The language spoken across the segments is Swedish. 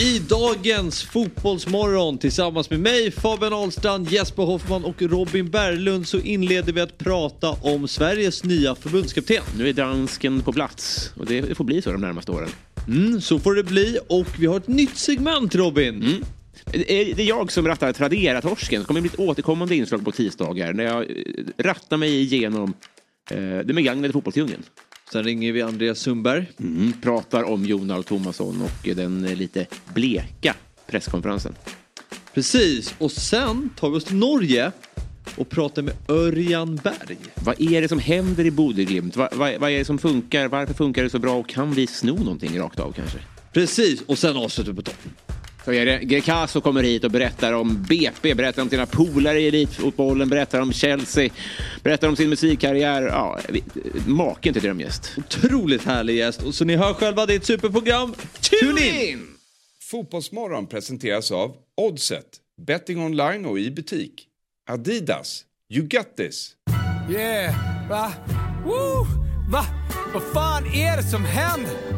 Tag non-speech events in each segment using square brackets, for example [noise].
I dagens Fotbollsmorgon tillsammans med mig, Fabian Ahlstrand, Jesper Hoffman och Robin Berglund så inleder vi att prata om Sveriges nya förbundskapten. Nu är dansken på plats och det får bli så de närmaste åren. Mm, så får det bli och vi har ett nytt segment Robin. Mm. Det är jag som rattar Tradera-torsken. Det kommer bli ett återkommande inslag på tisdagar när jag eh, rattar mig igenom eh, den begagnade fotbollsdjungeln. Sen ringer vi Andreas Sundberg. Mm, pratar om Jon Thomasson och den lite bleka presskonferensen. Precis, och sen tar vi oss till Norge och pratar med Örjan Berg. Vad är det som händer i Bodeglimt? Vad, vad, vad är det som funkar? Varför funkar det så bra? Och kan vi sno någonting rakt av kanske? Precis, och sen avslutar vi på topp. Grecaso kommer hit och berättar om BP, berättar om sina polare i elitfotbollen, berättar om Chelsea, berättar om sin musikkarriär. Ja, maken till drömgäst. Otroligt härlig gäst. Och så ni hör själva, det är ett superprogram. Tune in! Fotbollsmorgon presenteras av Oddset, betting online och i butik. Adidas, you got this. Yeah, va? Woo! Va? Vad fan är det som händer?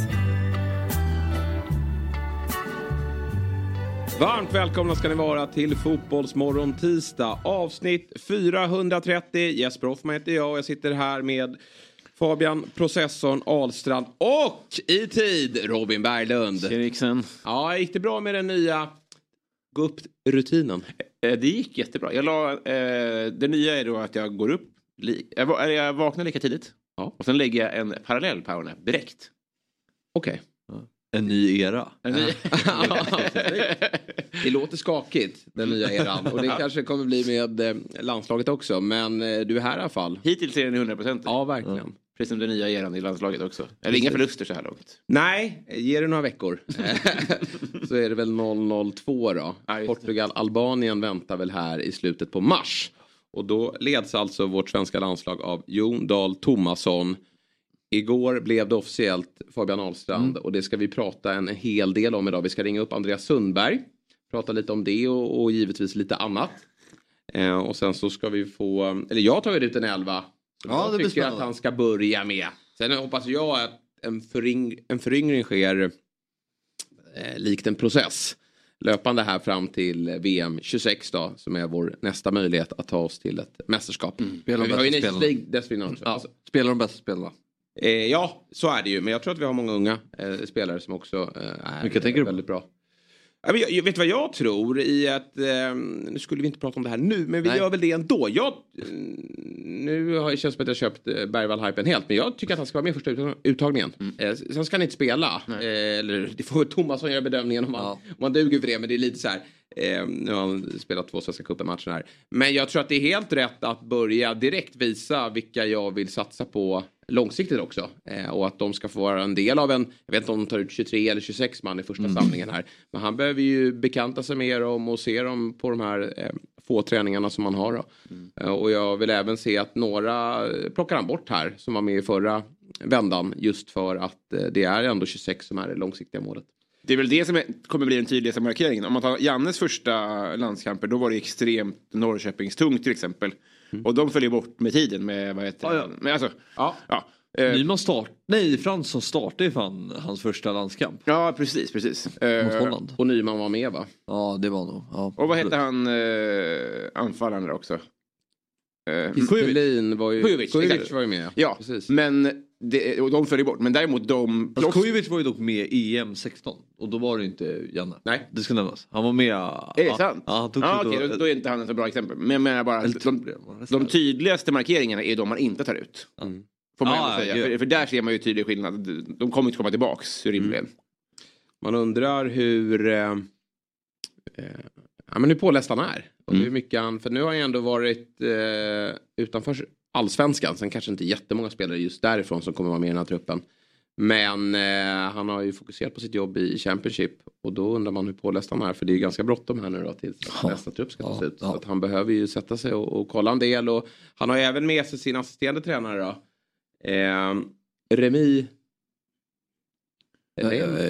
Varmt välkomna ska ni vara till Fotbollsmorgon tisdag. Avsnitt 430. Jesper Hoffman heter jag och jag sitter här med Fabian Processorn Ahlstrand och i tid Robin Berglund. Eriksen. Ja, gick det bra med den nya gå upp-rutinen? Eh, det gick jättebra. Jag la, eh, det nya är då att jag går upp, jag, jag vaknar lika tidigt. Ja. Och sen lägger jag en parallell powernap direkt. Okej. Okay. En ny era. En ny... [laughs] [laughs] det låter skakigt, den nya eran. Och det kanske kommer bli med eh, landslaget också. Men eh, du är här i alla fall. Hittills är den 100 procent. Ja, verkligen. Ja. Precis som den nya eran i landslaget också. Eller inga förluster så här långt. Nej, ge det några veckor. [laughs] så är det väl 002 då. Ja, Portugal-Albanien väntar väl här i slutet på mars. Och då leds alltså vårt svenska landslag av Jon Dahl Tomasson. Igår blev det officiellt Fabian Ahlstrand mm. och det ska vi prata en hel del om idag. Vi ska ringa upp Andreas Sundberg, prata lite om det och, och givetvis lite annat. Eh, och sen så ska vi få, eller jag har tagit ut en elva. Ja, jag tycker att han ska börja med. Sen hoppas jag att en, föryng, en föryngring sker eh, likt en process löpande här fram till VM 26 då som är vår nästa möjlighet att ta oss till ett mästerskap. Mm. Spelar de bästa spelarna. dessförinnan också. Ja. Spelar de bästa spelarna? Eh, ja, så är det ju. Men jag tror att vi har många unga eh, spelare som också eh, är Vilka tänker väldigt bra. Jag, vet vad jag tror i att, eh, nu skulle vi inte prata om det här nu, men vi Nej. gör väl det ändå. Jag, nu har det känns som att jag köpt eh, Bergvall-hypen helt, men jag tycker att han ska vara med i första uttagningen. Mm. Eh, sen ska han inte spela, eh, eller det får Thomasson göra bedömningen om, ja. han, om han duger för det, men det är lite så här. Eh, nu har han spelat två Svenska cupen-matcher här. Men jag tror att det är helt rätt att börja direkt visa vilka jag vill satsa på långsiktigt också. Eh, och att de ska få vara en del av en, jag vet inte om de tar ut 23 eller 26 man i första mm. samlingen här. Men han behöver ju bekanta sig mer om och se dem på de här eh, få träningarna som han har. Mm. Eh, och jag vill även se att några plockar han bort här som var med i förra vändan just för att eh, det är ändå 26 som är det långsiktiga målet. Det är väl det som är, kommer bli den tydligaste markeringen. Om man tar Jannes första landskamper då var det extremt Norrköpingstungt till exempel. Mm. Och de följer bort med tiden med vad heter ja, ja. Men alltså, ja. ja. Eh, Nyman start, nej Fransson startade ju fan hans första landskamp. Ja precis, precis. Mot eh, Holland. Och Nyman var med va? Ja det var nog. Ja. Och vad hette han eh, anfallaren också? Eh, Kujovic var ju, Kujovic var ju med. Ja, precis. men det, de följer bort. Men däremot de... Alltså, Kujovic var ju dock med i EM 16 och då var det inte Janne. Nej. Det ska nämnas. Han var med. Är det sant? Ja, han tog ah, okay, då, då, är inte han ett så bra exempel. Men jag menar bara de, de tydligaste markeringarna är de man inte tar ut. Mm. Får man ah, säga. För, för, där ser man ju tydlig skillnad. De kommer inte komma tillbaks rimligen. Mm. Man undrar hur... Eh, eh, ja, men hur påläst han är. Och mm. hur mycket han, för nu har han ändå varit eh, utanför allsvenskan. Sen kanske inte jättemånga spelare just därifrån som kommer vara med i den här truppen. Men eh, han har ju fokuserat på sitt jobb i Championship. Och då undrar man hur påläst han är. För det är ju ganska bråttom här nu då tills ja. nästa trupp ska tas ut. Ja. Så att han behöver ju sätta sig och, och, kolla en del. Och han har även med sig sin assisterande tränare då. Eh, Remi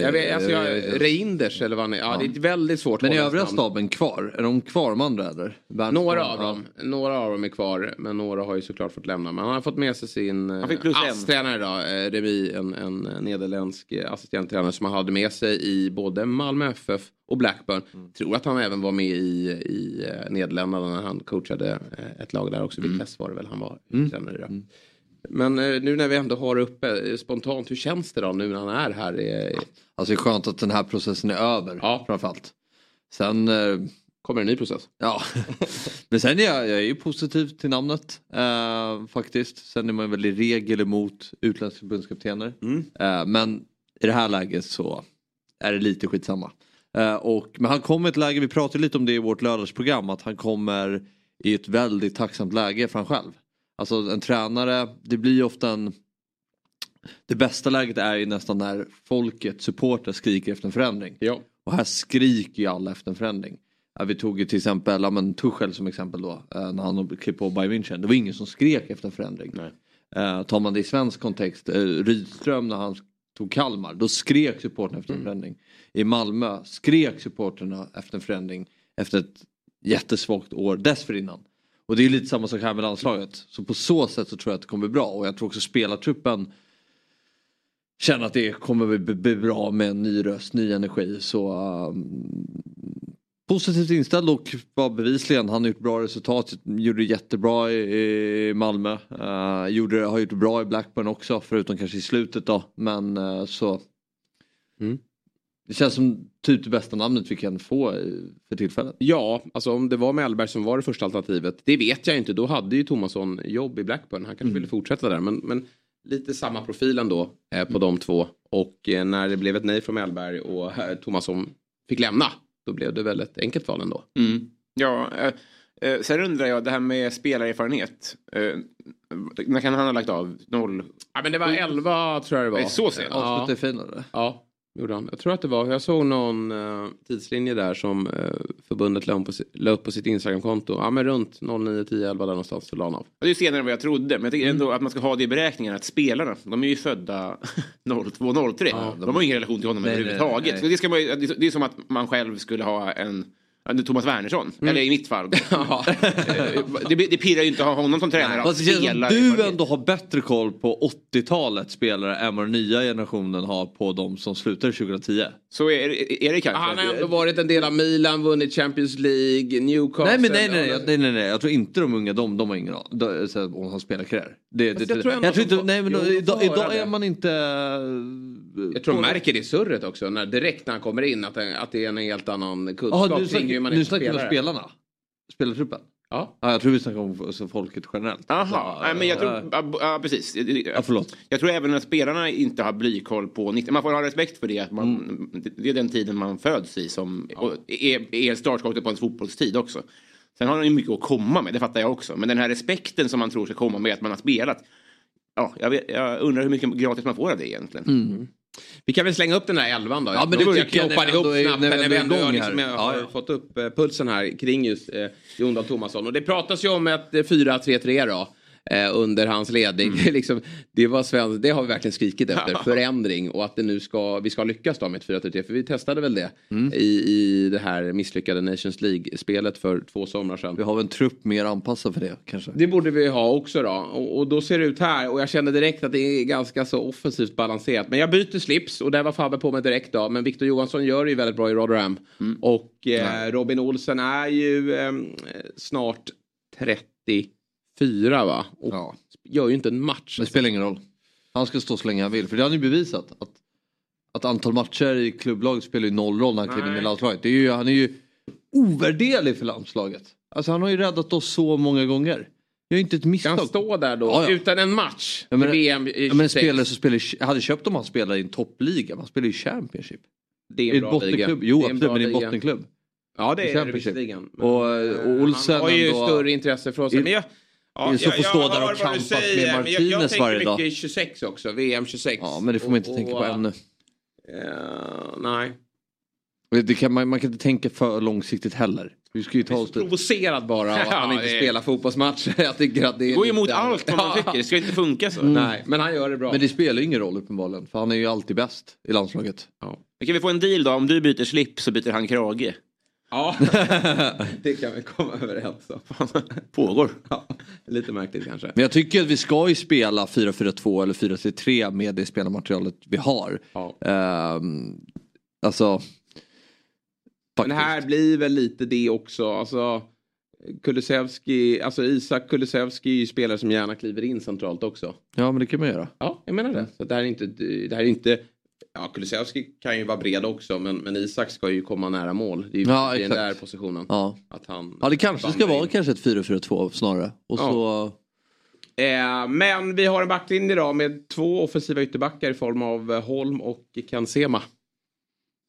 jag vet, alltså jag, Reinders eller vad han är. Ja, ja. det är väldigt svårt. Men är övriga staben kvar? Är de kvar med andra eller? Några av dem. Några av dem är kvar. Men några har ju såklart fått lämna. Men han har fått med sig sin ASS-tränare idag. Eh, Remi, en, en nederländsk assistenttränare som han hade med sig i både Malmö FF och Blackburn. Mm. Tror att han även var med i, i eh, Nederländerna när han coachade eh, ett lag där också. Mm. Vitesse var det väl han var mm. tränare idag. Men eh, nu när vi ändå har uppe eh, spontant, hur känns det då nu när han är här? Alltså det är skönt att den här processen är över ja. framförallt. Sen eh, kommer en ny process. [laughs] Ja, men sen är jag, jag är ju positiv till namnet eh, faktiskt. Sen är man väl i regel emot utländska förbundskaptener. Mm. Eh, men i det här läget så är det lite skitsamma. Eh, och, men han kommer i ett läge, vi pratade lite om det i vårt lördagsprogram, att han kommer i ett väldigt tacksamt läge för han själv. Alltså en tränare, det blir ju ofta en... Det bästa läget är ju nästan när folket, supporter skriker efter en förändring. Ja. Och här skriker ju alla efter en förändring. Vi tog ju till exempel ja, men Tuchel som exempel då, eh, när han klev på Bayern München. Det var ingen som skrek efter en förändring. Nej. Eh, tar man det i svensk kontext, eh, Rydström när han tog Kalmar, då skrek supporterna efter en mm. förändring. I Malmö skrek supporterna efter en förändring efter ett jättesvagt år dessförinnan. Och det är lite samma sak här med landslaget. Så på så sätt så tror jag att det kommer bli bra och jag tror också spelartruppen känner att det kommer bli bra med en ny röst, ny energi. Så um, positivt inställd och var bevisligen, han har gjort bra resultat, gjorde det jättebra i Malmö. Uh, gjorde, har gjort det bra i Blackburn också, förutom kanske i slutet då. Men uh, så... Mm. Det känns som typ det bästa namnet vi kan få för tillfället. Ja, alltså om det var Mellberg som var det första alternativet. Det vet jag inte. Då hade ju Tomasson jobb i Blackburn. Han kanske mm. ville fortsätta där. Men, men lite samma profil ändå eh, på mm. de två. Och eh, när det blev ett nej från Mellberg och eh, Tomasson fick lämna. Då blev det väl ett enkelt val ändå. Mm. Ja, eh, eh sen undrar jag det här med spelarerfarenhet. Eh, när kan han ha lagt av? Noll? Ja men det var 11 tror jag det var. Så sent? Ja. Ja. Gjorde han. Jag tror att det var, jag såg någon uh, tidslinje där som uh, förbundet la, på, la upp på sitt Instagramkonto. Ja men runt 09, 10, 11 där någonstans så la han av. Det är senare än vad jag trodde. Men jag tycker ändå mm. att man ska ha det i beräkningen att spelarna, de är ju födda [laughs] 02, 03. Ja, de, de har ingen relation till honom nej, överhuvudtaget. Nej, nej. det, ska man, det är som att man själv skulle ha en Thomas Wernersson, mm. eller i mitt fall. [laughs] det, det pirrar ju inte att ha honom som tränare. Fast det känns du ändå har bättre koll på 80-talets spelare än vad den nya generationen har på de som slutade 2010. Så är, är, är det kanske. Han har ändå varit en del av Milan, vunnit Champions League, Newcastle. Nej men nej nej, nej nej nej, nej, jag tror inte de unga, de, de har ingen aning om han spelar karriär. Det, det, jag tror, jag tror inte, nej men jo, idag, idag är man inte... Jag tror man märker det i surret också, när, direkt när han kommer in, att, att det är en helt annan kunskap Aha, kring hur man Nu snackar vi om spelarna? Spelartruppen? Ja. ja. Jag tror vi snackar om alltså, folket generellt. Jaha, nej men jag tror, ja, precis. Ja, förlåt. Jag tror även att spelarna inte har blykoll på 90, man får ha respekt för det, att man, mm. det är den tiden man föds i som ja. är, är startskottet på en fotbollstid också. Sen har han ju mycket att komma med, det fattar jag också. Men den här respekten som man tror ska komma med att man har spelat. Ja, jag, vet, jag undrar hur mycket gratis man får av det egentligen. Mm. Vi kan väl slänga upp den där elvan då. Ja, men det jag tycker jag ihop snabbt när, vi ändå har, liksom, har ja. fått upp eh, pulsen här kring just eh, Jon Dahl Tomasson. Och det pratas ju om ett 4-3-3 eh, då eh, under hans ledning. Mm. [laughs] liksom, det, var svensk, det har vi verkligen skrikit efter, förändring och att det nu ska, vi ska lyckas då med ett 4-3-3. För vi testade väl det mm. i, i det här misslyckade Nations League-spelet för två somrar sedan. Vi har väl en trupp mer anpassad för det kanske? Det borde vi ha också då. Och, och, då ser det ut här och jag kände direkt att det är ganska så offensivt balanserat. Men jag byter slips och där var Fabbe på mig direkt då. Men Victor Johansson gör det ju väldigt bra i Rotherham. Mm. Och eh, Robin Olsen är ju eh, snart 30 fyra va? Och ja. gör ju inte en match. Det spelar ingen roll. Han ska stå så länge han vill. För det har han ju bevisat. Att, att antal matcher i klubblaget spelar ju noll roll när han kliver in i landslaget. Det är ju, han är ju ovärderlig för landslaget. Alltså han har ju räddat oss så många gånger. Jag är inte ett misstag. Kan stå där då ja, ja. utan en match? Ja, men, VM i ja, men spelare som spelar, jag hade köpt om han spelade i en toppliga. Man spelar ju Championship. Det är en bra liga. Jo absolut men i en bottenklubb. Ja det är det visserligen. Och, och Olsen Han har ju ändå, större intresse för oss. Men jag, Ja, så får stå där och kampas med Martinez varje dag. Jag, tänker mycket 26 också, VM 26. Ja, men det får man inte och, tänka på ännu. Uh, nej. Det kan, man, man kan inte tänka för långsiktigt heller. Vi ska ju ta oss. Provocerad bara av att han inte spelar fotbollsmatcher. [laughs] Jag tycker att det är går lite emot allt vad man tycker. Det ska inte funka så. Nej, men han gör det bra. Men det spelar ju ingen roll uppenbarligen. För han är ju alltid bäst i landslaget. ja. Kan vi få en deal då? Om du byter slips så byter han krage. Ja, [laughs] det kan vi komma överens om. [laughs] Pågår. Ja, lite märkligt kanske. Men jag tycker att vi ska ju spela 4-4-2 eller 4-3-3 med det spelarmaterialet vi har. Ja. Ehm, alltså. Men det här blir väl lite det också. Alltså, Kulusevski, alltså Isak Kulusevski är ju spelare som gärna kliver in centralt också. Ja men det kan man göra. Ja, jag menar det. Så det här är inte, det här är inte Ja, Kulusevski kan ju vara bred också men, men Isak ska ju komma nära mål. Det är ju Ja, i den där positionen. Ja. Att han ja det kanske ska vara kanske ett 4-4-2 snarare. Och Ja. så. Eh, men vi har en backlinje idag med två offensiva ytterbackar i form av Holm och Kansema.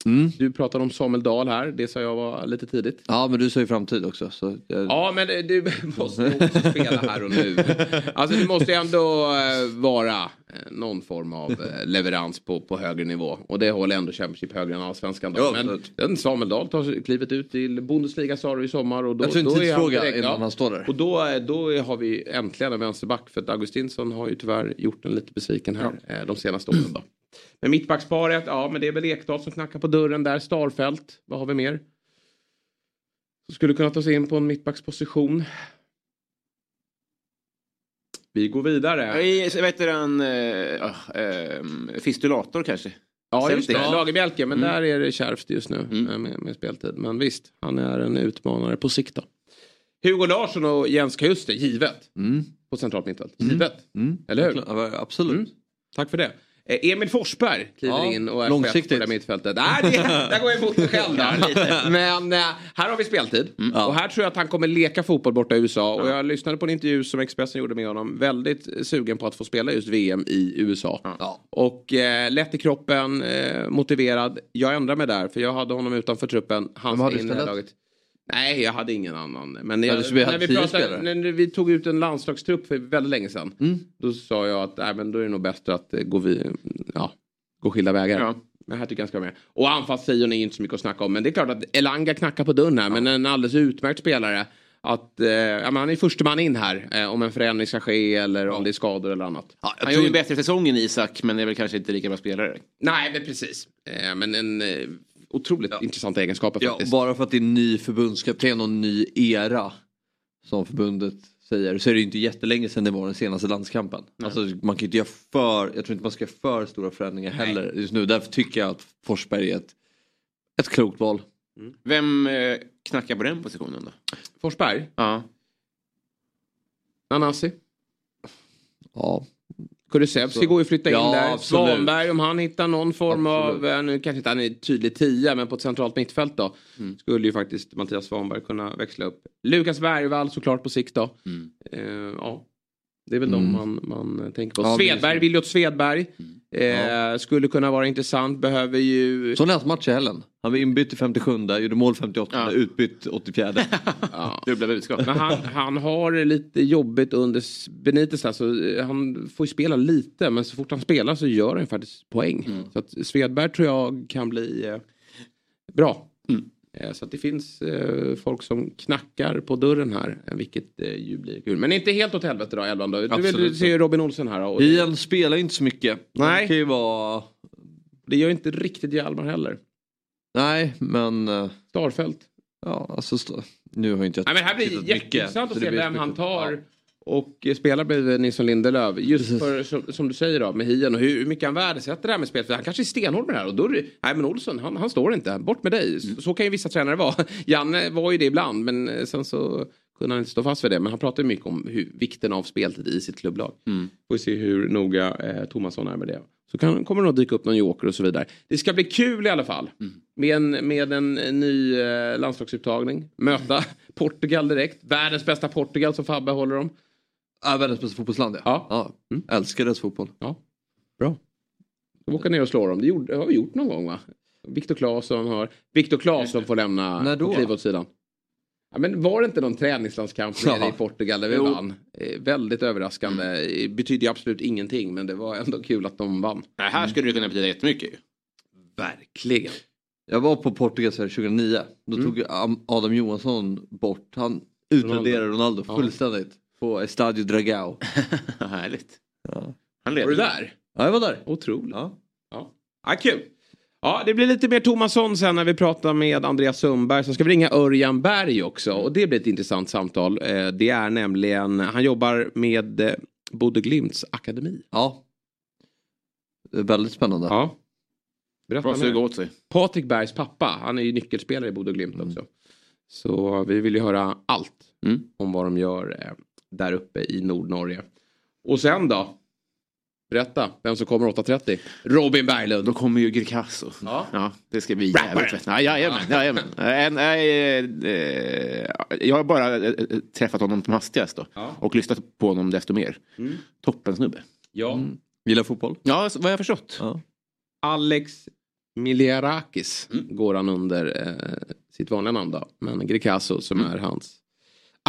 Mm. Du pratade om Samuel Dahl här, det sa jag var lite tidigt. Ja men du sa ju framtid också. Så, eh, Ja, men du [laughs] måste också spela här och nu. Alltså det måste ju ändå eh, vara eh, någon form av eh, leverans på, på högre nivå. Och det håller ändå Championship högre än allsvenskan. Då. Ja, Men Samuel Dahl tar klivet ut till Bundesliga sa du i sommar. Och då, Jag tror då är han direkt- innan ja. han står där. Och då, då har vi äntligen en vänsterback. För att Augustinsson har ju tyvärr gjort en lite besviken här eh, de senaste åren. Då. Men mittbacksparet, ja men det är väl Ekdal som knackar på dörren där. Starfelt, vad har vi mer? Som skulle kunna ta sig in på en mittbacksposition. Vi går vidare. I, vad heter han? Uh, fistulator kanske? Ja just det. Lagerbjälke. Men Mm. där är det kärvt just nu Mm. eh, med, med speltid. Men visst, han är en utmanare på sikt då. Hugo Larsson och Jens Kajuste, givet. Mm. På centralt mittfält. Givet. Mm. Eller hur? Ja, Absolut. Mm. Tack för det. Eh, Emil Forsberg kliver Ja, in och är långsiktigt. chef på det mittfältet. Nej, det, där går jag emot mig själv där. [laughs] Men eh, här har vi speltid. Ja. Och här tror jag att han kommer leka fotboll borta i USA. Och jag lyssnade på en intervju som Expressen gjorde med honom. Väldigt sugen på att få spela just VM i USA. Ja. Och eh, lätt i kroppen, eh, motiverad. Jag ändrar mig där för jag hade honom utanför truppen. Han ska in i laget. Nej, jag hade ingen annan. Men Ja, jag, hade när, vi pratade, när vi tog ut en landslagstrupp för väldigt länge sedan. Mm. Då sa jag att nej, men då är det nog bättre att eh, gå, vi, ja, gå skilda vägar. Ja. Men här tycker jag han ska vara med. Och anfallstrion är ju inte så mycket att snacka om. Men det är klart att Elanga knackar på dörren här. Men en alldeles utmärkt spelare. Att, eh, ja, han är första man in här. Eh, om en förändring ska ske eller om det är skador eller annat. Ja, jag Han tror gör ju en bättre säsong än Isak men är väl kanske inte lika bra spelare. Nej, men precis. Eh, men en otroligt intressanta egenskaper Ja, faktiskt. bara för att det är en ny förbundskapten och en ny era. Som förbundet säger. Så är det ju inte jättelänge sedan det var den senaste landskampen. Alltså, man kan inte göra för, jag tror inte man ska göra för stora förändringar heller just nu. Därför tycker jag att Forsberg är ett, ett klokt val. Vem eh, knackar på den positionen då? Forsberg, Ja. Nanasi. Ja, Kulusevski går ju att flytta in Ja, där. absolut. Svanberg om han hittar någon form Absolut. av, eh, nu kanske inte han är tydlig tia men på ett centralt mittfält då. Mm. Skulle ju faktiskt Mattias Svanberg kunna växla upp. Lukas Bergvall såklart på sikt då. Mm. Eh, ja. Det är väl Mm. de man, man tänker på. Ja, Svedberg. Viljot Svedberg. Eh, Ja. Skulle kunna vara intressant. Behöver ju... är hans match i helgen. Han var inbytt i 57, gjorde mål 58, Ja. utbytt 84. [laughs] Ja. Dubbla budskap. Men han, han har lite jobbigt under Benitez. Alltså, eh, han får ju spela lite men så fort han spelar så gör han faktiskt poäng. Mm. Så att Svedberg tror jag kan bli eh, bra. Mm. Eh, så det finns eh, folk som knackar på dörren här. eh, Vilket ju blir kul. Men inte helt åt helvete då Elvan. Du, vet, du ser ju Robin Olsen här. Och Ian spelar inte så mycket. Nej. Det kan ju vara... det gör inte riktigt Hjalmar heller. Nej, men... Starfelt. Ja, alltså... Nu har ju inte jag Nej, men här blir det jätteintressant att se vem han tar. Ja. Och eh, spelar bredvid Nilsson Lindelöf. Just för, som, som du säger då, med Hien och hur, hur mycket han värdesätter det här med spelet. För han kanske är stenhård med det här. Och då nej men Olsson, han, han står inte. Bort med dig. Så, så kan ju vissa tränare vara. [laughs] Janne var ju det ibland, men eh, sen så kunde han inte stå fast vid det. Men han pratar ju mycket om hur, vikten av speltid i sitt klubblag. Mm. Får vi se hur noga eh, Thomasson är med det. Så kan, kommer det nog dyka upp någon joker och så vidare. Det ska bli kul i alla fall. Med, en, med en ny eh, landslagsupptagning. Möta [laughs] Portugal direkt. Världens bästa Portugal som Fabbe håller om. Ja, världens bästa fotbollsland Ja. ja. Mm. Älskar deras fotboll. Ja, bra. Då åker ner och slår dem. Det gjorde, har vi gjort någon gång va? Viktor Claesson har... Viktor Claesson får lämna När då? kliva åt sidan. Ja, men var det inte någon träningslandskamp nere Ja. i Portugal där vi Jo. vann? Eh, väldigt överraskande. Eh, Betyder absolut ingenting men det var ändå kul att de vann. Nej, här skulle det kunna betyda jättemycket ju. Verkligen. Jag var på Portugal 2009. Då Mm. tog Adam Johansson bort, han utraderade Ronaldo, Ja. fullständigt. På Estadio Dragao. [laughs] Härligt. Ja. Han Var du där? ja, jag var där. Otroligt. Ja. Ja. Ja, kul. Ja, det blir lite mer Tomasson sen när vi pratar med Andreas Sundberg. Så ska vi ringa Örjan Berg också. Och det blir ett intressant samtal. Eh, Det är nämligen, han jobbar med eh, Bodø Glimts akademi. ja. Det är väldigt spännande. Ja. Berätta åt sig? Patrik Bergs pappa, han är ju nyckelspelare i Bodø Glimt också. Så vi vill ju höra allt Mm. om vad de gör eh, där uppe i Nordnorge. Och sen då? Berätta, vem som kommer 8.30? Robin Berglund. Då kommer ju Greekazo. Ja. ja, det ska bli jävligt fett. Ja, jajamän, jajamän. Eh, nej, eh, Jag har bara eh, träffat honom som hastigast då. Ja. Och lyssnat på honom desto mer. Mm. Toppen snubbe. Ja. Gillar fotboll? Ja, vad jag har förstått. Ja. Alex Miliarakis går han under eh, sitt vanliga namn då. Men Greekazo som är hans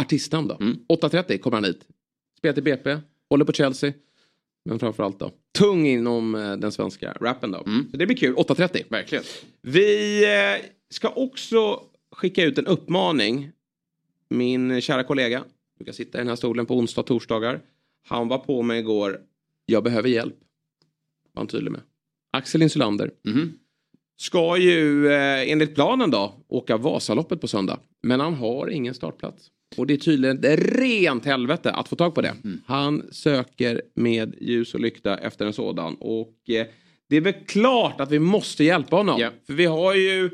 artistnamn då. Mm. 8.30 kommer han hit. Spelar till BP, håller på Chelsea. Men framförallt då tung inom eh, den svenska rappen då. Mm. Så det blir kul, 8.30. Verkligen. Vi eh, ska också skicka ut en uppmaning. Min kära kollega brukar sitta i den här stolen på onsdag och torsdagar. Han var på mig igår. Jag behöver hjälp. Var han tydlig med. Axel Insulander. Mhm. Ska ju eh, enligt planen då åka Vasaloppet på söndag. Men han har ingen startplats. Och det är tydligen ett rent helvete att få tag på det. Han söker med ljus och lykta efter en sådan. Och eh, det är väl klart att vi måste hjälpa honom. Ja. För vi har ju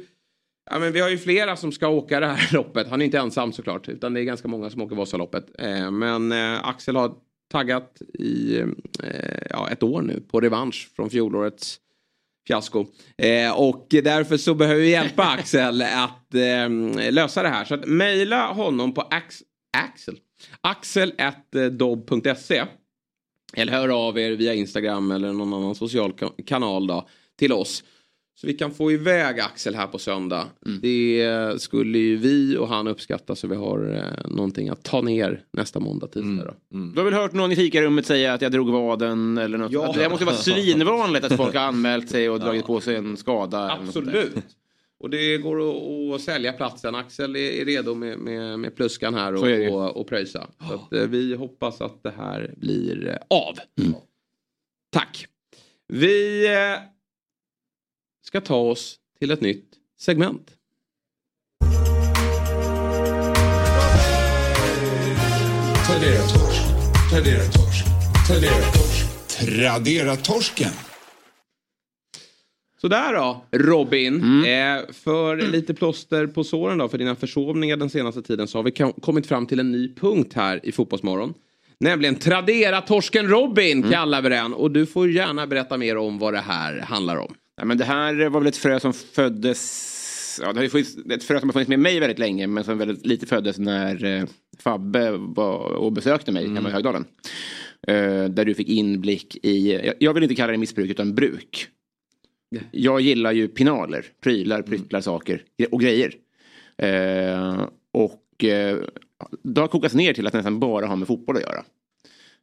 Ja, men vi har ju flera som ska åka det här [laughs] loppet. Han är inte ensam såklart. Utan det är ganska många som åker Vasaloppet. Eh, men eh, Axel har taggat i eh, ja, ett år nu på revansch från fjolårets fiasko. Eh, och därför så behöver vi hjälpa [laughs] Axel att eh, lösa det här. Så att mejla honom på ax Axel. Axel.dobb.se Eller hör av er via Instagram eller någon annan social ka- kanal då till oss. Så vi kan få iväg Axel här på söndag. Det skulle ju vi och han uppskatta så vi har eh, någonting att ta ner nästa måndag, tisdag då. Du har väl hört någon i fikarummet säga att jag drog vaden eller något? Ja. Att Det måste vara svinvanligt att folk har anmält sig och dragit på sig en skada. Absolut. Och det går att, sälja platsen. Axel är, redo med, med, med pluskan här och, och, och pröjsa. Så att, eh, vi hoppas att det här blir eh, av. Tack. Vi eh, ska ta oss till ett nytt segment. Tradera torsk. Tradera torsk. Tradera torsk. Tradera torsken. Sådär då, Robin. Eh, för lite plåster på såren då, för dina försovningar den senaste tiden så har vi kom- kommit fram till en ny punkt här i Fotbollsmorgon. Nämligen Tradera torsken Robin kallar vi den. Och du får gärna berätta mer om vad det här handlar om. Nej, men det här var väl ett frö som föddes... Ja, det har funnits, ett frö som har funnits med mig väldigt länge men som väldigt lite föddes när eh, Fabbe var och besökte mig hemma i Högdalen. Eh, där du fick inblick i, jag, jag vill inte kalla det missbruk utan bruk. Jag gillar ju pinaler, prylar, pryttlar, saker och grejer. Eh, och eh, det har kokats ner till att nästan bara ha med fotboll att göra.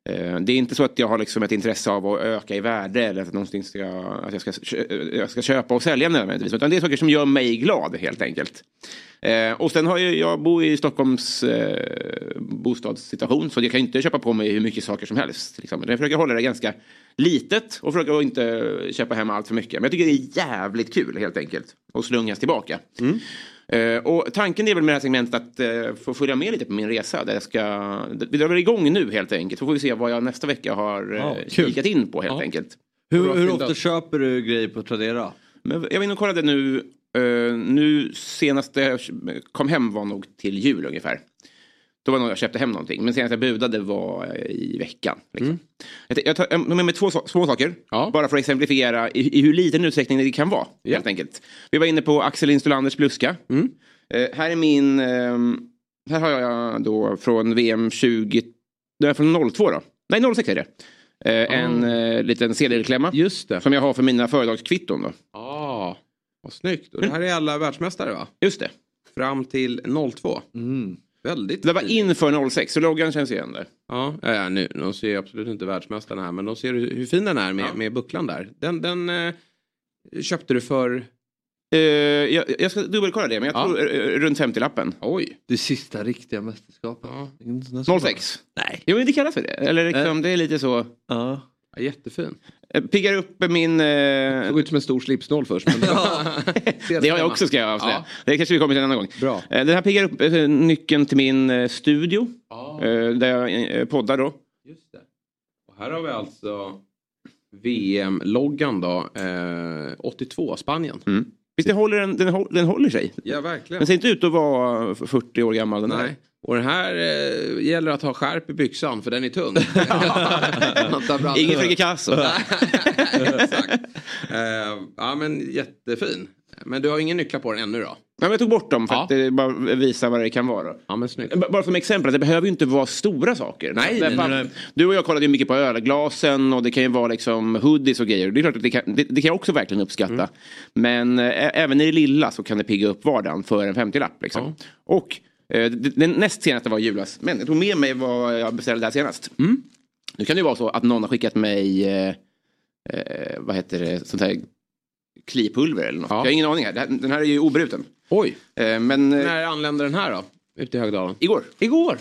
Eh, det är inte så att jag har liksom ett intresse av att öka i värde eller att, någonting ska, att jag, ska, jag ska köpa och sälja nödvändigtvis. Utan det är saker som gör mig glad helt enkelt. Eh, och sen har ju, jag bor i Stockholms eh, bostadssituation så jag kan inte köpa på mig hur mycket saker som helst. Liksom. Jag försöker hålla det ganska litet och försöker inte köpa hem allt för mycket. Men jag tycker det är jävligt kul helt enkelt. Och slungas tillbaka. Eh, och tanken är väl med det här segmentet att eh, få följa med lite på min resa. Där jag ska, vi drar väl igång nu helt enkelt. Så får vi se vad jag nästa vecka har eh, Ja, kikat in på helt enkelt. Hur, hur ofta köper du grejer på Tradera? Men jag var inne och kollade nu. Eh, nu senast jag kom hem var nog till jul ungefär. Då var nog jag köpte hem någonting. Men senast jag budade var eh, i veckan. Liksom. Jag, jag tar med mig två små saker. Ja. Bara för att exemplifiera i, i hur liten utsträckning det kan vara. Helt enkelt. Vi var inne på Axel Instolanders bluska. Eh, här är min... ehm, här har jag då från VM 20... Det är från 02 då. Nej 06 är det. Eh, En eh, liten CD-klämma. Just det. Som jag har för mina företagskvitton då. Ah, vad snyggt. Och det här är alla världsmästare va? Just det. Fram till 02. Väldigt Det var inför 06 så loggan känns igen där. Ja, ja, ja, nu, de ser ju absolut inte världsmästarna här men de ser hur, hur fin den är med, Ja. med bucklan där. Den, den eh, köpte du för Eh, jag, jag ska dubbelkolla det, men jag Ja. tror eh, runt 50-lappen. Oj. Det sista riktiga mästerskapet. Ja. 06. Nej. Jo, men det kallas för det. Eller liksom, det är lite så. Ja. Ja, jättefin. Eh, Piggar upp min... Eh, Såg ut som en stor slipsnål först. Men [laughs] det har jag också ska jag avslöja. Ja. Det kanske vi kommer till en annan gång. Bra. Eh, Den här piggar upp eh, nyckeln till min studio. eh, Där jag poddar då. Just det. Och här har vi alltså VM-loggan då. Eh, 82, Spanien. Mm. Visst, det håller, den, den, hå- den håller sig. Ja, verkligen. Den ser inte ut att vara 40 år gammal den här. Och den här eh, gäller att ha skärp i byxan för den är tung. [laughs] Ingen Fredrik Casso. [laughs] Exakt. Eh, ja men jättefin. Men du har ingen nycklar på den ännu då? Men jag tog bort dem för Ja. att bara visa vad det kan vara. Ja men snyggt. Bara som exempel, det behöver ju inte vara stora saker. Nej, nej, nej, nej. Du och jag kollade ju mycket på ölglasen och det kan ju vara liksom hoodies och grejer. Det är klart att det kan, det, det kan jag också verkligen uppskatta. Mm. Men eh, även i det lilla så kan det pigga upp vardagen för en 50-lapp. Liksom. Och eh, det- den näst senaste var i julas. Men jag tog med mig vad jag beställde där senast. Mm. Nu kan det ju vara så att någon har skickat mig, eh, eh, vad heter det, sånt här klipulver eller något. Ja. Jag har ingen aning här. Den här är ju obruten. Oj, Eh, men eh, när anländer den här då? Ute i Högdalen? igår. Igår.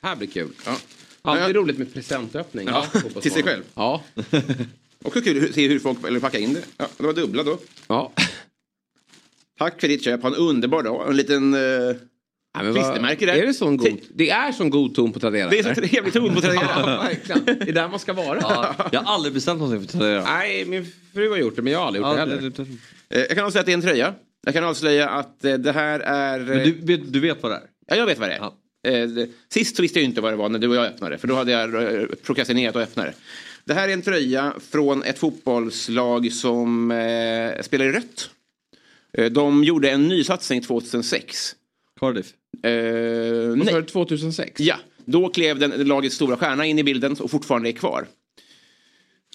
Det här blir kul. Ja. Alltid roligt med presentöppning. Ja, till sig själv. Ja. [laughs] Också kul att se hur folk eller packar in det. Ja, det var dubbla då. ja. Tack för ditt köp. Ha en underbar dag. En liten... Eh, Men Klistermärke där. Är det sån god, det är sån god ton på Tradera? det är så eller? trevlig ton på [laughs] Ja, Tradera. verkligen. Det är där man ska vara. Ja, jag har aldrig beställt någonting för Tradera. Nej, min fru har gjort det men jag har aldrig gjort det heller. Eh, Jag kan avslöja att det är en tröja. Jag kan avslöja att eh, det här är... eh, Men du, vet- du vet vad det är? Ja, jag vet vad det är. Ja. Eh, det- Sist så visste jag inte vad det var när du och jag öppnade. För då hade jag eh, prokrastinerat och öppnat det. Det här är en tröja från ett fotbollslag som eh, spelar i rött. Eh, de gjorde en nysatsning 2006. Cardiff. Eh, nej. är det 2006? Ja, då klev den lagets stora stjärna in i bilden och fortfarande är kvar.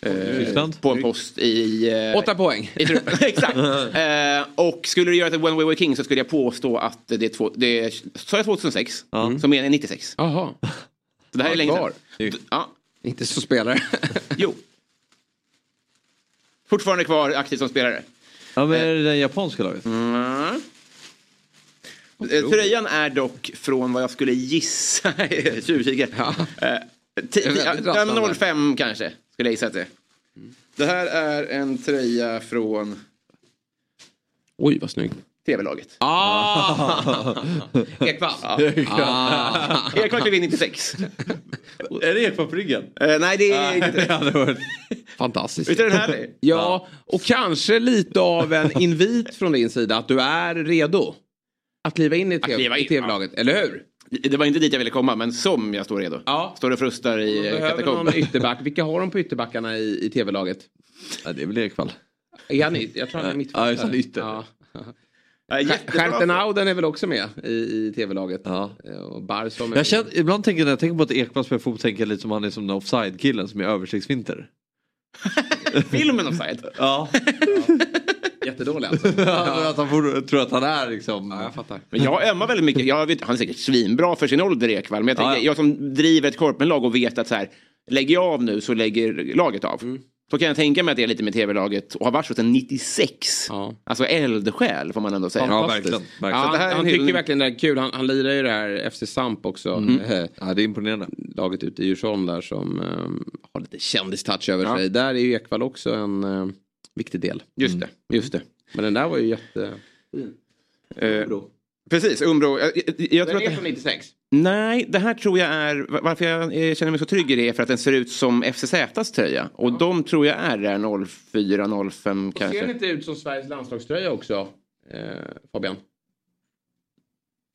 Eh, på en post i... Eh, Åtta poäng. i truppen. [laughs] Exakt. Eh, och skulle du göra ett When We Were King så skulle jag påstå att det är, två, det är sa jag 2006? Ja. Så menar jag 96. Jaha, Så det här är länge kvar. sedan. Ja, inte så spelare. [laughs] jo. Fortfarande kvar aktivt som spelare. Ja men är det den japanska laget? Mm. Eh, Tröjan är dock från vad jag skulle gissa, [laughs] tjuvkika. Ja. Eh, ti- Det är ti- väldigt ja, rassande. 05 kanske, skulle jag gissa att det är. Det här är en tröja från Oj, vad snygg. tv-laget. Ah! [laughs] Ekvall. Ah. Ekvall klev in 96. Är det Ekvall på ryggen? Eh, nej, det är inte Det. [laughs] Fantastiskt. Är den härlig? Ja, och kanske lite av en invit från din sida att du är redo. Att kliva in i kliva TV- tv-laget, eller hur? Det var inte dit jag ville komma, men som jag står redo. Ja. Står och frustar i någon ytterback. Vilka har de på ytterbackarna i, i tv-laget? Ja, det är väl Ekvall. Är han Jag tror han är mittfältare. Ja, just det, ytter. Ja. Jättebra. Schertenauden är väl också med i, i tv-laget. Ja. Eh, Och Barsom är Jag känner, ibland tänker jag när jag tänker på att Ekvall spelar fotboll tänker jag lite som han är som den offside-killen som är översiktsvinter. [laughs] Filmen offside. Ja. [laughs] jättedålig alltså. [laughs] att han får, tror att han är liksom... Ja, jag fattar. Men jag ömmar väldigt mycket. Jag vet, han är säkert svinbra för sin ålder Ekvall. Men jag, tänker, Ja, ja. jag som driver ett korpenlag och vet att så här, lägger jag av nu så lägger laget av. Mm. Så kan jag tänka mig att det är lite med tv-laget och har varit så sedan 96. Ja. Alltså eldsjäl får man ändå säga. Ja, verkligen. verkligen. Ja, det här är han en tycker verkligen det är kul. Han, han lirar ju det här FC Samp också. Eh, Ja, det är imponerande. laget ute i Djursholm där som eh, har lite kändistouch över Ja. sig. Där är ju Ekvall också en eh, viktig del. Just det, just det. Men den där var ju jätte... Eh, precis, Umbro. Jag, jag, jag tror att det, 96. nej, det här tror jag är, varför jag eh, känner mig så trygg i det är för att den ser ut som FCZs tröja. Och de tror jag är där 04, 05 Ser den kanske. inte ut som Sveriges landslagströja också, eh, Fabian?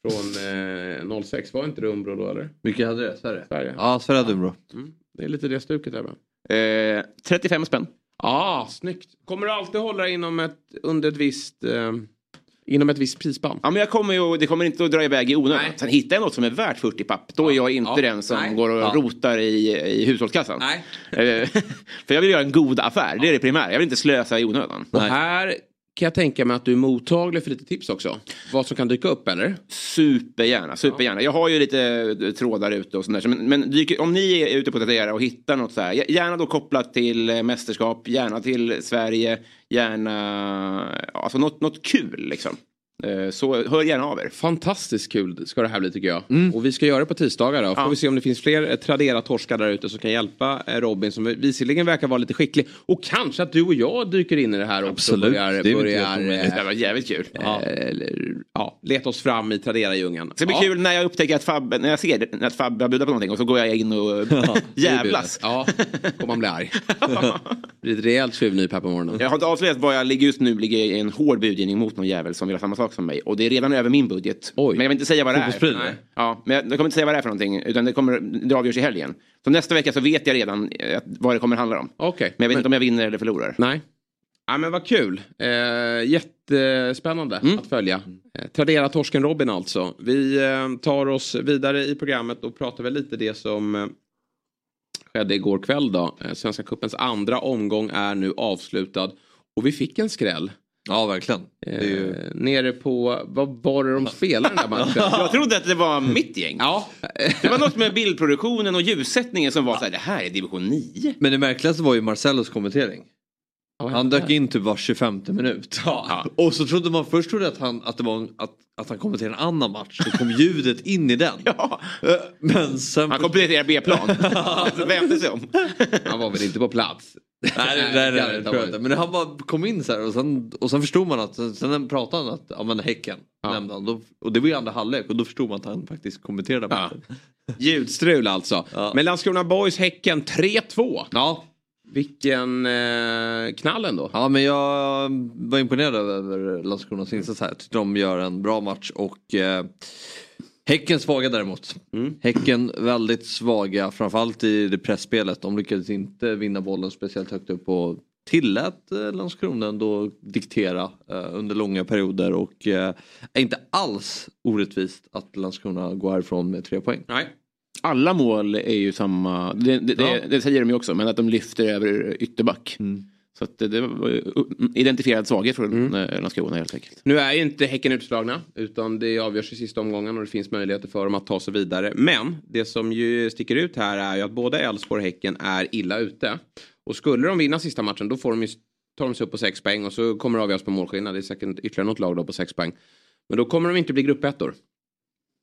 Från eh, 06, var inte det Umbro då eller? Vilka hade det? Sverige? Sverige. Ja, Sverige hade Umbro. Mm. Det är lite det stuket där? Eh, 35 spänn. Ja, ah, snyggt. Kommer du alltid hålla inom ett, under ett visst, eh, inom ett visst prisspann? Ja, men jag kommer ju, det kommer inte att dra iväg i onödan. Sen hittar jag något som är värt 40 papp, då är jag inte Ja. den som Nej. går och Ja. rotar i, i hushållskassan. Nej. Eh, [laughs] För jag vill göra en god affär, det är det primära. Jag vill inte slösa i onödan. Och här kan jag tänka mig att du är mottaglig för lite tips också. Vad som kan dyka upp eller? Supergärna, supergärna. Jag har ju lite eh, trådar ute och sådär. Men, men dyker, om ni är ute på Tradera och hittar något så här. Gärna då kopplat till eh, mästerskap, gärna till Sverige, gärna alltså något, något kul liksom. Eh, Så hör gärna av er. Fantastiskt kul ska det här bli tycker jag. Och vi ska göra det på tisdagar då. Får Ja. vi se om det finns fler eh, Tradera-torskar där ute som kan hjälpa eh, Robin som visserligen verkar vara lite skicklig. Och kanske att du och jag dyker in i det här också. Absolut. Börjar, Det börjar. Det var jävligt kul. ja. Ja, leta oss fram i Tradera-djungeln. Det ska bli ja. kul när jag upptäcker att Fab, när jag ser att Fab har budat på någonting och så går jag in och [laughs] jävlas. Ja, och man blir arg. det [laughs] blir ett rejält tjuvnyp här på morgonen. Jag har inte avslöjat vad jag ligger just nu, ligger i en hård budgivning mot någon jävel som vill ha samma sak som mig. Och det är redan över min budget. Oj. Men jag vill inte säga vad det är. Nej. Ja, men jag, jag kommer inte säga vad det är för någonting. Utan det, kommer, det avgörs i helgen. Så nästa vecka så vet jag redan eh, vad det kommer handla om. Okej. Men jag vet inte om jag vinner eller förlorar. Nej. Ja, men vad kul. Eh, jättespännande Mm. att följa. Eh, Tradera torsken Robin alltså. Vi eh, tar oss vidare i programmet och pratar väl lite det som eh, skedde igår kväll då. Eh, Svenska cupens andra omgång är nu avslutad. Och vi fick en skräll. Ja, verkligen. Är ju... Eh, nere på, vad var det de spelade den där matchen? [laughs] Jag trodde att det var mitt gäng. ja, Det var något med bildproduktionen och ljussättningen som var så här, det här är division 9. Men det märkligaste var ju Marcellos kommentering. Han dök in typ var 25 minut. [laughs] Ja. Och så trodde man först trodde att han, att det var en, att, att han kommenterade en annan match. Så kom ljudet in i den. [laughs] Ja. Eh, Men sen... Han kompletterar B-plan. Så vände sig om. Han var väl inte på plats? [laughs] Nej, nej, nej, nej. Men han bara kom in så här och sen, och sen förstod man att, sen, sen pratade han att, ja men Häcken Ja. nämnde han. Då, och det var ju andra halvlek och då förstod man att han faktiskt kommenterade Ja. matchen. Ljudstrul alltså. Ja. Men Landskrona Boys Häcken 3-2. Ja. Vilken eh, knall ändå. ja, men jag var imponerad över Landskronas insats här. Tyckte de gör en bra match och eh, Häcken svaga däremot. Mm. Häcken väldigt svaga, framförallt i det pressspelet. De lyckades inte vinna bollen speciellt högt upp och tillät eh, Landskrona ändå diktera eh, under långa perioder och eh, är inte alls orättvist att Landskrona går härifrån med tre poäng. Nej. Alla mål är ju samma, det, det, Ja. det, det säger de ju också, men att de lyfter över ytterback. Så att det, var identifierad svaghet från mm. Landskrona helt enkelt. Nu är ju inte Häcken utslagna utan det avgörs i sista omgången och det finns möjligheter för dem att ta sig vidare. Men det som ju sticker ut här är ju att både Elfsborg och Häcken är illa ute. Och skulle de vinna sista matchen då får de ju, tar de sig upp på sex poäng och så kommer det avgöras på målskillnad. Det är säkert ytterligare något lag då på sex poäng. Men då kommer de inte bli gruppettor.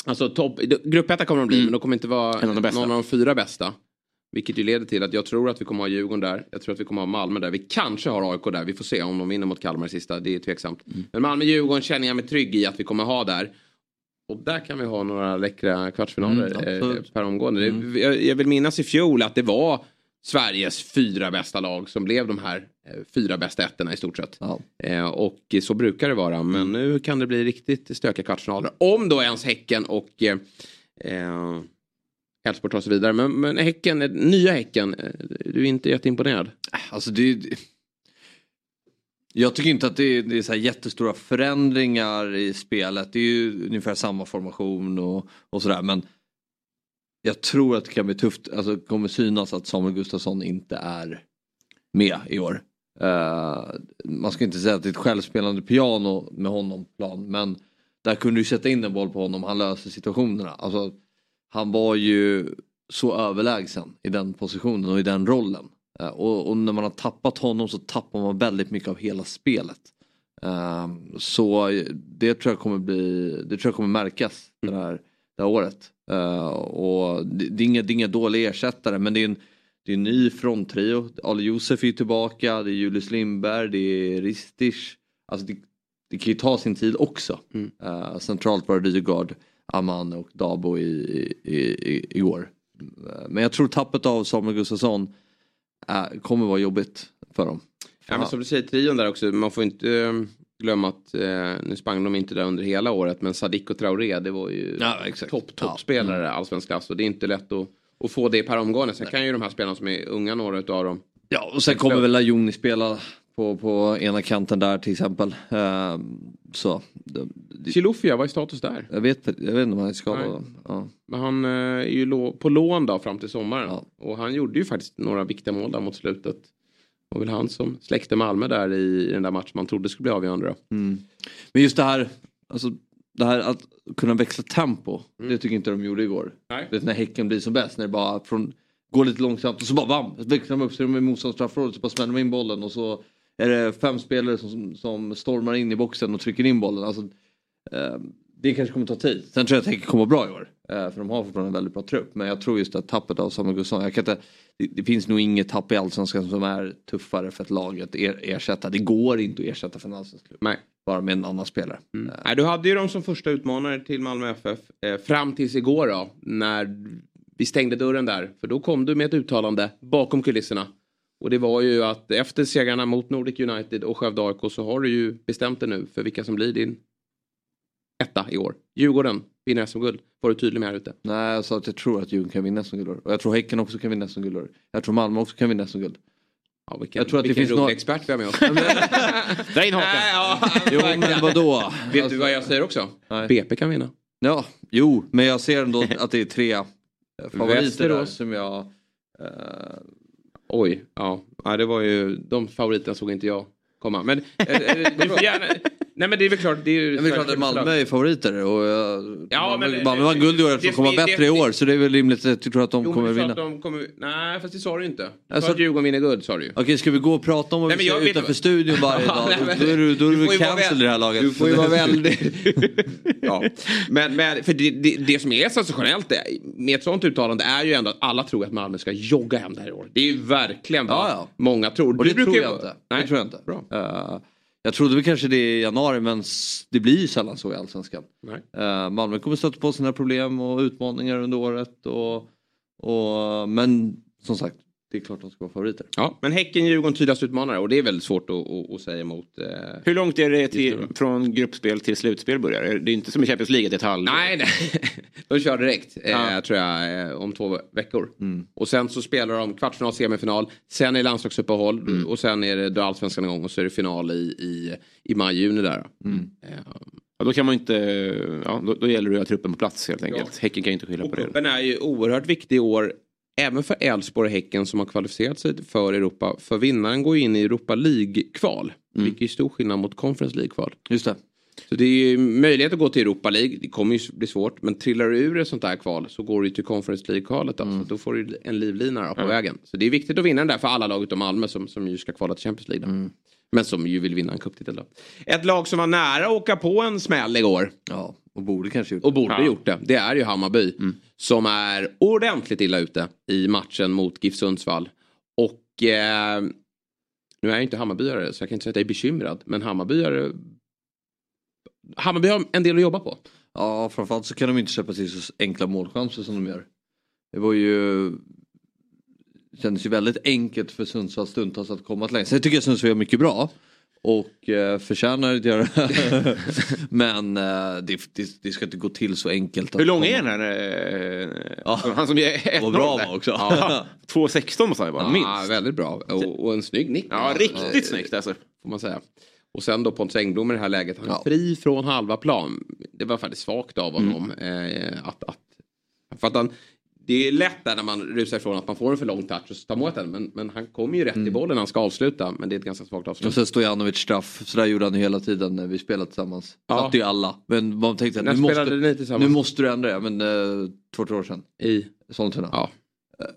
Alltså topp, gruppetta kommer de bli men de kommer inte vara av någon av de fyra bästa. Vilket ju leder till att jag tror att vi kommer ha Djurgården där. Jag tror att vi kommer ha Malmö där. Vi kanske har AIK där. Vi får se om de vinner mot Kalmar i sista. Det är tveksamt. Men Malmö-Djurgården känner jag mig trygg i att vi kommer ha där. Och där kan vi ha några läckra kvartsfinaler Mm, eh, per omgående. Det, jag, jag vill minnas i fjol att det var Sveriges fyra bästa lag som blev de här eh, fyra bästa ettorna i stort sett. Ja. Eh, och så brukar det vara. Men nu kan det bli riktigt stökiga kvartsfinaler. Om då ens Häcken och eh, eh, Elfsborg tar sig vidare. Men, men Häcken, eh, nya Häcken, eh, du är inte jätteimponerad? Alltså det är... Jag tycker inte att det är, det är så här jättestora förändringar i spelet. Det är ju ungefär samma formation och, och sådär. Men jag tror att det kan bli tufft. Alltså det kommer synas att Samuel Gustafsson inte är med i år. Uh, man ska inte säga att det är ett självspelande piano med honom på plan. Men där kunde du sätta in en boll på honom. Han löser situationerna. Alltså, han var ju så överlägsen i den positionen och i den rollen. Uh, Och, och när man har tappat honom så tappar man väldigt mycket av hela spelet. Uh, så det tror jag kommer bli, det tror jag kommer märkas det här, det här året. Eh, och det, det, är inga, det är inga dåliga ersättare men det är en, det är en ny fronttrio. Ali Josef är tillbaka, det är Julius Lindberg, det är Ristich. Alltså det, det kan ju ta sin tid också. Eh, centralt var det Rygaard, Aman och Dabo i, i, i, igår. Eh, Men jag tror tappet av Samuel Gustafsson äh, kommer vara jobbigt för dem. Ja, men som du säger, trion där också. Man får inte eh, glömma att eh, nu sprang de inte där under hela året. Men Sadik och Traoré, det var ju Ja, topp, Ja. toppspelare, allsvensk klass. Och det är inte lätt att, att få det per omgående. Sen kan ju de här spelarna som är unga, några utav dem. Ja, och sen kommer väl Ajoni spela på, på ena kanten där till exempel. Ehm, så, Chilufya, vad är status där? jag, vet, jag vet inte om han är skadad. Ja. Men han eh, är ju på lån då fram till sommaren. Ja. Och han gjorde ju faktiskt några viktiga mål där mot slutet. Var väl han som släckte Malmö där i, den där matchen man trodde skulle bli avgörande. Då. Men just det här, alltså, det här att kunna växla tempo. Det tycker inte de gjorde igår. Nej. Vet, när Häcken blir som bäst. När det bara från, går lite långsamt och så bara bam! Växlar de upp sig med motståndarstraffområdet så bara smäller de in bollen och så är det fem spelare som, som stormar in i boxen och trycker in bollen. Alltså, eh, det kanske kommer ta tid. Sen tror jag att Häcken kommer bra i år. Eh, för de har fortfarande en väldigt bra trupp. Men jag tror just att tappet av Samuel Gustafsson. Jag kan inte, det, det finns nog inget tapp i allsvenskan som är tuffare för ett lag att er, ersätta. Det går inte att ersätta för en allsvensk klubb. Nej. Bara med en annan spelare. Mm. Nej, du hade ju dem som första utmanare till Malmö FF eh, fram tills igår då. När vi stängde dörren där. För då kom du med ett uttalande bakom kulisserna. Och det var ju att efter segrarna mot Nordic United och Skövde AIK så har du ju bestämt dig nu för vilka som blir din etta i år. Djurgården vinner SM-guld. Var du tydlig med här ute? Nej, jag sa att jag tror att Djurgården kan vinna SM-guld. Och jag tror Häcken också kan vinna SM-guld. Jag tror Malmö också kan vinna SM-guld. Ja, vilken, Jag tror att det finns rolig några- expert vi har med oss. [laughs] [laughs] Dra in hakan. Nej, ja, [laughs] Jo, men vadå? Vet du vad jag säger också? Nej. BP kan vinna. Ja, jo, men jag ser ändå att det är tre favoriter där som jag... Eh, Oj, ja. ja. Det var ju, de favoriterna såg inte jag komma. Men eh, eh, du får [laughs] gärna... Nej men det är väl klart. Det är ju jag vet klart att Malmö är favoriter och Ja, Malmö, Malmö vann guld i år det eftersom de kommer är- det- bättre i år så det är väl rimligt att jag tror att de Jo, kommer du vinna. de kommer... Nej, fast det sa du inte. Du Alltså- sa att Djurgården vinner guld, sa du ju. Okej, ska vi gå och prata om vad Nej, vi vet utanför studion varje Ja, [laughs] dag? nej, men- då är du, då är du du cancel väl- i det här laget. Du får ju vara väldigt... [laughs] ja. Men, men för det, det, det som är sensationellt är- med ett sånt uttalande är ju ändå att alla tror att Malmö ska jogga hem det här i år. Det är ju verkligen vad Ja, ja. många tror. Och Du det tror jag inte. Nej. Det tror jag inte. Bra. Eh, jag trodde väl kanske det i januari men det blir ju sällan så i Allsvenskan. Eh, Malmö kommer stöta på sina problem och utmaningar under året. Och, och, men som sagt, det är klart de ska vara favoriter. Ja, men Häcken, Djurgården tydligast utmanare och det är väldigt svårt att, att, att säga emot. Eh... Hur långt är det till, från gruppspel till slutspel börjar? Det är inte som i Champions League, det är ett halvår. Nej, nej. [laughs] De kör direkt, eh, Ja. tror jag, eh, om två veckor. Och sen så spelar de kvartsfinal, semifinal, sen är landslagsuppehåll och sen är det då allsvenskan igång och så är det final i, i, i maj, juni där. Eh, Ja, då kan man inte... Ja, då, då gäller det att ha truppen på plats helt enkelt. Häcken kan ju inte skylla Och på det. cupen är ju oerhört viktig i år. Även för Elfsborg och Häcken som har kvalificerat sig för Europa. För vinnaren går in i Europa League-kval. Vilket är stor skillnad mot Conference League-kval. Just det. Så det är ju möjlighet att gå till Europa League. Det kommer ju bli svårt. Men trillar du ur ett sånt där kval så går du till Conference League-kvalet. Då, så då får du en livlina på vägen. Så det är viktigt att vinna den där för alla lag utom Malmö som, som ju ska kvala till Champions League. Då. Men som ju vill vinna en cuptitel då. Ett lag som var nära att åka på en smäll igår. Ja, och borde kanske gjort Och borde Ja. gjort det. Det är ju Hammarby. Som är ordentligt illa ute i matchen mot GIF Sundsvall. Och eh, nu är jag inte Hammarbyare så jag kan inte säga att jag är bekymrad. Men Hammarbyare Hammarby har en del att jobba på. Ja, framförallt så kan de inte släppa till så enkla målchanser som de gör. Det var ju... Det kändes ju väldigt enkelt för Sundsvall stundtals att komma till längst. Sen tycker jag Sundsvall gör mycket bra. Och eh, förtjänar att göra [laughs] Men eh, det, det, det ska inte gå till så enkelt. Hur lång komma- är den här? Eh, Ja. Han som är 1-0 Vad bra var också. Ja, 2.16 måste han ju vara, Ja, minst. väldigt bra. Och, och en snygg nick. Ja, riktigt snyggt alltså. Får man säga. Och sen då Pontus Engblom i det här läget. Han är Ja. fri från halva plan. Det var faktiskt svagt av honom. Eh, att, att, för att han, det är lätt där när man rusar ifrån att man får en för lång touch och så tar målet den. Men, men han kommer ju rätt i bollen när han ska avsluta. Men det är ett ganska svagt avslut. Och sen Stojanovic straff. Så där gjorde han ju hela tiden när vi spelade tillsammans. Ja. Satte ju alla. Men man tänkte att När nu måste, nu måste du ändra det. Men eh, två, tre år sedan. I, Sollentuna. ja.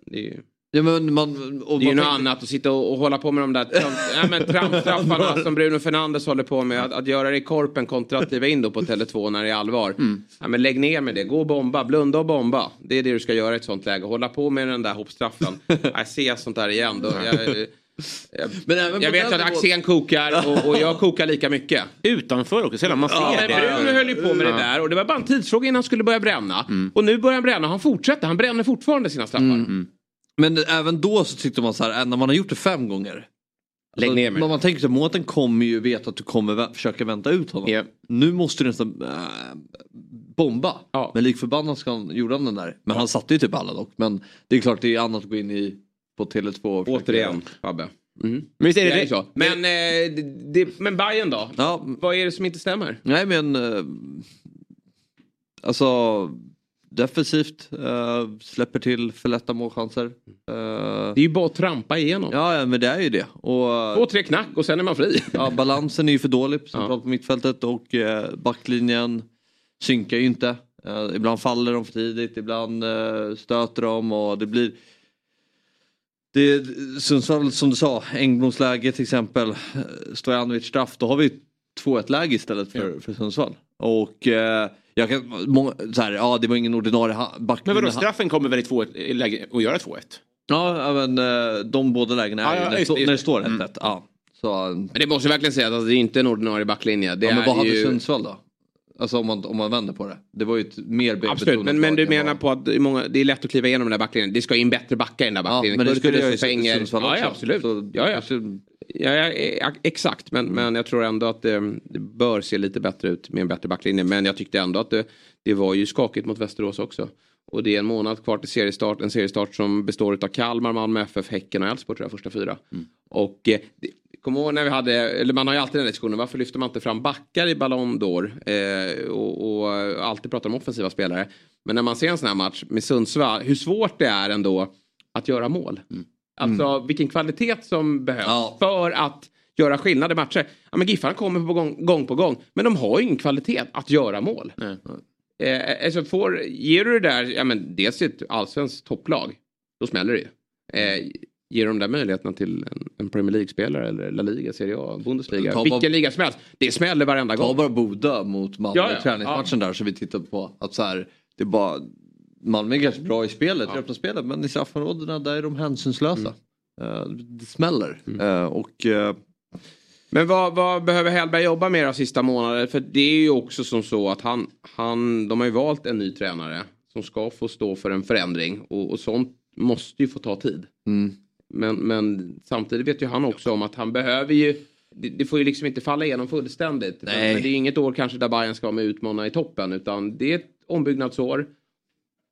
Det är ju, Ja, men man, och det är ju något tänkte- annat att sitta och, och hålla på med de där tramp, [laughs] ja, men trampstraffarna som Bruno Fernandes håller på med. Att, att göra det i korpen kontra att kliva in då på Tele2 när det är allvar. Ja, men lägg ner med det, gå och bomba, blunda och bomba. Det är det du ska göra i ett sånt läge. Hålla på med den där hoppstraffen. [laughs] Jag ser sånt där igen. Då, jag, jag, Men även jag vet att Axén kokar och, och jag kokar lika mycket. Utanför också, sällan man ser Ja, men det. Bruno höll ju på med det där och det var bara en tidsfråga innan han skulle börja bränna. Och nu börjar han bränna, han fortsätter, han bränner fortfarande sina straffar. Men även då så tyckte man så här, äh, när man har gjort det fem gånger. Lägg ner med man, tänker sig, Mårten kommer ju veta att du kommer vä- försöka vänta ut honom. Ja. Nu måste du nästan äh, bomba. Ja. Men lik förbannat ska han, gjorde han den där. Men han satte ju typ alla dock. Men det är klart det är annat att gå in i på Tele2 och försöka- Återigen, Fabbe. Mm. Men visst är Det det, så. Men, eh, det, men Bayern då? Ja, Vad är det som inte stämmer? nej men... eh, Alltså... defensivt, eh, släpper till för lätta målchanser. Eh, Det är ju bara att trampa igenom. ja, ja, men det är ju det. Och, Två, tre knack och sen är man fri. [laughs] ja, balansen är ju för dålig centralt Ja. på mittfältet och eh, backlinjen synkar ju inte. Eh, ibland faller de för tidigt, ibland eh, stöter de och det blir det, Sundsvall som du sa, Engbloms läge till exempel, eh, Stojanovic straff, då har vi 2-1 läge istället för, för Sundsvall. Och eh, jag kan, många, så här, ja det var ingen ordinarie ha- Men backlinje. vadå, straffen kommer väl i två, i läge att göra 2-1? Ja, ja, men eh, de båda lägena är Ja, ja, när, det just stå- just när det står 1-1. Mm. Ja. Så, Men det måste jag verkligen säga att alltså, det är inte en ordinarie backlinje. Det ja, men är vad hade ju... Sundsvall då? Alltså om man, om man vänder på det. Det var ju ett mer Absolut, men, men du menar på att det är, många, det är lätt att kliva igenom den där backlinjen. Det ska in bättre backar i den där Ja, backlinjen. men det skulle jag ju. Sundsvall ja, också. ja, absolut. Så, ja, ja. kanske- Ja, ja, eh, exakt, men, men jag tror ändå att det, det bör se lite bättre ut med en bättre backlinje. Men jag tyckte ändå att det, det var ju skakigt mot Västerås också. Och det är en månad kvar till seriestart. En seriestart som består av Kalmar, Malmö FF, Häcken och Elfsborg tror jag, första fyra. Och eh, det- kom ihåg när vi hade, eller man har ju alltid den diskussionen, varför lyfter man inte fram backar i Ballon d'Or? Eh, och, och alltid pratar om offensiva spelare. Men när man ser en sån här match med Sundsvall, hur svårt det är ändå att göra mål. Alltså vilken kvalitet som behövs Ja. för att göra skillnad i matcher. Ja, men Giffarna kommer på gång, gång på gång, men de har ju ingen kvalitet att göra mål. Nej. Eh, alltså får, ger du det där, ja men dels ett allsvenskt topplag, då smäller det ju. Eh, ger de där möjligheterna till en, en Premier League-spelare eller La Liga, Serie A, Bundesliga, Ta bara- vilken liga som helst. Det smäller varenda Ta gång. bara Boda mot Malmö Ja, ja. träningsmatchen där som vi tittade på. Att så här, det är bara, Malmö är ganska bra i spelet, i öppna spelet men i straffområdena där är de hänsynslösa. Eh, det smäller. Eh, och eh, Men vad, vad behöver Hellberg jobba med de sista månaderna? För det är ju också som så att han, han, de har ju valt en ny tränare som ska få stå för en förändring och, och sånt måste ju få ta tid. mm, Men, men samtidigt vet ju han också om att han behöver ju det, det får ju liksom inte falla igenom fullständigt. Nej. men det är inget år kanske där Bayern ska vara med utmana i toppen utan det är ett ombyggnadsår.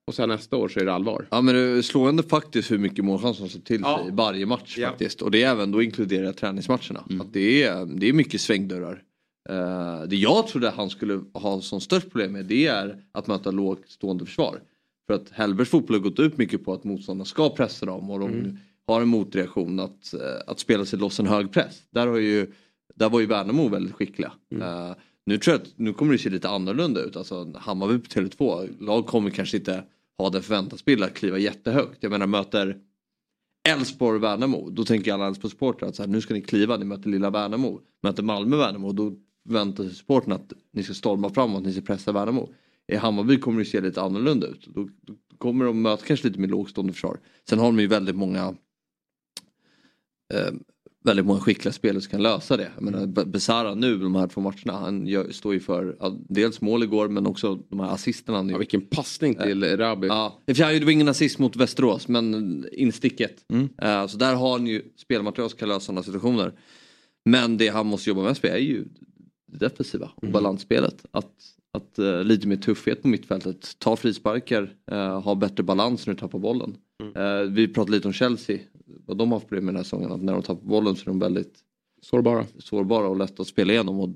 Och sen nästa år så är det allvar. Ja men det är slående faktiskt hur mycket målchanser som till sig Ja. i varje match Ja. faktiskt. Och det är även då inkluderar träningsmatcherna. Att det, är, det är mycket svängdörrar. Eh, det jag trodde han skulle ha som störst problem med det är att möta lågt stående försvar. För att Hellbergs fotboll har gått ut mycket på att motståndarna ska pressa dem och de har en motreaktion att, eh, att spela sig loss en hög press. Där, har ju, där var ju Värnamo väldigt skickliga. Eh, nu tror jag att nu kommer det se lite annorlunda ut. Alltså Hammarby på Tele2, lag kommer kanske inte ha den förväntansbilden att kliva jättehögt. Jag menar möter Elfsborg och Värnamo, då tänker alla Elfsborg-supportrar att så här, nu ska ni kliva, ni möter lilla Värnamo. Möter Malmö Värnamo, då väntar sig supporten att ni ska storma framåt, ni ska pressa Värnamo. I Hammarby kommer det se lite annorlunda ut. Då, då kommer de möta kanske lite mer lågstående försvar. Sen har de ju väldigt många eh, väldigt många skickliga spelare som kan lösa det. Jag menar, Besara nu, de här två matcherna, han gör, står ju för ja, dels mål igår men också de här assisterna. han Ja, vilken passning till Rabi. Ja, han gjorde ingen assist mot Västerås men insticket. Eh, så där har han ju spelmaterial som kan lösa sådana situationer. Men det han måste jobba mest med är ju det defensiva och balanssplet. Att, att eh, lite mer tuffhet på mittfältet, ta frisparkar, uh, ha bättre balans när du tappar bollen. Eh, vi pratade lite om Chelsea, vad de har haft problem med den här säsongen. Att när de tappar bollen så är de väldigt Sårbara. sårbara och lätta att spela igenom. Och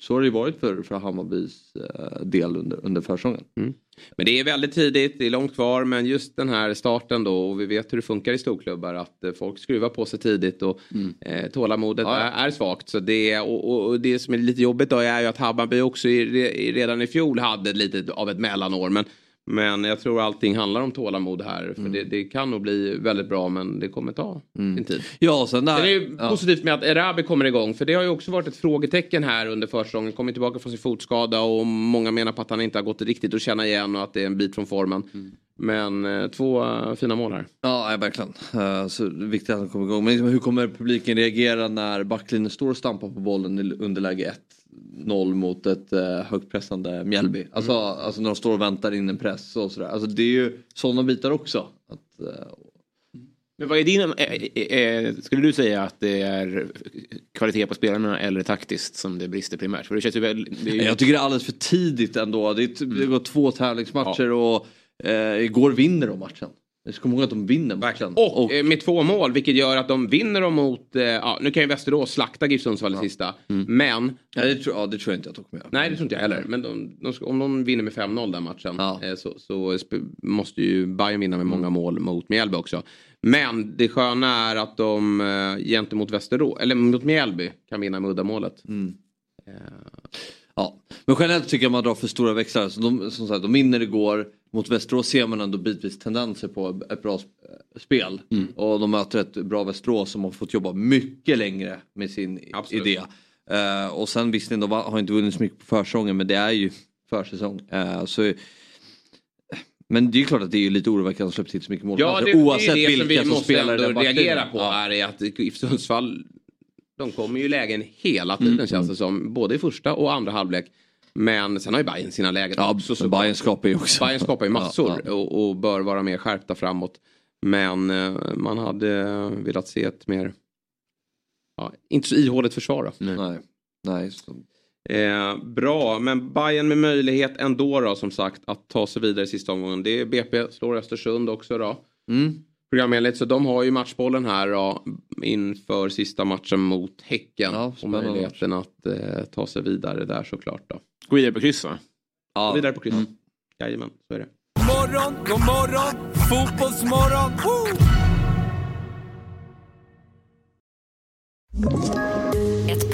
så har det ju varit för, för Hammarbys eh, del under, under försäsongen. Men det är väldigt tidigt, det är långt kvar men just den här starten då och vi vet hur det funkar i storklubbar att eh, folk skruvar på sig tidigt och eh, tålamodet Ja, ja. Är, är svagt. Så det, och, och, och det som är lite jobbigt då är ju att Hammarby också i, i, redan i fjol hade lite av ett mellanår men men jag tror allting handlar om tålamod här. För det, det kan nog bli väldigt bra men det kommer ta sin tid. Ja, sen där, Sen är det ja. positivt med att Erabi kommer igång för det har ju också varit ett frågetecken här under försäsongen. Kommer tillbaka från sin fotskada och många menar på att han inte har gått riktigt att känna igen och att det är en bit från formen. Men eh, två eh, fina mål här. Ja, verkligen. Eh, Så viktigt att han kommer igång. Men liksom, hur kommer publiken reagera när backlinjen står och stampar på bollen i underläge 1-0 mot ett uh, högpressande Mjällby? Alltså, alltså när de står och väntar in en press och sådär. Alltså det är ju sådana bitar också. Att, eh, Men vad är din... eh, eh, skulle du säga att det är kvalitet på spelarna eller taktiskt som det brister primärt? För det känns ju väl... Ju... Jag tycker det är alldeles för tidigt ändå. Det, är, t- det går två tävlingsmatcher och eh, igår vinner de matchen. Jag ska komma ihåg att de vinner matchen. Och, eh, med två mål vilket gör att de vinner dem mot, eh, ja, nu kan ju Västerås slakta GIF Sundsvall i sista. Men, Ja, det, tror, ja, det tror jag inte de kommer göra. nej det tror inte jag heller. Men de, de ska, om de vinner med 5-0 den matchen Ja. eh, så, så måste ju Bayern vinna med många mål mot Mjällby också. Men det sköna är att de eh, gentemot Västerås, eller mot Mjällby kan vinna med uddamålet. Ja. Men generellt tycker jag man drar för stora växlar. Så de, som sagt, de vinner igår. Mot Västerås ser man ändå bitvis tendenser på ett bra sp- spel. Och de möter ett bra Västerås som har fått jobba mycket längre med sin Absolut. idé. Eh, och sen visst, de har inte vunnit så mycket på försäsongen men det är ju försäsong. Eh, så, men det är ju klart att det är lite oroväckande att släppa till så mycket mål. Ja, det, oavsett det är det vilka som vi som måste spelar ändå reagera på Ja. är att GIF Sundsvall de kommer ju lägen hela tiden Mm. känns det som. Både i första och andra halvlek. Men sen har ju Bayern sina lägen Ja, också. så Bayern skapar ju också. Bayern skapar ju massor Ja, Och, och bör vara mer skärpta framåt. Men eh, man hade velat se ett mer, ja, inte så ihåligt försvar då. Nej. Nej, så. Eh, bra, men Bayern med möjlighet ändå då som sagt att ta sig vidare i sista omgången. Det är BP, slår Östersund också då. Mm. Programenligt, så de har ju matchbollen här då, inför sista matchen mot Häcken. Ja, och möjligheten att eh, ta sig vidare där såklart då. Gå vidare på kryss va? Ja. Vidare på kryss. Jajamän, så är det. God morgon, god morgon, fotbollsmorgon. Woo!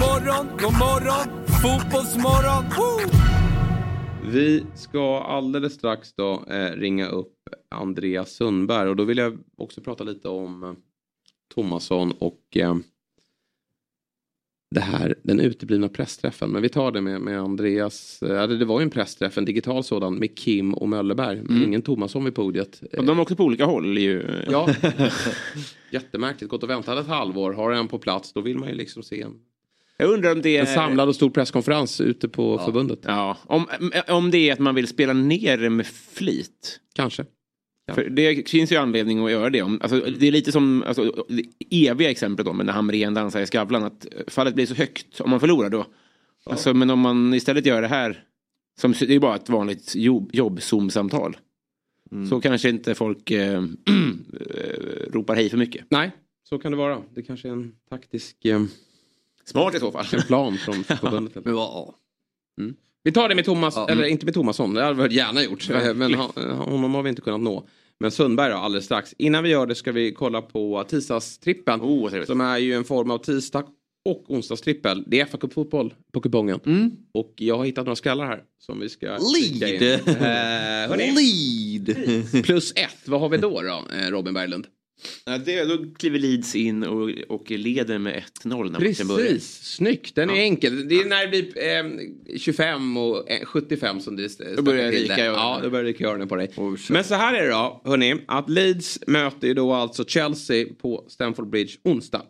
Morgon, god morgon, fotbollsmorgon. Woo! Vi ska alldeles strax då eh, ringa upp Andreas Sundberg och då vill jag också prata lite om eh, Tomasson och eh, det här, den uteblivna pressträffen. Men vi tar det med, med Andreas, eh, det var ju en pressträff, en digital sådan med Kim och Möllerberg. Men ingen Tomasson vid podiet. Och de är också på olika håll ju. Ja, [laughs] jättemärkligt. Gått och väntat ett halvår, har en på plats, då vill man ju liksom se en, Jag undrar om det är... en samlad och stor presskonferens ute på förbundet. Ja, om, om det är att man vill spela ner det med flit. Kanske. För det finns ju anledning att göra det. Om, alltså, det är lite som alltså, det eviga exemplet om när Hamrén dansar i Skavlan. Att fallet blir så högt om man förlorar då. Alltså, men om man istället gör det här. Som, det är bara ett vanligt jobb, jobb-zoom-samtal. Så kanske inte folk eh, [clears throat] eh, ropar hej för mycket. Nej, så kan det vara. Det kanske är en taktisk eh, Smart i så fall. en plan från [laughs] förbundet. Men ja. Vi tar det med Thomas, Ja. eller inte med Thomasson, det hade vi gärna gjort. Eh, Men han, honom har vi inte kunnat nå. Men Sundberg då, alldeles strax. Innan vi gör det ska vi kolla på tisdagstrippen. Oh, som är ju en form av tisdag och onsdagstrippel. Det är fa fotboll på kupongen. Och jag har hittat några skallar här som vi ska kika in. Lead! Eh, Lead! plus ett, vad har vi då då, eh, Robin Berglund? Ja, det, då kliver Leeds in och, och leder med 1-0 när matchen börjar. Precis, snyggt. Den är enkel. Det är när det blir eh, 25 och eh, 75 som det Då börjar till det. Ja, då börjar i öronen på dig. Oh. Men så här är det då, hörni. Att Leeds möter ju då alltså Chelsea på Stamford Bridge onsdag.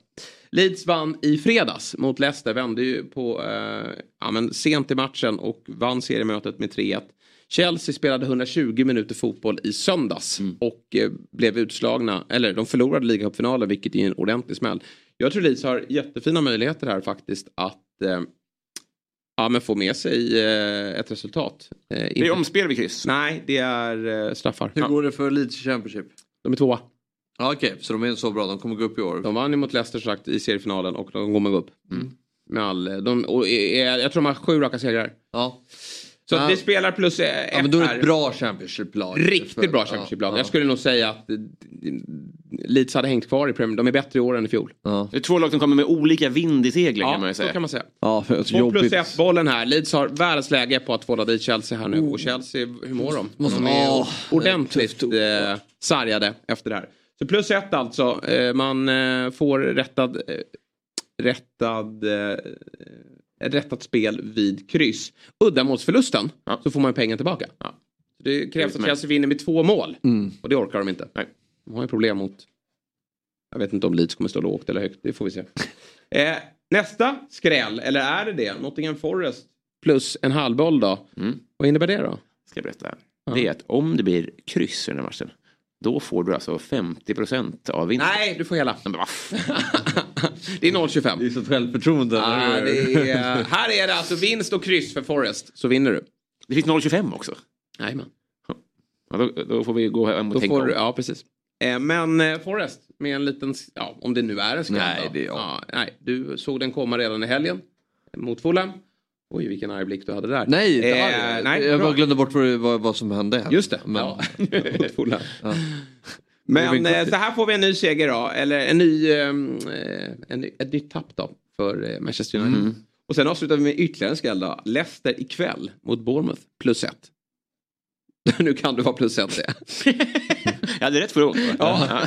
Leeds vann i fredags mot Leicester, vände ju på eh, ja, men sent i matchen och vann seriemötet med 3-1. Chelsea spelade 120 minuter fotboll i söndags och eh, blev utslagna, eller de förlorade ligacupfinalen vilket är en ordentlig smäll. Jag tror Leeds har jättefina möjligheter här faktiskt att eh, ja, men få med sig eh, ett resultat. Eh, Det är omspel vid kryss. Nej, det är eh, straffar. Hur går det för Leeds Championship? De är tvåa. Ja, Okej, så de är så bra. De kommer gå upp i år. De vann ju mot Leicester sagt i seriefinalen och de kommer gå upp. Med all, de, och, jag tror de har sju raka segrar. Ja. Så Ja. det spelar plus ett ja, men då är det ett bra Championship-lag. Riktigt bra Championship-lag. Ja, Jag skulle nog säga att eh, Leeds hade hängt kvar i Premier De är bättre i år än i fjol. Det är två lag som kommer med olika vind i seglen kan man ju Ja, så säga. kan man säga. ja för, alltså, Två plus jobbigt. ett bollen här. Leeds har världens läge på att tvåla dit Chelsea här nu. Och Chelsea, hur mår de? Måste- De är Åh, ordentligt eh, sargade efter det här. Så plus ett alltså. Eh, man eh, får rättad, eh, rättad, eh, rättat spel vid kryss. Uddamålsförlusten Ja. så får man pengen tillbaka. Så det krävs att. Chelsea vinner med två mål. Mm. Och det orkar de inte. Nej. De har ju problem mot Jag vet inte om Leeds kommer stå lågt eller högt, det får vi se. [laughs] Eh, nästa skräll, eller är det det? Nottingham Forest plus en halvboll då. Mm. Vad innebär det då? Ska jag berätta. Det är att om det blir kryss i den här matchen. Då får du alltså 50% av vinsten. Nej, du får hela. Men. [laughs] Det är 0,25. Det är så självförtroende. Ah, det är, här är det alltså vinst och kryss för Forest, så vinner du. Det finns 0,25 också. Jajamän. Ja, då, då får vi gå hem och Då tänka får om. du, ja, precis. Eh, men eh, Forrest med en liten, ja, om det nu är en skräll Nej, det är- ja, nej, du såg den komma redan i helgen mot Fulham. Oj, vilken arg blick du hade där. Nej, inte Eh, arg. nej, jag bara glömde bort vad, vad, som hände. Just det, Men, ja. [laughs] Ja. Men eh, så här får vi en ny seger då, eller en ny, ehm, eh, en, ny- ett nytt tapp då för eh, Manchester United. Mm. Och sen avslutar vi med ytterligare en skräll då. Leicester ikväll mot Bournemouth, plus ett. [laughs] nu kan du vara plus ett [laughs] det. Jag hade rätt förra? Ja.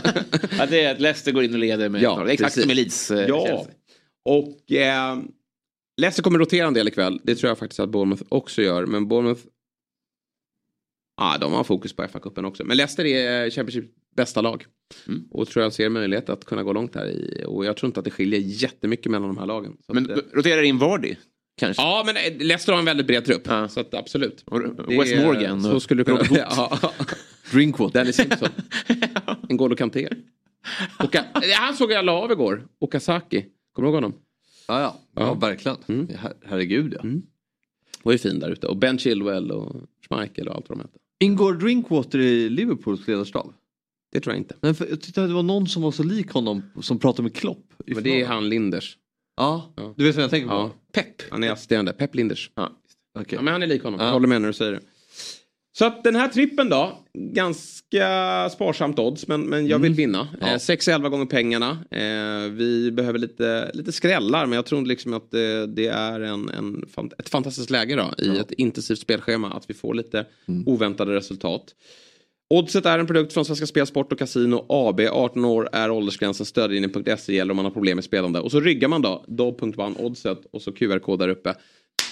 ja, det är att Leicester går in och leder med Ja, ja, Exakt precis. som Leeds. eh, Ja, och eh, Leicester kommer rotera en del ikväll. Det tror jag faktiskt att Bournemouth också gör. Men Bournemouth, ja de har fokus på FA-cupen också. Men Leicester är Championship bästa lag. Mm. Och tror jag ser möjlighet att kunna gå långt här. I, och jag tror inte att det skiljer jättemycket mellan de här lagen. Så Men att, eh, roterar in Vardy? Kanske? Ja, men eh, Leicester har en väldigt bred trupp. Ja. Så att absolut. Och Det Wes är- Morgan? Så och skulle du kunna... Ja, [laughs] Drinkwater. Dennis Simpson. [laughs] N'Golo Kanté. Oka... [laughs] Han såg jag la av igår. Okazaki. Kommer du ihåg honom? Ja, ja. ja verkligen. Mm. Her herregud ja. var ju fin där ute. Och Ben Chilwell och Schmeichel och allt vad de hette. Ingår Drinkwater i Liverpools ledarstab? Det tror jag inte. Men för, jag tyckte att det var någon som var så lik honom som pratade med Klopp. Men det är han Linders. Ja, Ja. du vet vad jag tänker på? Ja. Pep. Han är assisterande. Pep Linders. Ja. Okej. Ja, men han är lik honom. Ja. Jag håller med när du säger det. Så att den här trippen då. Ganska sparsamt odds men, men jag vill vinna. Ja. Eh, 6-11 gånger pengarna. Eh, vi behöver lite, lite skrällar men jag tror liksom att det, det är en, en, ett fantastiskt läge då i ett intensivt spelschema. Att vi får lite oväntade resultat. Oddset är en produkt från Svenska Spel, Sport och Casino AB. 18 år är åldersgränsen. Stödlinjen.se gäller om man har problem med spelande. Och så ryggar man då dobb.one oddset och så QR-kod där uppe.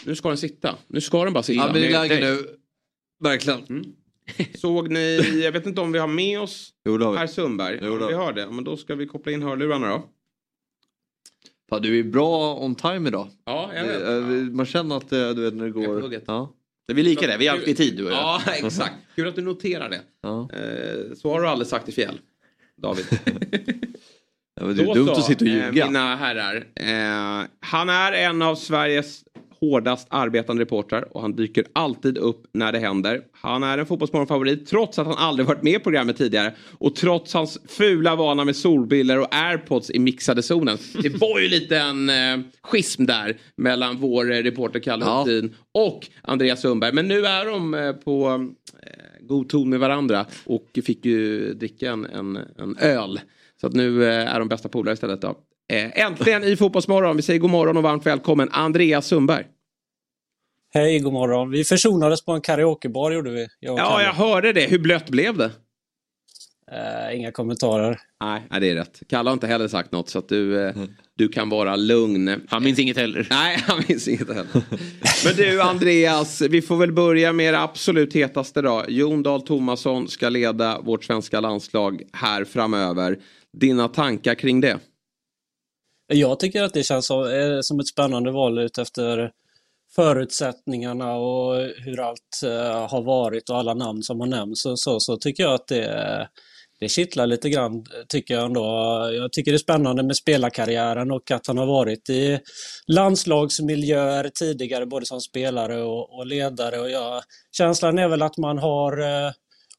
Nu ska den sitta. Nu ska den bara sitta. Ja, läge Det- nu. Verkligen. Såg ni, jag vet inte om vi har med oss [laughs] Jo, har vi. Per Sundberg. Jo, då. vi har det. Men då ska vi koppla in hörlurarna då. Fan, du är bra on time idag. Ja, jag Det- eh, Man känner att eh, du vet när det går. Ja. Det är vi lika där, vi är alltid i tid du och jag. Ja, [laughs] exakt. Kul att du noterar det. Ja. Eh, Så har du aldrig sagt i fjäll. David. [laughs] Ja, men det är Då dumt så, att sitta och ljuga. Mina herrar. Eh, han är en av Sveriges hårdast arbetande reportrar och han dyker alltid upp när det händer. Han är en fotbollsmorgonfavorit trots att han aldrig varit med i programmet tidigare och trots hans fula vana med solbriller och airpods i mixade zonen. Det var ju lite en eh, schism där mellan vår eh, reporter Kalle Ja. Hultin och Andreas Sundberg. Men nu är de eh, på eh, god ton med varandra och fick ju dricka en, en, en öl. Så att nu eh, är de bästa polare istället då. Eh, äntligen i Fotbollsmorgon. Vi säger god morgon och varmt välkommen Andreas Sundberg. Hej, god morgon. Vi försonades på en karaokebar gjorde vi. Jag Ja, Kalle. jag hörde det. Hur blött blev det? Eh, inga kommentarer. Nej, nej, det är rätt. Kalle har inte heller sagt något så att du, eh, du kan vara lugn. Han minns inget heller. Nej, han minns inget heller. [laughs] Men du Andreas, vi får väl börja med det absolut hetaste då. Jon Dahl Tomasson ska leda vårt svenska landslag här framöver. Dina tankar kring det? Jag tycker att det känns som, eh, som ett spännande val utefter förutsättningarna och hur allt eh, har varit och alla namn som har nämnts och så, så tycker jag att det, det kittlar lite grann, tycker jag ändå. Jag tycker det är spännande med spelarkarriären och att han har varit i landslagsmiljöer tidigare, både som spelare och, och ledare. Och jag, känslan är väl att man har eh,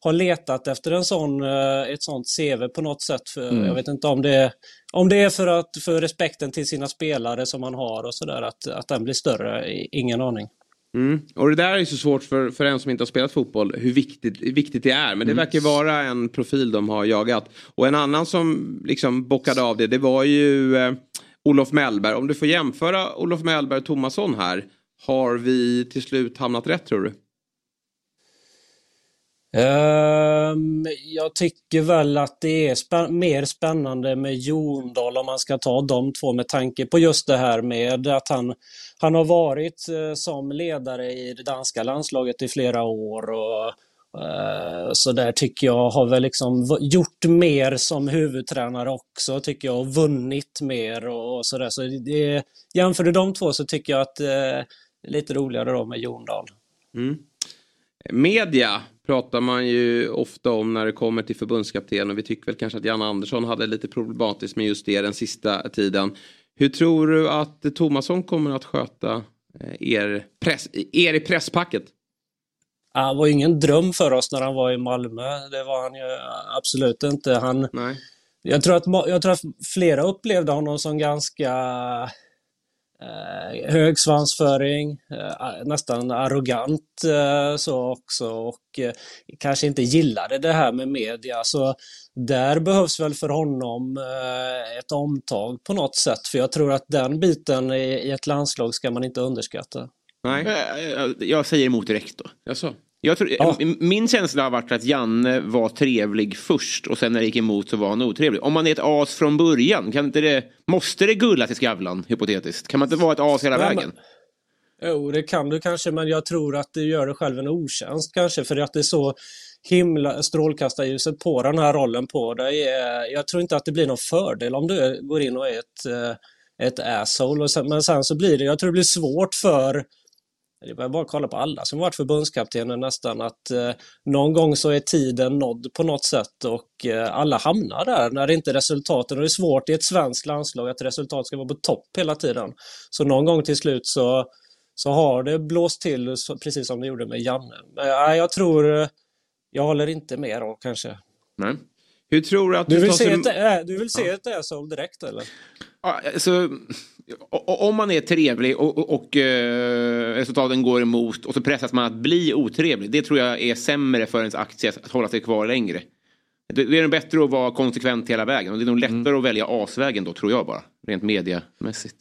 har letat efter en sån, eh, ett sånt CV på något sätt. För, Mm. Jag vet inte om det, om det är för, att, för respekten till sina spelare som man har och sådär, att, att den blir större. Ingen aning. Mm. Och det där är så svårt för, för en som inte har spelat fotboll hur viktigt, viktigt det är. Men det verkar ju vara en profil de har jagat. Och en annan som liksom bockade av det, det var ju eh, Olof Mellberg. Om du får jämföra Olof Mellberg och Tomasson här. Har vi till slut hamnat rätt tror du? Ehm, jag tycker väl att det är spä- mer spännande med Jondal om man ska ta de två med tanke på just det här med att han, han har varit eh, som ledare i det danska landslaget i flera år och, eh, Så där tycker jag har väl liksom gjort mer som huvudtränare också, tycker jag, och vunnit mer och, och sådär. Så det, jämför du de två så tycker jag att eh, det är lite roligare då med Jon Dahl. Mm. Media pratar man ju ofta om när det kommer till förbundskapten och vi tycker väl kanske att Jan Andersson hade lite problematiskt med just det den sista tiden. Hur tror du att Tomasson kommer att sköta eh, er, press, er i presspacket? Han var ju ingen dröm för oss när han var i Malmö. Det var han ju absolut inte. Han, Nej. Jag, tror att, jag tror att flera upplevde honom som ganska eh, hög svansföring, eh, nästan arrogant eh, så också och eh, kanske inte gillade det här med media. Så där behövs väl för honom eh, ett omtag på något sätt. För jag tror att den biten i, i ett landslag ska man inte underskatta. Nej. Eh, Jag säger emot direkt då. Jaså? Jag tror, Min känsla har varit att Janne var trevlig först och sen när det gick emot så var han otrevlig. Om man är ett as från början, kan inte det, måste det gulla till Skavlan hypotetiskt? Kan man inte vara ett as hela Nej, men- vägen? Jo, det kan du kanske, men jag tror att du gör dig själv en otjänst kanske för att det är så himla strålkastarljuset på den här rollen på dig. Jag tror inte att det blir någon fördel om du går in och är ett, eh, ett asshole. Men sen så blir det, jag tror det blir svårt för det är bara att kolla på alla som varit förbundskaptener nästan att eh, någon gång så är tiden nådd på något sätt och eh, alla hamnar där när det inte är resultaten. Och det är svårt i ett svenskt landslag att resultat ska vara på topp hela tiden. Så någon gång till slut så, så har det blåst till precis som det gjorde med Janne. Men nej, jag tror, eh, jag håller inte med då kanske. Nej. Hur tror du att Du det vill se sig- ett, äh, du vill se ett asshole direkt eller? Ja, alltså, om man är trevlig och, och, och eh, resultaten går emot och så pressas man att bli otrevlig. Det tror jag är sämre för ens aktie att hålla sig kvar längre. Det, det är nog bättre att vara konsekvent hela vägen och det är nog lättare att välja asvägen då tror jag bara. Rent mediamässigt.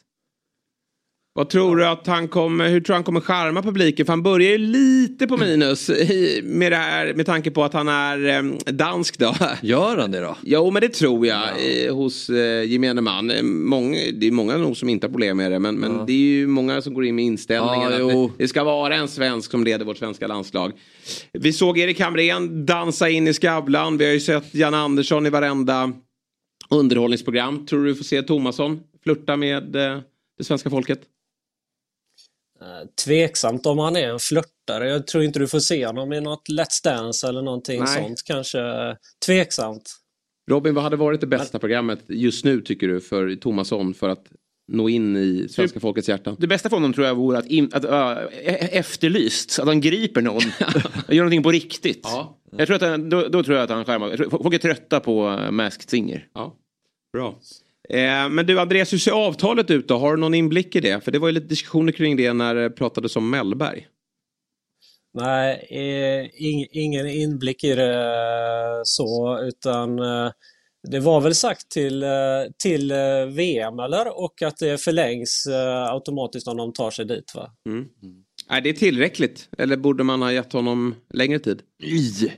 Vad tror du att han kommer, hur tror du han kommer charma publiken? För han börjar ju lite på minus i- med det här med tanke på att han är eh, dansk då. Gör han det då? Jo men det tror jag eh, hos eh, gemene man. Många, det är många nog som inte har problem med det men, men det är ju många som går in med inställningen Ja, att det, det ska vara en svensk som leder vårt svenska landslag. Vi såg Erik Hamrén dansa in i Skavlan. Vi har ju sett Jan Andersson i varenda underhållningsprogram. Tror du du får se Tomasson flirta med eh, det svenska folket? Eh, Tveksamt om han är en flörtare. Jag tror inte du får se honom i något Let's Dance eller någonting Nej. sånt kanske. Tveksamt. Robin, vad hade varit det bästa programmet just nu tycker du för Tomasson för att nå in i svenska folkets hjärtan? Det bästa för honom tror jag vore att, in, att äh, e- efterlyst, att han griper någon [laughs] och gör någonting på riktigt. Jag tror att han, då, då tror jag att han skärmar. Folk är trötta på uh, Masked Singer. Ja, bra. Eh, men du Andreas, hur ser avtalet ut då? Har du någon inblick i det? För det var ju lite diskussioner kring det när det pratades om Mellberg. Nej, eh, ing, ingen inblick i det eh, så, utan eh, det var väl sagt till, till VM eller? Och att det förlängs automatiskt om de tar sig dit va? Mm. Är det tillräckligt? Eller borde man ha gett honom längre tid? I.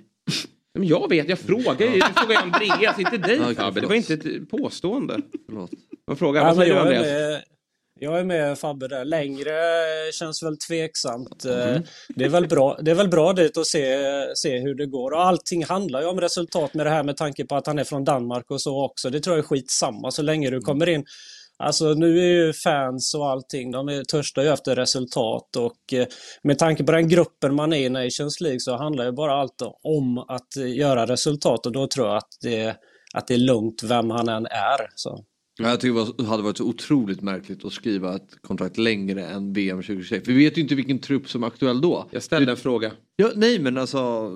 Men jag vet, jag frågar ju. Du frågar Andreas, inte dig Fabbe. Det förlåt. var inte ett påstående. Man frågar, Ja, vad säger du jag, är Andreas? med, jag är med Fabbe där. Längre känns väl tveksamt. Mm. Det, är väl bra, det är väl bra dit att se, se hur det går. Och allting handlar ju om resultat med det här med tanke på att han är från Danmark och så också. Det tror jag är skitsamma så länge du kommer in. Alltså nu är ju fans och allting, de är törsta ju efter resultat och eh, med tanke på den gruppen man är i Nations League så handlar ju bara allt om att eh, göra resultat och då tror jag att det, att det är lugnt vem han än är. Så. Ja, Jag tycker det hade varit så otroligt märkligt att skriva ett kontrakt längre än VM 2026. Vi vet ju inte vilken trupp som är aktuell då. Jag ställde en fråga. Ja, nej men alltså.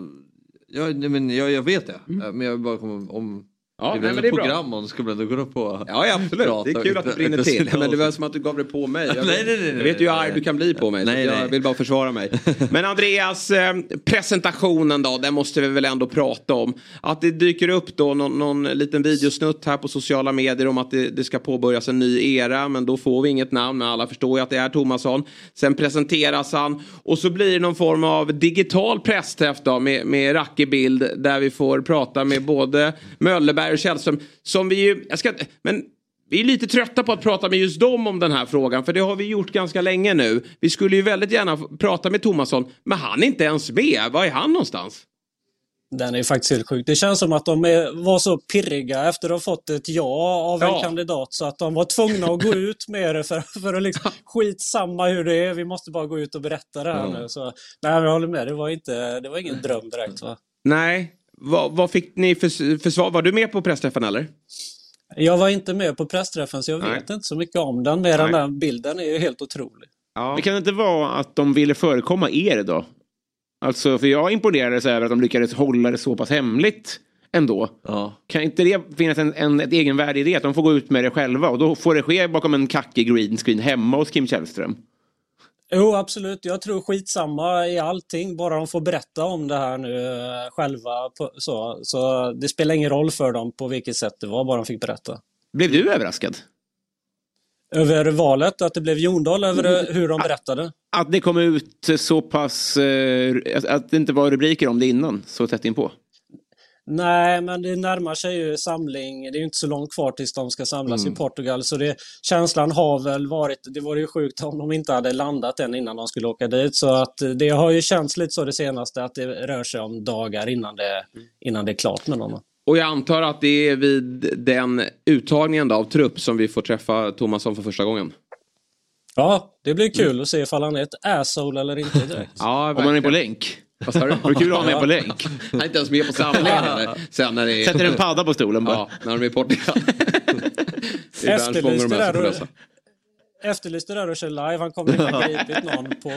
Ja, nej, men jag, jag vet det. Eh, Men jag bara komma om. Ja, det nej, är väl ett program om ska väl ändå gå upp på. Ja, ja absolut. Det är kul att det brinner till. Men det var som att du gav det på mig. [laughs] Jag, Nej, nej, nej, nej, jag vet ju hur nej. arg du kan bli på mig. Nej, så jag nej. vill bara försvara mig. [laughs] Men Andreas, eh, presentationen då, den måste vi väl ändå prata om. Att det dyker upp då någon, någon liten videosnutt här på sociala medier om att det, det ska påbörjas en ny era. Men då får vi inget namn, men alla förstår ju att det är Tomasson. Sen presenteras han och så blir det någon form av digital pressträff då med, med rackig bild där vi får prata med både Möllerberg och Källström. Som vi ju, jag ska, men vi är lite trötta på att prata med just dem om den här frågan för det har vi gjort ganska länge nu. Vi skulle ju väldigt gärna prata med Tomasson men han är inte ens med. Var är han någonstans? Den är ju faktiskt helt sjuk. Det känns som att de är, var så pirriga efter att ha fått ett ja av en Ja. kandidat så att de var tvungna att gå ut med det för, för att liksom, [laughs] skitsamma hur det är, vi måste bara gå ut och berätta det här Ja. nu. Så, nej, jag håller med, det var, inte, det var ingen dröm direkt. Va? Nej. Vad, vad fick ni för, för svar? Var du med på pressträffen eller? Jag var inte med på pressträffen så jag Nej. vet inte så mycket om den, mer än den bilden är ju helt otrolig. Det kan inte vara att de ville förekomma er då? Alltså, för jag imponerades över att de lyckades hålla det så pass hemligt ändå. Kan inte det finnas en, en, ett egenvärde i det? Att de får gå ut med det själva och då får det ske bakom en kackig green screen hemma hos Kim Källström? Jo, absolut. Jag tror skitsamma i allting, bara de får berätta om det här nu eh, själva. Så, så det spelar ingen roll för dem på vilket sätt det var, bara de fick berätta. Blev du överraskad? Över valet, att det blev Jondal, över hur de berättade. Att det kom ut så pass... Eh, att- att det inte var rubriker om det innan, så tätt inpå? Nej, men det närmar sig ju samling. Det är ju inte så långt kvar tills de ska samlas Mm. i Portugal. Så det, känslan har väl varit, det vore ju sjukt om de inte hade landat än innan de skulle åka dit. Så att det har ju känts lite så det senaste, att det rör sig om dagar innan det, innan det är klart med dem. Och jag antar att det är vid den uttagningen av trupp som vi får träffa Thomasson för första gången. Ja, det blir kul att se ifall han är ett asshole eller inte direkt. Ja, Om man är på länk? Vad sa du? Var det kul att ha med på länk? Han är inte ens med på samlingen. Sen när det är... Sätter en padda på stolen bara. Ja, när de är i Portugal. Där och, efterlyste där och kör live. Han kommer inte ha gripit någon på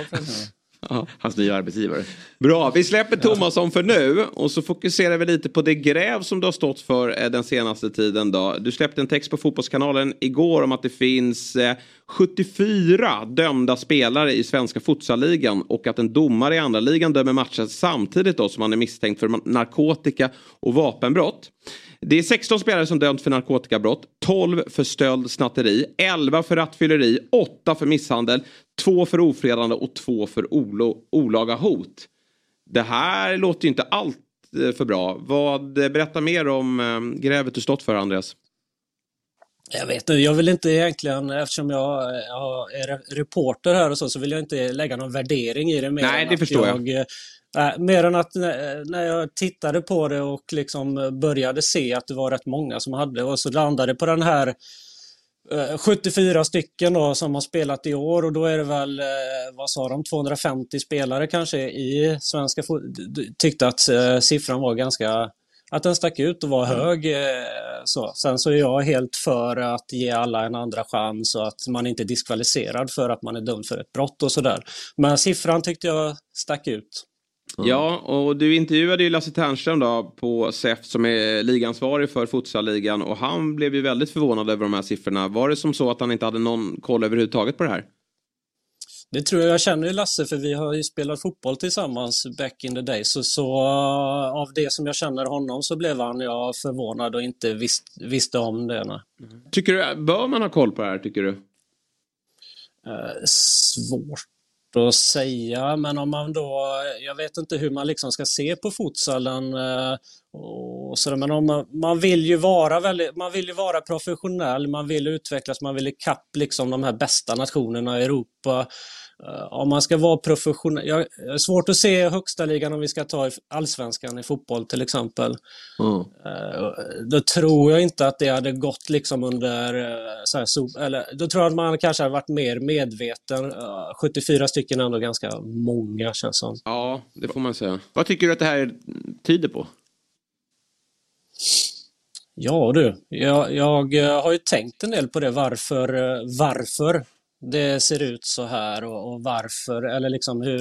Hans nya arbetsgivare. Bra, vi släpper Thomasson för nu och så fokuserar vi lite på det gräv som du har stått för eh, den senaste tiden. Då. Du släppte en text på Fotbollskanalen igår om att det finns eh, 74 dömda spelare i svenska futsalligan och att en domare i andra ligan dömer matcher samtidigt då som han är misstänkt för narkotika och vapenbrott. Det är 16 spelare som dömts för narkotikabrott, 12 för stöld, snatteri, 11 för rattfylleri, 8 för misshandel, 2 för ofredande och 2 för olo, olaga hot. Det här låter ju inte allt eh, för bra. Vad, eh, berätta mer om eh, grävet du stått för, Andreas. Jag vet inte, jag vill inte egentligen, eftersom jag är re- reporter här och så, så vill jag inte lägga någon värdering i det. Mer Nej, det förstår jag. eh, nej, mer än att när när jag tittade på det och liksom började se att det var rätt många som hade och så landade på den här eh, 74 stycken då som har spelat i år och då är det väl, eh, vad sa de, 250 spelare kanske i svenska Tyckte att eh, siffran var ganska, att den stack ut och var hög. eh, Så. Sen så är jag helt för att ge alla en andra chans och att man inte är diskvalificerad för att man är dömd för ett brott och sådär. Men siffran tyckte jag stack ut. Ja, och du intervjuade ju Lasse Ternström då på SEF som är ligansvarig för futsalligan och han blev ju väldigt förvånad över de här siffrorna. Var det som så att han inte hade någon koll överhuvudtaget på det här? Det tror jag, jag känner ju Lasse för vi har ju spelat fotboll tillsammans back in the day. Så, så uh, av det som jag känner honom så blev han ja, förvånad och inte visst, visste om det. Nej. Tycker du, bör man ha koll på det här tycker du? Eh, svårt att säga, men om man då, jag vet inte hur man liksom ska se på futsalen. Eh, och men om man, man, vill ju vara väldigt, man vill ju vara professionell, man vill utvecklas, man vill ikapp liksom de här bästa nationerna i Europa. Eh, Om man ska vara professionell, jag jag har svårt att se högsta ligan om vi ska ta i allsvenskan i fotboll till exempel. Eh, Då tror jag inte att det hade gått liksom under... eh, Så här, so- eller, då tror jag att man kanske hade varit mer medveten. Eh, 74 stycken är ändå ganska många känns som. Ja, det får man säga. Vad tycker du att det här tyder på? Ja du, jag, jag har ju tänkt en del på det varför, varför det ser ut så här och, och varför, eller liksom hur,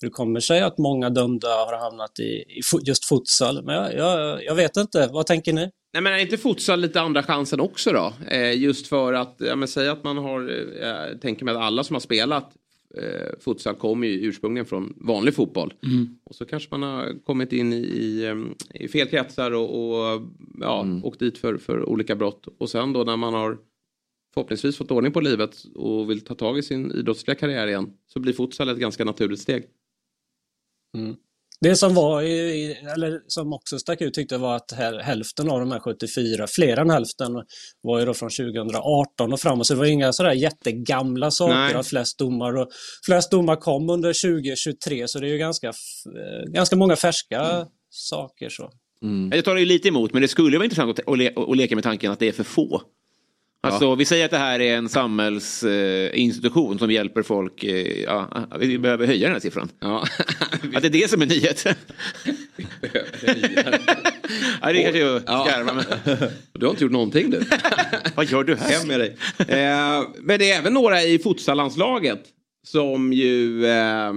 hur det kommer sig att många dömda har hamnat i, i just futsal. Men jag, jag, jag vet inte, vad tänker ni? Nej men är inte futsal lite andra chansen också då? Eh, just för att, ja men säg att man har, eh, jag tänker mig att alla som har spelat eh, futsal kommer ju ursprungligen från vanlig fotboll. Och så kanske man har kommit in i, i, i fel kretsar och, och ja, åkt dit för, för olika brott. Och sen då när man har förhoppningsvis fått ordning på livet och vill ta tag i sin idrottsliga karriär igen så blir futsal ett ganska naturligt steg. Det som var, eller som också stack ut tyckte jag var att häl- hälften av de här 74, fler än hälften, var ju då från 2018 och framåt. Så det var inga sådär jättegamla saker Nej. flest domar, och, flest domar kom under 2023 så det är ju ganska, eh, ganska många färska saker. så. Mm. Jag tar det lite emot, men det skulle vara intressant att, le att leka med tanken att det är för få. Alltså. Vi säger att det här är en samhällsinstitution som hjälper folk. Eh, ja, vi behöver höja den här siffran. Ja. [laughs] att det är det som är nyhet. [laughs] ja, det kanske jag skarvar med. Du har inte gjort någonting du. [laughs] Vad gör du här? Hem med dig. Eh, men det är även några i futsallandslaget som ju eh,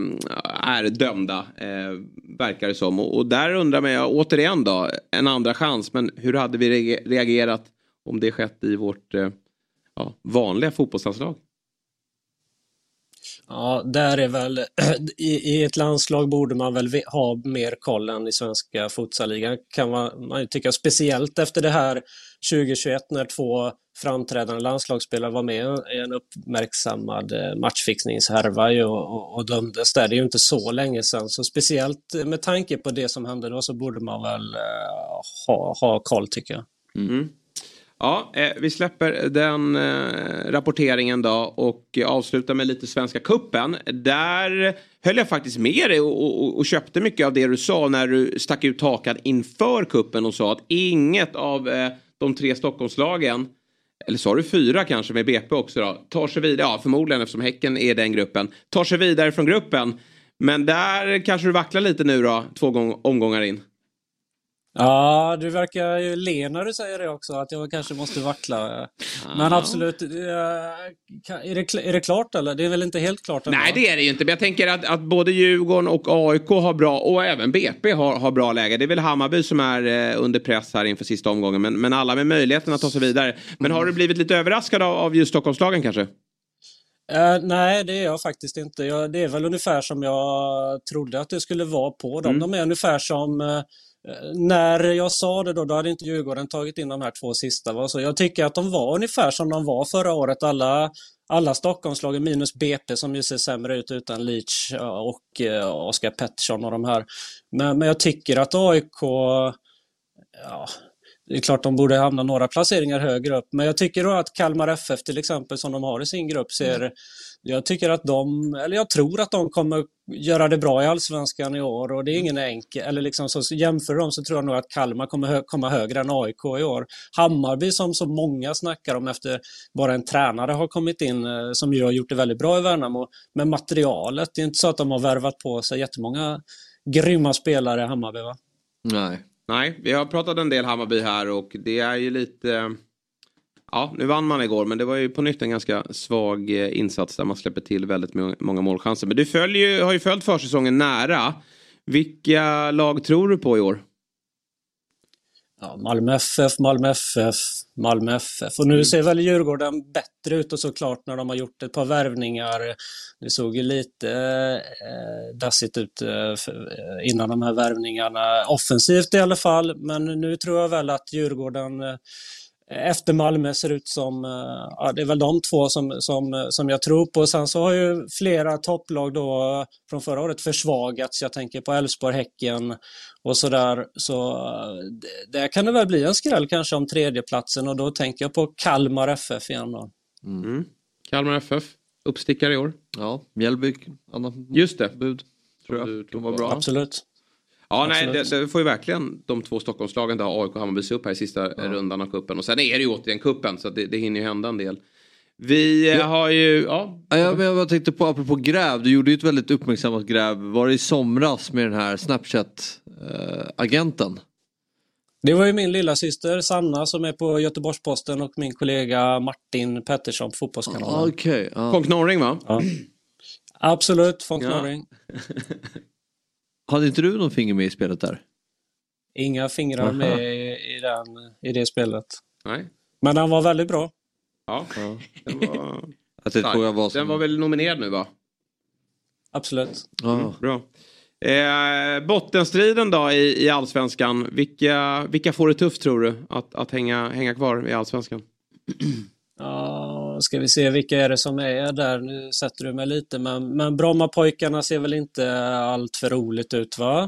är dömda, eh, verkar det som. Och, och där undrar man, återigen då, en andra chans. Men hur hade vi reagerat om det skett i vårt eh, ja, vanliga fotbollslandslag? Ja, där är väl, [clears throat] i, i, ett landslag borde man väl ha mer koll än i svenska futsalligan kan man, man tycka. Speciellt efter det här 2021 när två framträdande landslagsspelare var med i en uppmärksammad eh, matchfixningshärva och, och, och dömdes där. Det är ju inte så länge sedan, så speciellt med tanke på det som hände då så borde man väl ha, ha koll tycker jag. Mm. Ja, eh, vi släpper den eh, rapporteringen då och avslutar med lite Svenska Kuppen. Där höll jag faktiskt med dig och, och, och, köpte mycket av det du sa när du stack ut hakan inför kuppen och sa att inget av eh, de tre Stockholmslagen eller sa du fyra kanske med BP också då, tar sig vidare, ja förmodligen eftersom Häcken är den gruppen, tar sig vidare från gruppen. Men där kanske du vacklar lite nu då, två omgångar in. Ja, du verkar ju le när du säger det också, att jag kanske måste vackla. Men absolut, är det, är det klart eller? Det är väl inte helt klart? Eller? Nej, det är det ju inte. Men jag tänker att, att både Djurgården och AIK har bra, och även BP har, har bra läge. Det är väl Hammarby som är eh, under press här inför sista omgången. Men, men alla med möjligheten att ta sig vidare. Men har du blivit lite överraskad av, av just Stockholmslagen kanske? Uh, nej, det är jag faktiskt inte. Jag, det är väl ungefär som jag trodde att det skulle vara på dem. Mm. De är ungefär som uh, Eh, när jag sa det då, då hade inte Djurgården tagit in de här två sista. Så jag tycker att de var ungefär som de var förra året. Alla, alla Stockholmslagen minus BP som ju ser sämre ut utan Leach och eh, Oskar Pettersson och de här. Men, men jag tycker att AIK, ja, det är klart de borde hamna några placeringar högre upp, men jag tycker då att Kalmar FF till exempel som de har i sin grupp ser mm. Jag tycker att de, eller jag tror att de kommer göra det bra i Allsvenskan i år och det är ingen enkel, eller liksom så jämför de så tror jag nog att Kalmar kommer hö komma högre än AIK i år. Hammarby som så många snackar om efter bara en tränare har kommit in eh, som ju har gjort det väldigt bra i Värnamo. Men materialet, det är inte så att de har värvat på sig jättemånga grymma spelare Hammarby va? Nej. Nej, vi har pratat en del Hammarby här och det är ju lite Ja, nu vann man igår men det var ju på nytt en ganska svag eh, insats där man släpper till väldigt många målchanser. Men du följer, har ju följt försäsongen nära. Vilka lag tror du på i år? Ja, Malmö FF, Malmö FF, Malmö FF. Och nu mm. ser väl Djurgården bättre ut och såklart när de har gjort ett par värvningar. Det såg ju lite eh, dassigt ut eh, innan de här värvningarna. Offensivt i alla fall, men nu tror jag väl att Djurgården eh, efter Malmö ser ut som, eh, ja, det är väl de två som, som, som jag tror på. Sen så har ju flera topplag då från förra året försvagats. Jag tänker på Elfsborg, Häcken och sådär. Så eh, där kan det väl bli en skräll kanske om tredjeplatsen och då tänker jag på Kalmar FF igen då. Mm. Kalmar FF, uppstickare i år. Ja, Mjällby, annat Just det. bud. Tror jag. Kan vara bra. Absolut. Ja, nej, det, det, får ju verkligen de två Stockholmslagen där AIK och Hammarby se upp här i sista ja. rundan av kuppen. Och sen är det ju återigen kuppen så det, det hinner ju hända en del. Vi ja. har ju, ja. ja jag, jag tänkte på, apropå gräv, du gjorde ju ett väldigt uppmärksammat gräv. Var det i somras med den här Snapchat-agenten? Eh, det var ju min lilla syster Sanna som är på Göteborgs-Posten och min kollega Martin Pettersson på Fotbollskanalen. Ah, okay, ah. Von Knorring va? Ja. Absolut, von Knorring. [laughs] Hade inte du någon finger med i spelet där? Inga fingrar Aha. med i, den, i det spelet. Nej. Men han var väldigt bra. Ja, den var, [laughs] jag var som... den var väl nominerad nu va? Absolut. Mm, bra. Eh, bottenstriden då i, i allsvenskan. Vilka, vilka får det tufft tror du att, att hänga, hänga kvar i allsvenskan? [clears throat] Ja, ska vi se vilka är det som är där. Nu sätter du mig lite, men, men Brommapojkarna ser väl inte allt för roligt ut va?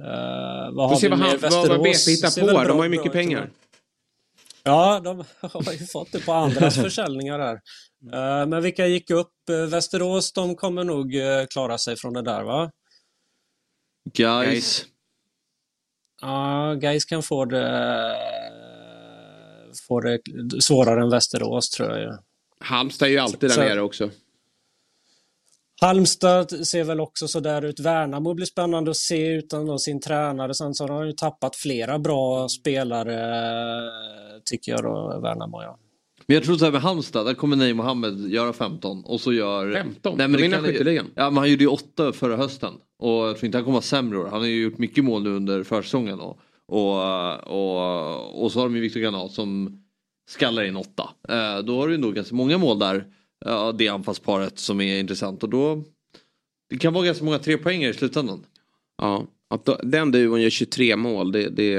Uh, vad har se vad, han, vad, vad BP hittar på, de har ju mycket pengar. Ja, de [laughs] har ju fått det på andras [laughs] försäljningar där. Uh, men vilka gick upp? Uh, Västerås, de kommer nog uh, klara sig från det där va? Guys. Ja, Gais kan få det, få det svårare än Västerås tror jag. Halmstad är ju alltid där Så- nere också. Halmstad ser väl också så där ut. Värnamo blir spännande att se utan då sin tränare. Sen så har de ju tappat flera bra spelare tycker jag då, Värnamo. Ja. Men jag tror så här med Halmstad, där kommer Nej Mohammed göra 15 och så gör... 15? Nej, men det vinner kan- skytteligan. Ja men han gjorde ju 8 förra hösten. Och jag tror inte han kommer vara sämre år. Han har ju gjort mycket mål nu under försäsongen. Och, och, och, och så har de ju Viktor Granat som skallar in 8. Eh, då har du ändå ganska många mål där. Ja, det anfallsparet som är intressant och då... Det kan vara ganska många trepoängare i slutändan. Ja, att den duon gör 23 mål, det, det,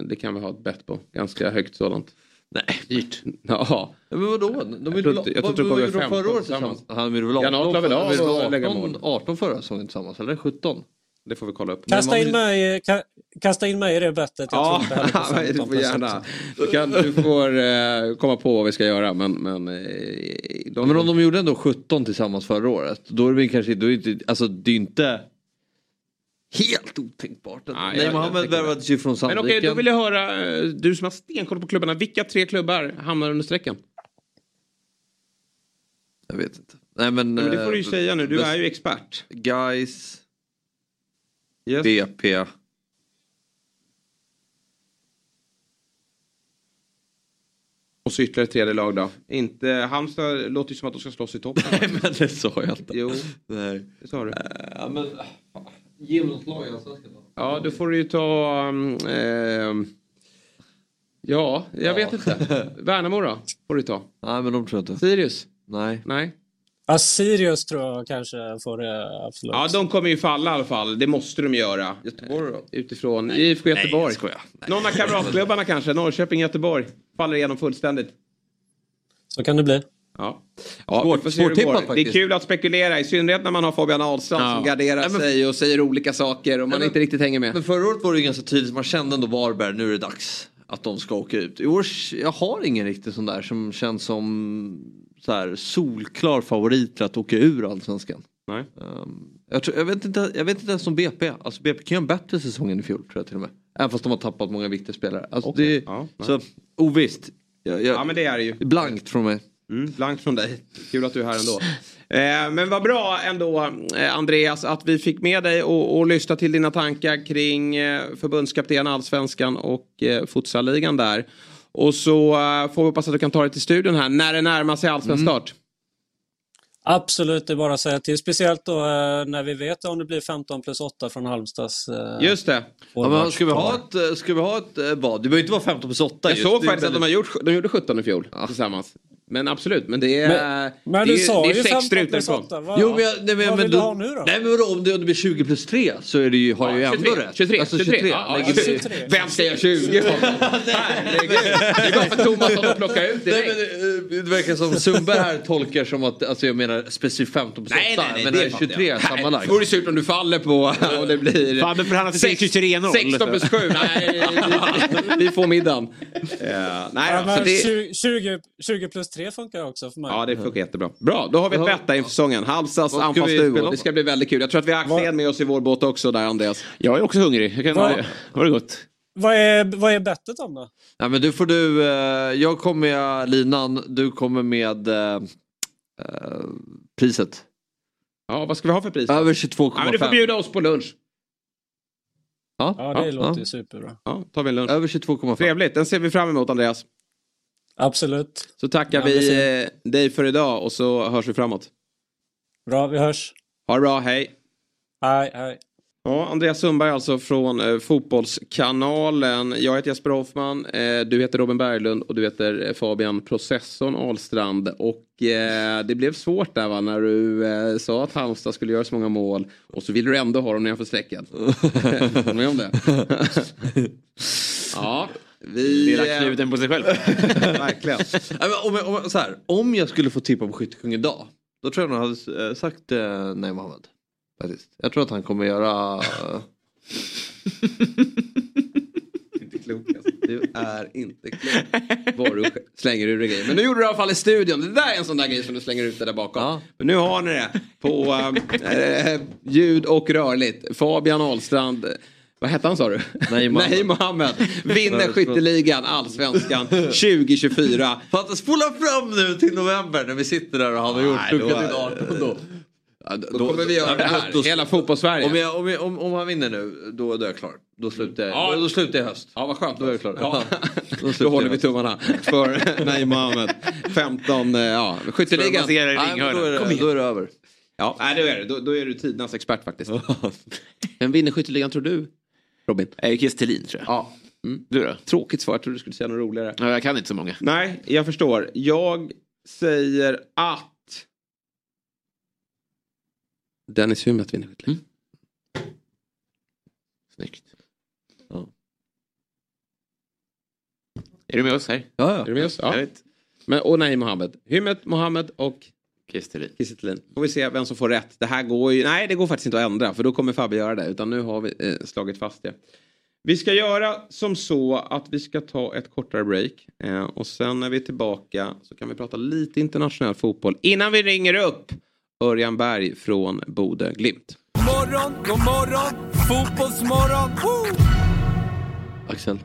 det kan vi ha ett bett på. Ganska högt sådant. Nej. Dyrt. [laughs] Ja. Men vadå? De Jag vill tror väl- inte- jag tror vad det gjorde de förra 15 året tillsammans. Han gjorde väl Granat 18, la väl av för- och lägga 18, mål. 18 förra säsongen tillsammans, eller 17? Det får vi kolla upp. Kasta in, mig, ka, kasta in mig i det bettet. Jag Ja, [laughs] på du 15 får gärna. Du, kan, du får eh, komma på vad vi ska göra. Men, men, eh, de, men om de gjorde ändå 17 tillsammans förra året. Då är det kanske då är det, inte, alltså det är inte helt otänkbart. Nej, Nej, jag- Mohammed det. värvades ju från Men Sandviken. okej, då vill jag höra, eh, du som har stenkoll på klubbarna, vilka tre klubbar hamnar under strecken? Jag vet inte. Nej, men, Men det får du ju eh, säga nu, du är ju expert. Guys, Yes. BP. Och så ytterligare ett tredje lag då. Inte, Halmstad låter ju som att de ska slåss i toppen. [laughs] Nej men det sa jag inte. Jo, Nej. det sa du. Ja, men, ge mig något lag i Allsvenskan då. Ja, då får du ju ta... um, ehm, ja, jag vet inte. [laughs] Värnamo då? Får du ta. Nej men de tror jag inte. Sirius? Nej. Nej. Ja, Sirius tror jag kanske får det absolut. Ja, de kommer ju falla i alla fall. Det måste de göra. Göteborg? Utifrån IFK Göteborg. jag skojar. Någon av kamratklubbarna kanske. Norrköping, Göteborg. Faller igenom fullständigt. Så kan det bli. Ja. Ja, hur det svårtippat. Det är kul att spekulera, i synnerhet när man har Fabian Ahlstrand Ja. som garderar Nej, men- sig och säger olika saker och man Nej, men- inte riktigt hänger med. Men förra året var det ju ganska tydligt, man kände ändå Varberg, nu är det dags att de ska åka ut. I år, jag har ingen riktigt sån där som känns som så här, solklar favorit till att åka ur allsvenskan. Nej. Um, jag, tror, jag, vet inte, jag vet inte ens om BP, alltså BP kan göra en bättre säsong än i fjol tror jag till och med. Även fast de har tappat många viktiga spelare. Alltså, Okej. det, Ja, så ovisst. Jag, jag, Ja, men det är det ju. Blankt från mig. Mm, blankt från dig. Kul att du är här ändå. Eh, men vad bra ändå, eh, Andreas, att vi fick med dig och, och lyssna till dina tankar kring eh, förbundskapten, allsvenskan och eh, futsalligan där. Och så eh, får vi hoppas att du kan ta dig till studion här när det närmar sig allsvensk start. Absolut, det är bara att säga till. Speciellt då eh, när vi vet om det blir 15 plus 8 från Halmstads eh, Just det. Ja, men ska, vi ha ett, ska vi ha ett vad? Det behöver inte vara 15 plus 8 Jag just. såg faktiskt att de, har väldigt- gjort, de gjorde 17 i fjol tillsammans. Men absolut, men det är, Men- men det du är, sa det är ju sex 15 strutar plus ifrån. 8. Vad, Jo men, jag, nej, men, vad men vill du ha nu då? Nej men om det, om det blir 20 plus 3 så är det ju, har Ja, jag ju 23, ändå rätt. 23, Alltså 23. 23. Ja, ja, Lägger vi- 23. Vem ska göra 20? Herregud. Det är bara för Thomas att plocka ut Nej, direkt. men, eh, det verkar som Sundberg här tolkar som att, alltså jag menar specifikt 15 plus 8. Nej, nej, nej, men det är fattar 23 jag. sammanlagt. Det vore surt om du faller på och det blir... Fan, men för han har Sex- 23-0. 16 plus 7. Nej, vi, får middagen. Nej, Ja, då, så men det, 20, 20, 20 plus 3 funkar också för mig. ja, det funkar jättebra. Bra, då har vi ett bett där inför säsongen. Halmstads anfallsduo. Det ska bli väldigt kul. Jag tror att vi har Axén med oss i vår båt också där, Andreas. Jag är också hungrig. Jag kan... Vad- Var det gott? Vad är, vad är bettet om då? Nej men du får du, eh, jag kommer med linan, du kommer med eh, eh, priset. Ja, vad ska vi ha för pris? Över 22,5. Ja, men du får bjuda oss på lunch. Ja, Ja, det låter ja. superbra. Ja, tar vi en lunch. Över 22,5. Trevligt, den ser vi fram emot Andreas. Absolut. Så tackar Ja, vi eh, dig för idag och så hörs vi framåt. Bra, vi hörs. Ha det bra, hej. Hej, hej. Ja, Andreas Sundberg alltså från eh, Fotbollskanalen. Jag heter Jesper Hoffman, eh, du heter Robin Berglund och du heter eh, Fabian Processorn Ahlstrand. Och eh, det blev svårt där va, när du eh, sa att Halmstad skulle göra så många mål och så ville du ändå ha dem nedanför strecket. [laughs] Håller du med om det? [laughs] ja, vi... Dela eh, knuten på sig själv. [laughs] Verkligen. Om, jag, om, så här, om jag skulle få tippa på skyttekung idag, då tror jag nog hade eh, sagt eh, nej Mohammed. Faktiskt. Jag tror att han kommer göra... eh, [laughs] inte klok alltså. Du är inte klok. Vad du slänger ur dig grejer. Men nu gjorde du i alla fall i studion. Det där är en sån där grej som du slänger ut där bakom. Ja. Men nu har ni det på eh, ljud och rörligt. Fabian Ahlstrand Vad hette han sa du? Nej, Mohammed. Nej Mohammed. Vinner skytteligan, allsvenskan 2024. Fatta spola fram nu till november när vi sitter där och han har gjort då- stuckit in 18 då. Ja, Då kommer vi göra det här. Hela fotbollssverige. Om, jag, om, jag, om, om han vinner nu, då, då är jag klar. Då slutar jag, Ja. då, då slutar jag höst. Ja vad skönt. Då är jag klar. Ja. [laughs] Då Då håller vi tummarna för [laughs] Nej Mohammed. 15, eh, ja, skytteligan. Då, är det, då är det över. Ja, nej, då är det. Då, då är du tidernas expert faktiskt. [laughs] Vem vinner skytteligan tror du? Robin? Erik Thelin tror jag. Ja. Mm. Du då? Tråkigt svar, jag trodde du skulle säga något roligare. Ja, jag kan inte så många. Nej, jag förstår. Jag säger att Dennis Hummet vinner skytteligan. Snyggt. Ja. Är du med oss här? Ja, Är ja. du med oss? Ja. Men, och nej, Mohammed. Hummet, Mohammed och Kiese Thelin. Får vi se vem som får rätt. Det här går ju... Nej, det går faktiskt inte att ändra för då kommer Fabbe göra det. Utan nu har vi eh, slagit fast det. Vi ska göra som så att vi ska ta ett kortare break. Eh, och sen när vi är tillbaka så kan vi prata lite internationell fotboll. Innan vi ringer upp Örjan Berg från Bode Glimt. Morgon, god morgon, fotbollsmorgon. Woo! Axel,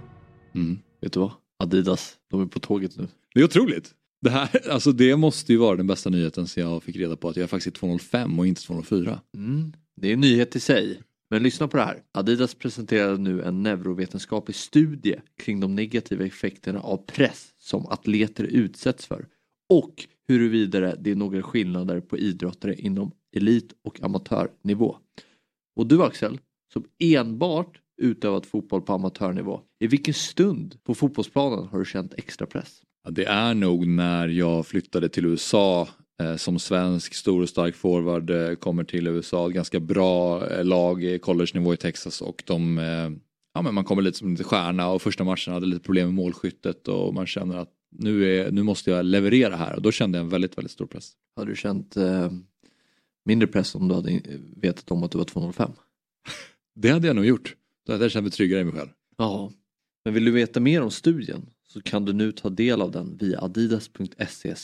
Mm. vet du vad? Adidas, de är på tåget nu. Det är otroligt. Det, här, [laughs] alltså det måste ju vara den bästa nyheten sen jag fick reda på att jag faktiskt är 205 och inte 204. Mm. Det är en nyhet i sig. Men lyssna på det här. Adidas presenterade nu en neurovetenskaplig studie kring de negativa effekterna av press som atleter utsätts för. Och huruvida det är några skillnader på idrottare inom elit och amatörnivå. Och du Axel, som enbart utövat fotboll på amatörnivå. I vilken stund på fotbollsplanen har du känt extra press? Ja, det är nog när jag flyttade till USA eh, som svensk stor och stark forward eh, kommer till USA. Ett ganska bra eh, lag i college-nivå i Texas och de, ja, men man kommer lite som lite stjärna och första matchen hade lite problem med målskyttet och man känner att nu, är, nu måste jag leverera här och då kände jag en väldigt, väldigt stor press. Hade du känt eh, mindre press om du hade vetat om att du var 205? [laughs] Det hade jag nog gjort. Då hade jag känt mig tryggare i mig själv. Ja, men vill du veta mer om studien så kan du nu ta del av den via adidas.se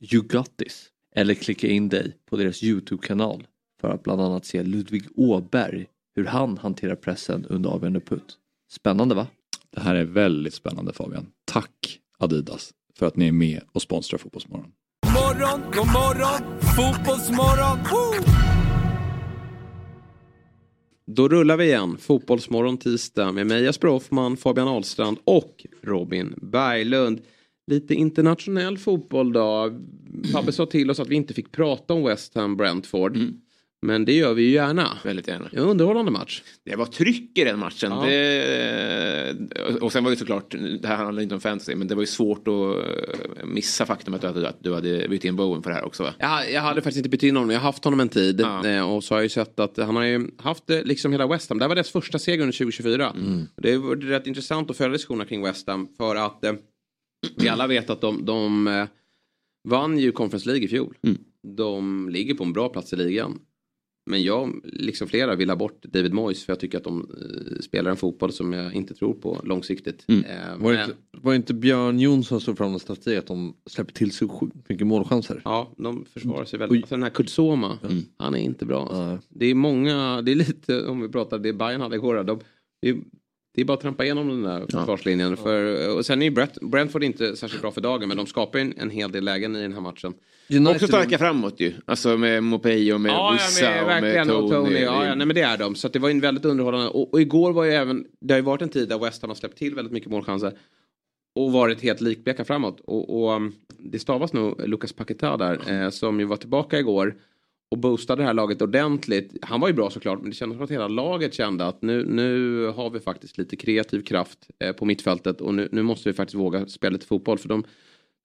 yougotthis eller klicka in dig på deras Youtube-kanal för att bland annat se Ludvig Åberg hur han hanterar pressen under avgörande putt. Spännande va? Det här är väldigt spännande Fabian. Tack Adidas för att ni är med och sponsrar Fotbollsmorgon. Morgon, god morgon, fotbollsmorgon. Woo! Då rullar vi igen. Fotbollsmorgon tisdag med mig Jesper Hoffman, Fabian Ahlstrand och Robin Berglund. Lite internationell fotboll då. Fabbe sa till oss att vi inte fick prata om West Ham Brentford. Mm. Men det gör vi ju gärna. Väldigt gärna. En underhållande match. Det var tryck i den matchen. Ja. Det, och sen var det såklart, det här handlar inte om fantasy, men det var ju svårt att eh, missa faktum att du hade, att du hade bytt in Bowen för det här också va? Jag, jag hade faktiskt inte bytt in honom, jag har haft honom en tid. Ja. Eh, och så har jag ju sett att han har ju haft liksom hela West Ham. Det här var deras första seger under 2024. Det var rätt intressant att följa diskussionerna kring West Ham. För att eh, vi alla vet att de, de eh, vann ju Conference League i fjol. De ligger på en bra plats i ligan. Men jag, liksom flera, vill ha bort David Moyes för jag tycker att de eh, spelar en fotboll som jag inte tror på långsiktigt. Eh, Var det, inte, var det inte Björn Jonsson som fram statistik att de släpper till så sjukt mycket målchanser? Ja, de försvarar sig väldigt. Alltså den här Kudsoma, han är inte bra. Alltså. Det är många, det är lite, om vi pratar det Bayern hade igår, de, det, är, det är bara att trampa igenom den där försvarslinjen. För, och sen är ju Brentford inte särskilt bra för dagen, men de skapar en, en hel del lägen i den här matchen. Också starka framåt ju. Alltså med Mopey och med Ja, ja, och med. Tony. Och Tony. Ja, ja, nej, men det är de. Så det var en väldigt underhållande. Och, och igår var ju även, det har ju varit en tid där West Ham har släppt till väldigt mycket målchanser. Och varit helt likbleka framåt. Och, och um, det stavas nog Lucas Paquetá där, eh, som ju var tillbaka igår. Och boostade det här laget ordentligt. Han var ju bra såklart, men det kändes som att hela laget kände att nu, nu har vi faktiskt lite kreativ kraft eh, på mittfältet. Och nu, nu måste vi faktiskt våga spela lite fotboll. För de,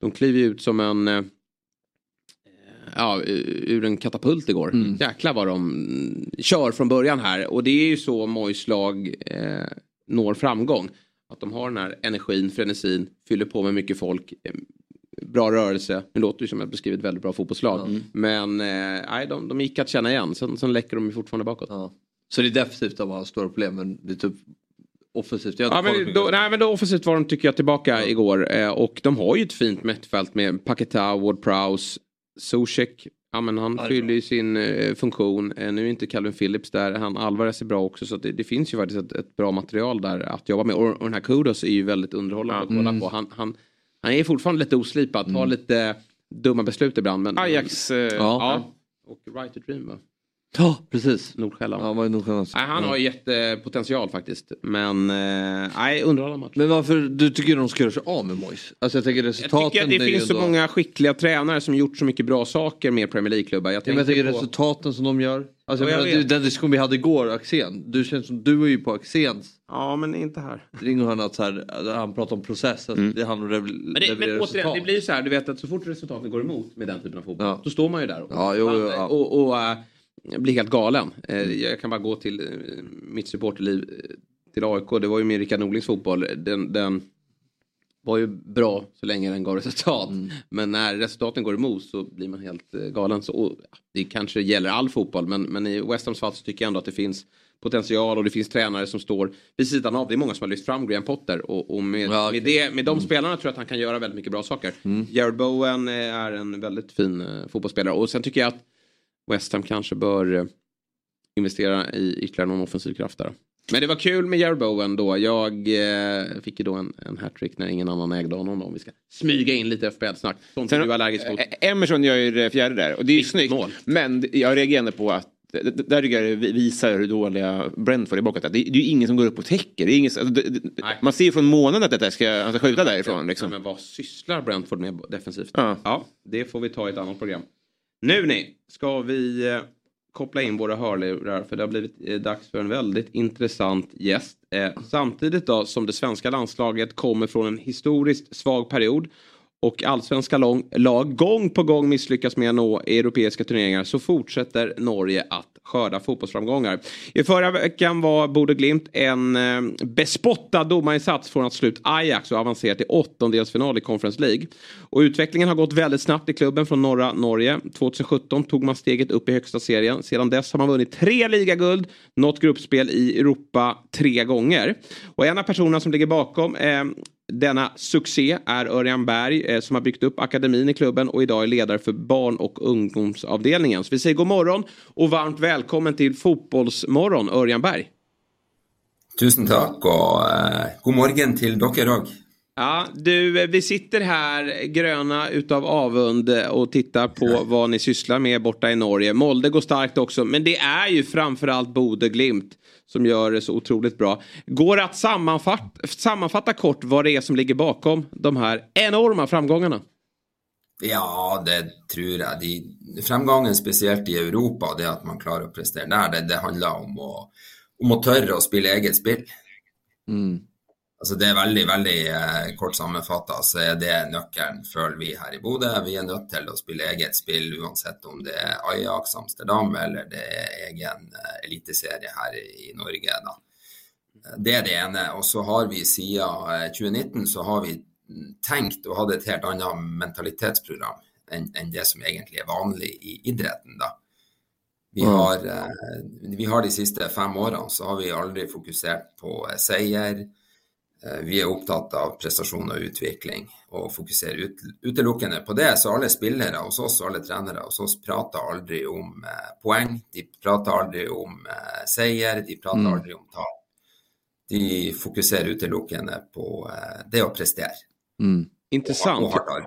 de kliver ju ut som en... Eh, ja, ur en katapult igår. Mm. Jäklar vad de kör från början här. Och det är ju så Mois lag eh, når framgång. Att de har den här energin, frenesin, fyller på med mycket folk. Bra rörelse. Nu låter det som att jag beskrivit ett väldigt bra fotbollslag. Men eh, nej, de, de gick att känna igen. Sen, sen läcker de ju fortfarande bakåt. Ja. Så det är defensivt de har stora problem men det är typ offensivt. Ja, men då, nej men då offensivt var de tycker jag tillbaka igår. Eh, och de har ju ett fint mittfält med Paketa, Ward Prowse, Zuzek Ja men han Ja, fyller ju sin eh, funktion. Eh, nu är inte Calvin Phillips där. Han Alvarez är bra också. Så det, det finns ju faktiskt ett, ett bra material där att jobba med. Och, och den här Kudos är ju väldigt underhållande att kolla Mm. på. Han, han, han är fortfarande lite oslipad. Tar lite dumma beslut ibland. Men, Ajax, eh, ja. Ja. Och Right to Dream va? Ja, precis. Nordsjälland. Ja, han var i Nordsjälland. Nej, han har jättepotential faktiskt. Men eh, nej, underhållande match. Men varför, du tycker de ska göra sig av med Moise? Alltså jag tänker Jag resultaten tycker att det finns så ändå- många skickliga tränare som gjort så mycket bra saker med Premier League-klubbar. Jag Ja, men jag tänker på... resultaten som de gör. Alltså, Ja, jag jag menar, den diskussion vi hade igår, Axén. Du känns som du är ju på Axéns. Ja, men inte här. Ringer han att så här, han pratar om process, att det handlar om att Men, det, men återigen, det blir ju så här, du vet att så fort resultaten går emot med den typen av fotboll, Ja. då står man ju där och, Ja, jo, jo, ja. och, och äh, blir helt galen. Eh, jag kan bara gå till eh, mitt supporterliv till AIK, det var ju med Rickard Norlings fotboll. Den, den var ju bra så länge den gav resultat. Men när resultaten går emot så blir man helt galen. Så, och, det kanske gäller all fotboll men, men i West Hams fall så tycker jag ändå att det finns potential och det finns tränare som står vid sidan av. Det är många som har lyft fram Graham Potter och, och med, Ja, okej. med, det, med de spelarna tror jag att han kan göra väldigt mycket bra saker. Jared Bowen eh, är en väldigt fin eh, fotbollsspelare och sen tycker jag att West Ham kanske bör eh, investera i ytterligare någon offensiv kraft där. Men det var kul med Jared Bowen då. Jag eh, fick ju då en, en hattrick när ingen annan ägde honom. Då, om vi ska smyga in lite FBL-snack. Sånt Sen- du är allergisk mot. Emerson gör ju det fjärde där och det är ju snyggt. mål. Men jag reagerade på att där tycker jag det visar hur dåliga Brentford är bakåt. Det, det är ju ingen som går upp och täcker. Det är ingen, alltså, det, det, man ser ju från månen att detta ska, han ska skjuta därifrån. Ja, Liksom. men vad sysslar Brentford med defensivt? Ja. det får vi ta i ett annat program. Nu ni, ska vi eh, koppla in våra hörlurar för det har blivit eh, dags för en väldigt intressant gäst. Eh, samtidigt då som det svenska landslaget kommer från en historiskt svag period och allsvenska lång, lag gång på gång misslyckas med att nå europeiska turneringar så fortsätter Norge att skörda fotbollsframgångar. I förra veckan var Bode Glimt en eh, bespottad domarinsats från att slå ut Ajax och avancera till åttondelsfinal i Conference League. Och utvecklingen har gått väldigt snabbt i klubben från norra Norge. 2017 tog man steget upp i högsta serien. Sedan dess har man vunnit tre ligaguld, nått gruppspel i Europa tre gånger. Och en av personerna som ligger bakom eh, denna succé är Örjan Berg eh, som har byggt upp akademin i klubben och idag är ledare för barn och ungdomsavdelningen. Så vi säger god morgon och varmt välkommen till Fotbollsmorgon Örjan Berg. Tusen takk, og eh, god morgen til dere òg. Ja, du, eh, vi sitter här gröna utav avund eh, och tittar på vad ni sysslar med borta i Norge. Molde går starkt också, men det är ju framförallt Bode Glimt som gör det så otroligt bra. Går det att sammanfatta, sammanfatta kort vad det är som ligger bakom de här enorma framgångarna? Ja, det tror jeg. De, fremgangen spesielt i Europa, det at man klarer å prestere der, det, det handler om å, om å tørre å spille eget spill. Altså Det er veldig veldig eh, kort sammenfatta, så er det nøkkelen, føler vi her i Bodø. Vi er nødt til å spille eget spill, uansett om det er Ajax Amsterdam eller det er egen eh, eliteserie her i, Norge. da. Det er det ene. Og så har vi siden eh, 2019 så har vi tenkt og hatt et helt annet mentalitetsprogram enn det som egentlig er vanlig i idretten. da. Vi har, eh, vi har de siste fem årene så har vi aldri fokusert på eh, seier. Eh, Vi er opptatt av prestasjon og utvikling, og fokuserer ut, utelukkende på det. Så alle spillere hos oss og alle trenere hos oss prater aldri om eh, poeng. De prater aldri om eh, seier, de prater Mm. aldri om tap. De fokuserer utelukkende på eh, det å prestere. Mm. Intressant. Arbeid.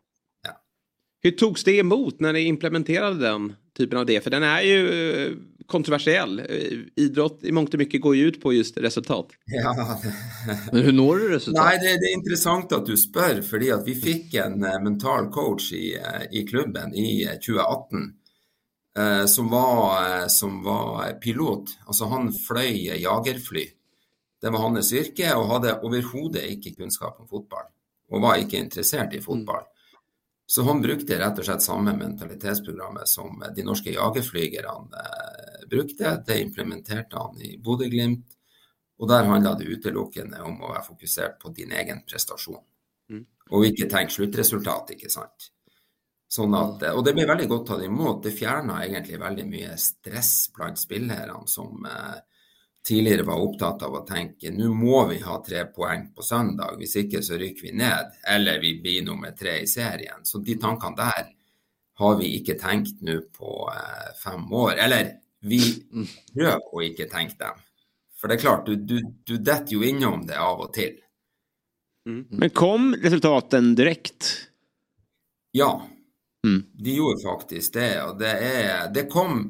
Hur togs det emot när ni implementerade den typen av det? För den är ju eh, kontroversiell. Eh, Idrott i mångt och mycket går ju ut på just resultat. Ja, [laughs] Men hur når du resultat? Nei, det, det er interessant at du spør, fordi at vi fikk en eh, mental coach i, eh, i klubben i eh, 2018. eh, som, var, som var pilot. Altså han fløy jagerfly. Det var hans yrke, og hadde overhodet ikke kunnskap om fotball. Og var ikke interessert i fotball. Så han brukte rett og slett samme mentalitetsprogrammet som de norske jagerflygerne eh, brukte. Det implementerte han i Bodø-Glimt. Og der handla det utelukkende om å være fokusert på din egen prestasjon. Mm. Og ikke tenk sluttresultat, ikke sant. Sånn at, og det ble veldig godt tatt imot. Det fjerna egentlig veldig mye stress blant spillerne som eh, tidligere var opptatt av å tenke nå må vi ha tre poeng på søndag, hvis ikke så rykker vi ned, eller vi blir nummer tre i serien. Så de tankene der har vi ikke tenkt nå på eh, fem år. Eller vi prøver å ikke tenke dem. For det er klart, du, du, du detter jo innom det av og til. Men kom resultaten direkt? Ja, de gjorde faktisk det. Og det, er, det kom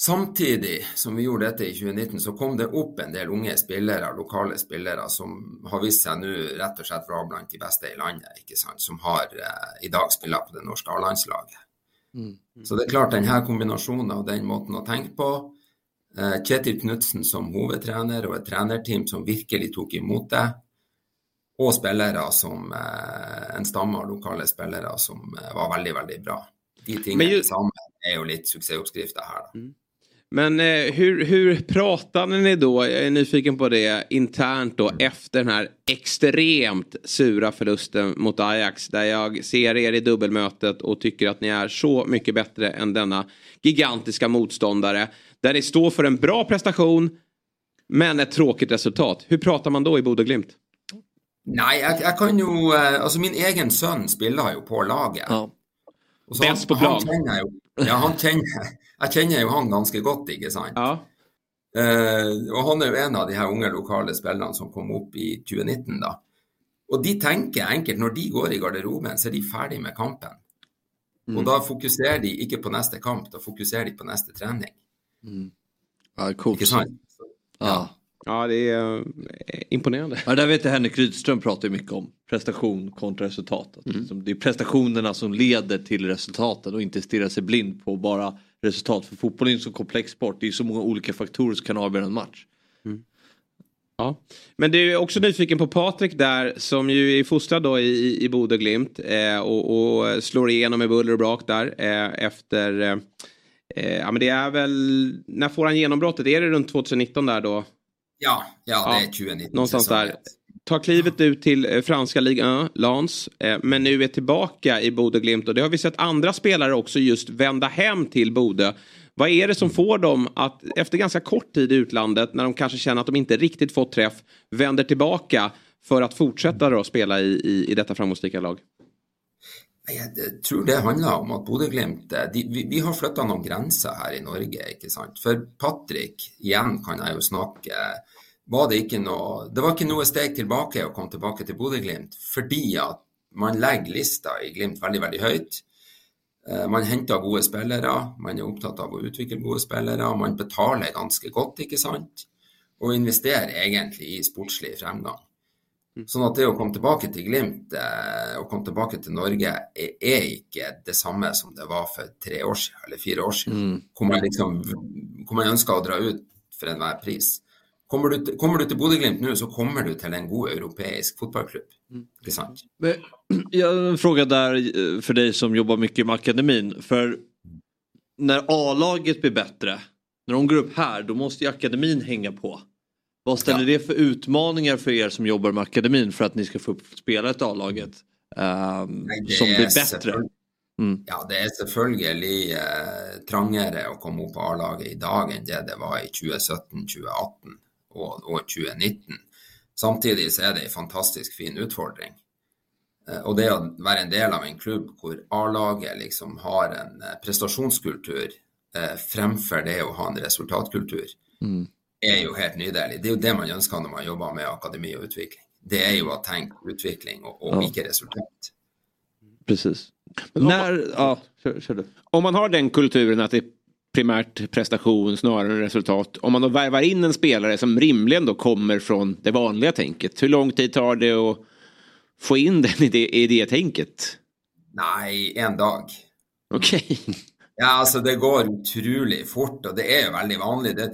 Samtidig som vi gjorde dette i 2019, så kom det opp en del unge spillere, lokale spillere, som har vist seg nå rett og slett være blant de beste i landet, ikke sant? som har eh, i dag spiller på det norske A-landslaget. Så det er klart, denne kombinasjonen av den måten å tenke på, eh, Kjetil Knutsen som hovedtrener og et trenerteam som virkelig tok imot det, og spillere som eh, en stamme av lokale spillere som eh, var veldig, veldig bra. De tingene sammen er jo litt suksessoppskrifter her, da. Men eh, hur, hur pratade ni då, jag är nyfiken på det, internt då efter den här extremt sura förlusten mot Ajax där jag ser er i dubbelmötet och tycker att ni är så mycket bättre än denna gigantiska motståndare. Där ni står för en bra prestation men ett tråkigt resultat. Hur pratar man då i Bodø Glimt? Nei, jeg, jeg kan jo eh, Altså, min egen sønn spiller jo på laget. Så Best på plan. han kjenner jo, ja, han kjenner, jeg kjenner jo han ganske godt, ikke sant. Eh, og han er jo en av de her unge lokale spillerne som kom opp i 2019, da. Og de tenker enkelt, når de går i garderoben, så er de ferdig med kampen. Og da fokuserer de ikke på neste kamp, da fokuserer de på neste trening. Ja, coolt. Ikke sant? Ja. Ja, det är eh, imponerande. Ja, där vet jag Henrik Rydström pratar mycket om prestation kontra resultat. Att liksom Det är prestationerna som leder till resultaten och inte stirra sig blind på bara resultat. För fotboll är en så komplex sport. Det är så många olika faktorer som kan avgöra en match. Ja. Men du är också nyfiken på Patrik där som ju är fostrad då i, i Bodø Glimt eh, och, och slår igenom med buller och brak där eh, efter eh, eh, ja men det är väl när får han genombrottet? Är det runt 2019 där då? Ja, ja, det Ja, är 2019. Någonstans där. Tar klivet ut till eh, franska ligan, Lans, eh, men nu är tillbaka i Bodø Glimt och det har vi sett andra spelare också just vända hem till Bodø. Vad är det som får dem att efter ganska kort tid i utlandet när de kanske känner att de inte riktigt fått träff vänder tillbaka för att fortsätta då spela i, i, i detta framgångsrika lag? Jeg tror det handler om at Bodø-Glimt eh, vi, vi har flytta noen grenser her i Norge. ikke sant? For Patrick, igjen kan jeg jo snakke var Det ikke noe det var ikke noe steg tilbake å komme tilbake til Bodø-Glimt, fordi at man legger lista i Glimt veldig veldig høyt. Eh, man henter gode spillere, man er opptatt av å utvikle gode spillere. Man betaler ganske godt, ikke sant? Og investerer egentlig i sportslig fremgang. Sånn at det å komme tilbake til Glimt eh, og komme tilbake til Norge er, ikke det samme som det var for tre år siden eller fire år siden. Hvor man liksom hvor man ønsker å dra ut for enhver pris. Kommer du, kommer du til Bodø-Glimt nå, så kommer du til en god europeisk fotballklubb. Ikke sant? [clears throat] Jag har en fråga där eh, för dig som jobbar mycket med akademin. För när A-laget blir bättre, när de går upp här, då måste ju akademin hänga på. Vad ställer det för utmaningar för er som jobbar med akademin för att ni ska få upp spelet A-laget ehm, det som är blir bättre? selvfølgelig- Ja, det er selvfølgelig eh, trangere å komme opp på A-laget i dag enn det det var i 2017, 2018 og, og 2019. Samtidig så er det en fantastisk fin utfordring. Eh, og det å være en del av en klubb hvor A-laget liksom har en eh, prestasjonskultur eh, fremfor det å ha en resultatkultur, er jo helt nydelig. Det er jo det man ønsker når man jobber med akademi og utvikling. Det er jo å tenke utvikling og, og Ja. ikke resultat. Precis. När, ja, kör, kör du. Om man har den kulturen att det är primärt prestation snarare än resultat. Om man då värvar in en spelare som rimligen då kommer från det vanliga tänket. Hur lång tid tar det att få in den i det, i det tänket? Nei, en dag. Okej. Ja, altså det går utrolig fort, og det er jo veldig vanlig. Det,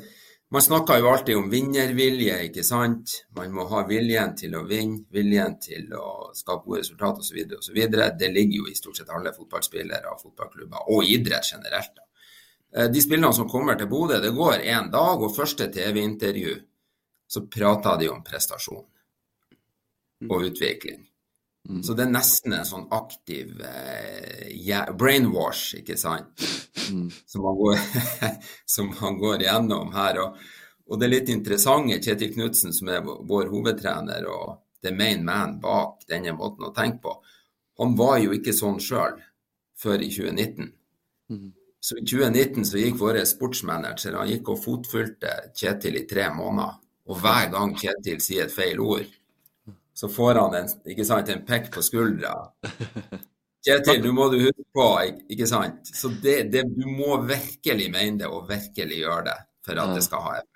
man snakker jo alltid om vinnervilje, ikke sant. Man må ha viljen til å vinne, viljen til å skape gode resultater osv. osv. Det ligger jo i stort sett alle fotballspillere og fotballklubber, og idrett generelt. Eh, de spillerne som kommer til Bodø, det går én dag, og første TV-intervju så prater de om prestasjon og utvikling. Så det er nesten en sånn aktiv eh, ja- brainwash, ikke sant, som, man går, [laughs] som man går igjennom her. Og, og det litt interessante, Kjetil Knutsen, som er vår- hovedtrener og the main man bak denne måten å tenke på, han var jo ikke sånn sjøl. før i 2019. Så i 2019 så gikk vår sportsmanager han gikk og fotfulgte Kjetil i tre måneder. Og hver gang Kjetil sier et feil ord, så får han en, ikke sant, en pekk på skuldra. [laughs] Kjetil, nå må du huske på, ik- ikke sant. Så det, det, du må virkelig mene det og virkelig gjøre det for at det skal ha effekt.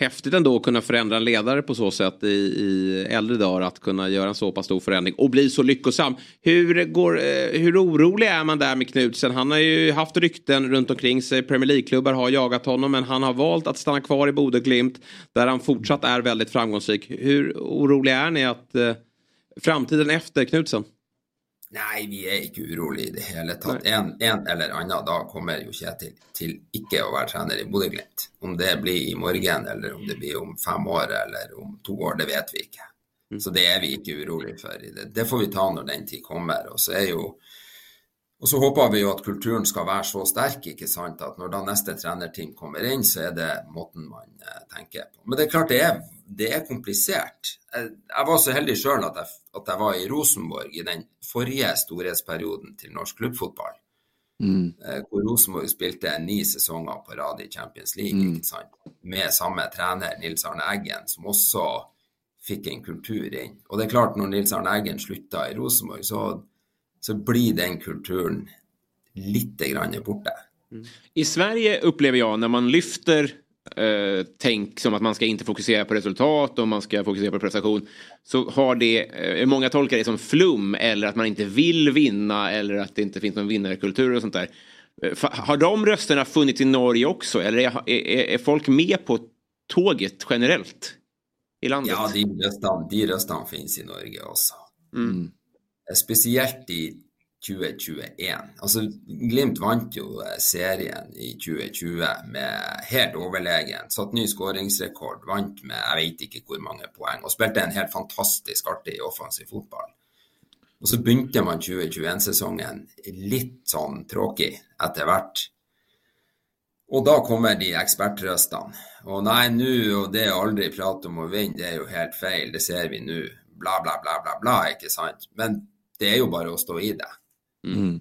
Häftigt ändå att kunna förändra en ledare på så sätt i, i äldre dagar. Att kunna göra en så pass stor förändring och bli så lyckosam. Hur, går, eh, hur orolig är man där med Knutsen? Han har ju haft rykten runt omkring sig. Premier League-klubbar har jagat honom men han har valt att stanna kvar i Bodø Glimt. Där han fortsatt är väldigt framgångsrik. Hur oroliga är ni att eh, framtiden efter Knutsen? Nei, vi er ikke urolig i det hele tatt. En, en eller annen dag kommer jo Kjetil til ikke å være trener i Bodø-Glimt. Om det blir i morgen, eller om det blir om fem år, eller om to år, det vet vi ikke. Så det er vi ikke urolig for. Det, det får vi ta når den tid kommer. Og så er jo og så håper vi jo at kulturen skal være så sterk ikke sant, at når da neste trenerteam kommer inn, så er det måten man eh, tenker på. Men det er klart det er, det er komplisert. Jeg, jeg var så heldig sjøl at, at jeg var i Rosenborg i den forrige storhetsperioden til norsk klubbfotball. eh, hvor Rosenborg spilte ni sesonger på rad i Champions League ikke sant? med samme trener, Nils Arne Eggen, som også fikk en kultur inn. Og det er klart, når Nils Arne Eggen slutta i Rosenborg, så, så blir den kulturen litt grann borte. I Sverige upplever jag när man lyfter eh, tänk som att man ska inte fokusera på resultat och man ska fokusera på prestation. Så har det, eh, många tolkar det som flum eller att man inte vill vinna eller att det inte finns någon vinnarkultur och sånt där. Eh, Har de rösterna funnits i Norge också eller är, är, är folk med på tåget generellt i landet? Ja, de røstene, de røstene finnes i Norge også. Mm. Spesielt i 2021. Altså, Glimt vant jo eh, serien i 2020 med helt overlegen. Satt ny skåringsrekord, vant med jeg vet ikke hvor mange poeng. Og spilte en helt fantastisk artig offensiv fotball. Og så begynte man 2021-sesongen litt sånn tråkig etter hvert. Og da kommer de ekspertrøstene. Og nei, nå og det å aldri prate om å vinne, det er jo helt feil. Det ser vi nå. Bla, bla, bla, bla, bla, ikke sant? Men det är ju bara att stå i det. Mm.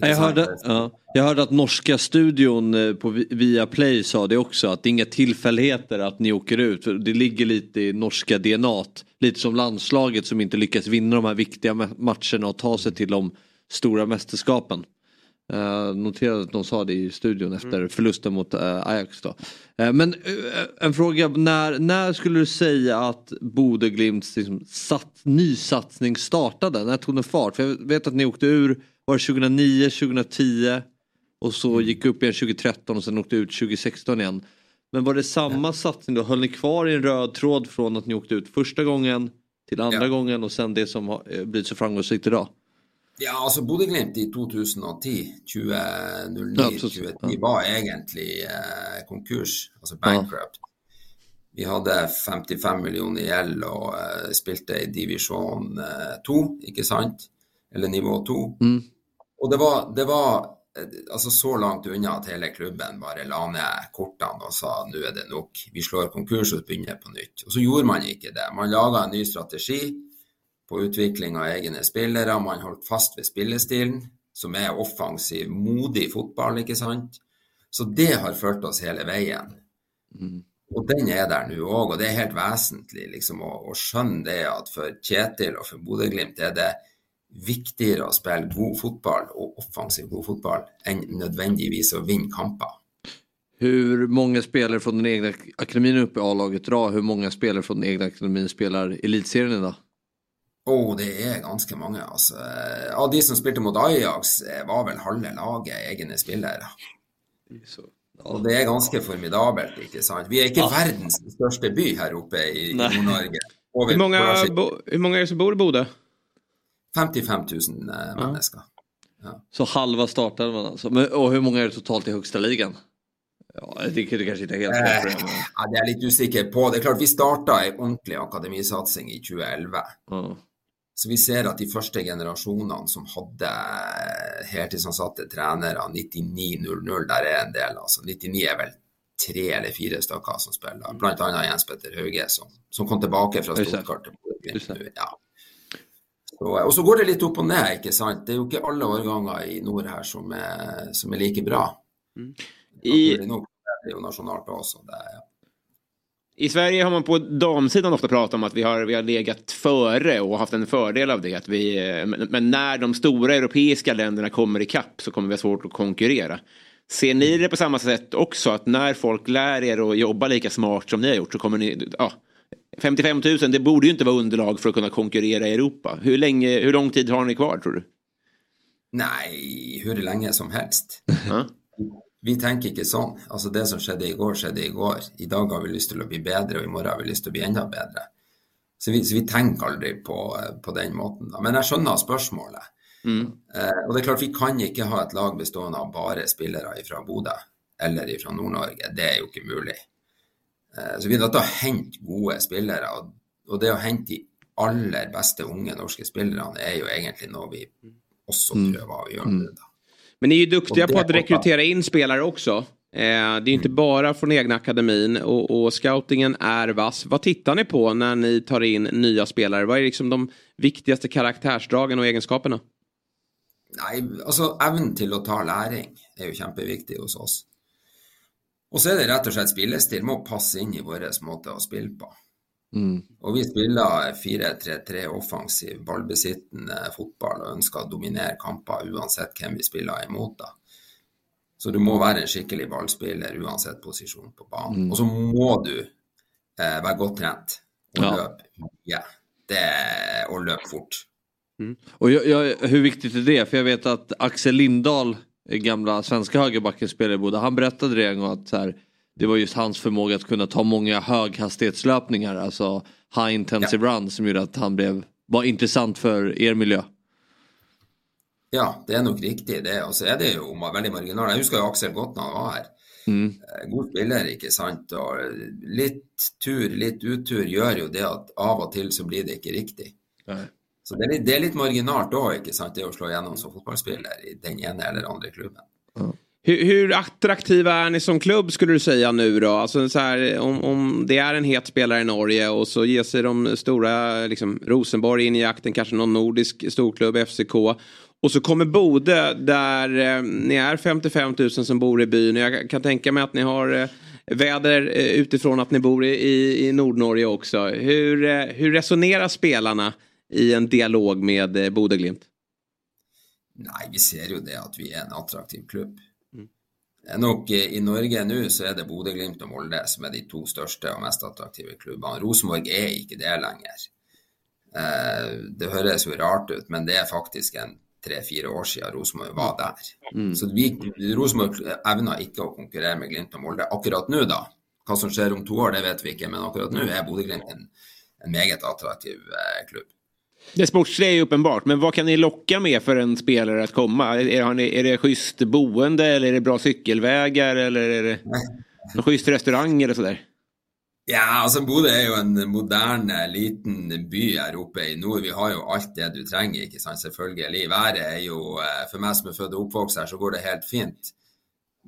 Jag hörde, ja, jag hörde att norska studion eh, på Vi- Viaplay sa det också att det är inga tillfälligheter att ni åker ut. Det ligger lite i norska DNA. Lite som landslaget som inte lyckas vinna de här viktiga ma- matcherna och ta sig till de stora mästerskapen. Uh, noterade att de sa det i studion efter förlusten mot eh, Ajax. Då. Eh, men en fråga, när, när skulle du säga att Bode Glimts liksom, sat, nysatsning startade? När tog den fart? För jag vet att ni åkte ur, var det 2009, 2010 och så gick upp igen 2013 och sen åkte ut 2016 igen. Men var det samma satsning då? Höll ni kvar i en röd tråd från att ni åkte ut första gången till andra gången och sen det som har blivit så framgångsrikt idag? Ja, altså Bodø-Glimt i 2010, 2009-2010 var egentlig eh, konkurs, altså bankrupt. Vi hadde 55 millioner i gjeld og eh, spilte i divisjon 2, ikke sant? Eller nivå 2. Og det var, det var eh, altså så langt unna at hele klubben bare la ned kortene og sa nå er det nok, vi slår konkurs og begynner på nytt. Og så gjorde man ikke det. Man laga en ny strategi på utvikling av egne spillere. Man holdt fast ved spillestilen, som er offensiv, modig fotball, ikke sant. Så det har ført oss hele veien. Og den er der nå òg, og det er helt vesentlig liksom, å, å skjønne det at for Kjetil og for Bodø-Glimt er det viktigere å spille god fotball og offensiv god fotball enn nødvendigvis å vinne kamper. Hur många spelare från den egna akademin uppe i A-laget idag? Hur många spelare från den egna akademin spelar elitserien idag? Å, det er ganske mange, altså. Av de som spilte mot Ajax, eh, var vel halve laget egne spillere. Og det er ganske formidabelt, ikke sant. Vi er ikke verdens største by her oppe i. Nord-Norge. [laughs] Hvor- hur många är det som bor i Bodø? 55 000 eh, mennesker. Så halva startade man alltså. Men, och hur många är det totalt i högsta ligan? Ja, det, det kanske inte är helt Eh, men- ja, det er jeg litt usikker på. Det er klart, Vi starta en ordentlig akademisatsing i 2011. Så vi ser at de første generasjonene som hadde heltidsansatte trenere, 99-00, der er en del. altså 99 er vel tre eller fire stykker som spiller, annet Jens Petter Hauge, som, som kom tilbake fra. Stuttgart til. Ja. Så, og så går det litt opp og ned, ikke sant. Det er jo ikke alle årganger i nord her som er, som er like bra. I, Nok, det er jo nasjonalt også. Det er, I Sverige har man på damsidan ofta pratat om att vi har, vi har legat före och haft en fördel av det. Att vi, men, när de stora europeiska länderna kommer ikapp så kommer vi ha svårt att konkurrera. Ser ni det på samma sätt också? Att när folk lär er att jobba lika smart som ni har gjort så kommer ni... Ja, 55 000, det borde ju inte vara underlag för att kunna konkurrera i Europa. Hur, länge, hur lång tid har ni kvar tror du? Nei, hur lenge som helst. Vi tenker ikke sånn. Altså Det som skjedde i går, skjedde i går. I dag har vi lyst til å bli bedre, og i morgen har vi lyst til å bli enda bedre. Så vi, så vi tenker aldri på, på den måten. Da. Men jeg skjønner spørsmålet. Eh, og det er klart, vi kan ikke ha et lag bestående av bare spillere fra Bodø eller fra Nord-Norge. Det er jo ikke mulig. Eh, så vi er nødt til å hente gode spillere. Og, og det å hente de aller beste unge norske spillerne er jo egentlig noe vi også prøver å gjøre. Mm. Men ni är ju duktiga Och på att är- rekrytera in spelare också. Eh, det är ju inte bara från egna akademin och, och scoutingen är vass. Vad tittar ni på när ni tar in nya spelare? Vad är liksom de viktigaste karaktärsdragen och egenskaperna? Nei, altså evnen til å ta læring er jo kjempeviktig hos oss. Og så er det rett og slett spillestil må passe inn i vår måte å spille på. Og vi spiller 4-3-3 offensiv, ballbesittende fotball og ønsker å dominere kamper uansett hvem vi spiller imot. da. Så du må være en skikkelig ballspiller uansett posisjon på banen. Mm. Og så må du eh, være godt trent og Ja. løpe mye. Det- Og løpe fort. Och jag, jag, hur viktigt är det? För jag vet att Axel Lindahl, gamla svenska högerbacken spelare i Boda, han berättade det en gång att så här, det var just hans förmåga att kunna ta många höghastighetslöpningar, alltså high intensive run som gjorde att han blev, var intressant för er miljö. Ja, det er nok riktig det. Og så er det jo ma- veldig marginalt. Jeg husker jo Aksel godt når han var her. Mm. Eh, God spiller, ikke sant. Og litt tur, litt utur gjør jo det at av og til så blir det ikke riktig. Så det er litt, det er litt marginalt òg, ikke sant, det å slå gjennom som fotballspiller i den ene eller andre klubben. Hur, hur attraktiva är ni som klubb skulle du säga nu då? Alltså så här, om, om det är en het spelare i Norge och så ger sig de stora, liksom, Rosenborg in i jakten, kanske någon nordisk storklubb, FCK. Och så kommer Bode där eh, ni är 55 000 som bor i byn. Jag kan tänka mig att ni har eh, väder eh, utifrån att ni bor i, i, i Nordnorge också. Hur, eh, hur resonerar spelarna i en dialog med eh, Bode Glimt? Vi ser ju det att vi är en attraktiv klubb. Er nok eh, I Norge nå så er det Bodø-Glimt og Molde som er de to største og mest attraktive klubbene. Rosenborg er ikke det lenger. Eh, Det høres jo rart ut, men det er faktisk en tre-fire år siden Rosenborg var der. Så vi, Rosenborg evner ikke å konkurrere med Glimt og Molde akkurat nå, da. Hva som skjer om to år, det vet vi ikke, men akkurat nå er Bodø-Glimt en, en meget attraktiv eh, klubb. Det sportsliga är ju uppenbart, men vad kan ni locka med för en spelare att komma? Är, ni, är det schysst boende eller är det bra cykelvägar eller är det schysst restaurang eller sådär? Ja, altså Bodø er jo en moderne, liten by her oppe i nord. Vi har jo alt det du trenger, ikke sant, selvfølgelig. Været er jo, eh, for meg som er født og oppvokst her, så går det helt fint.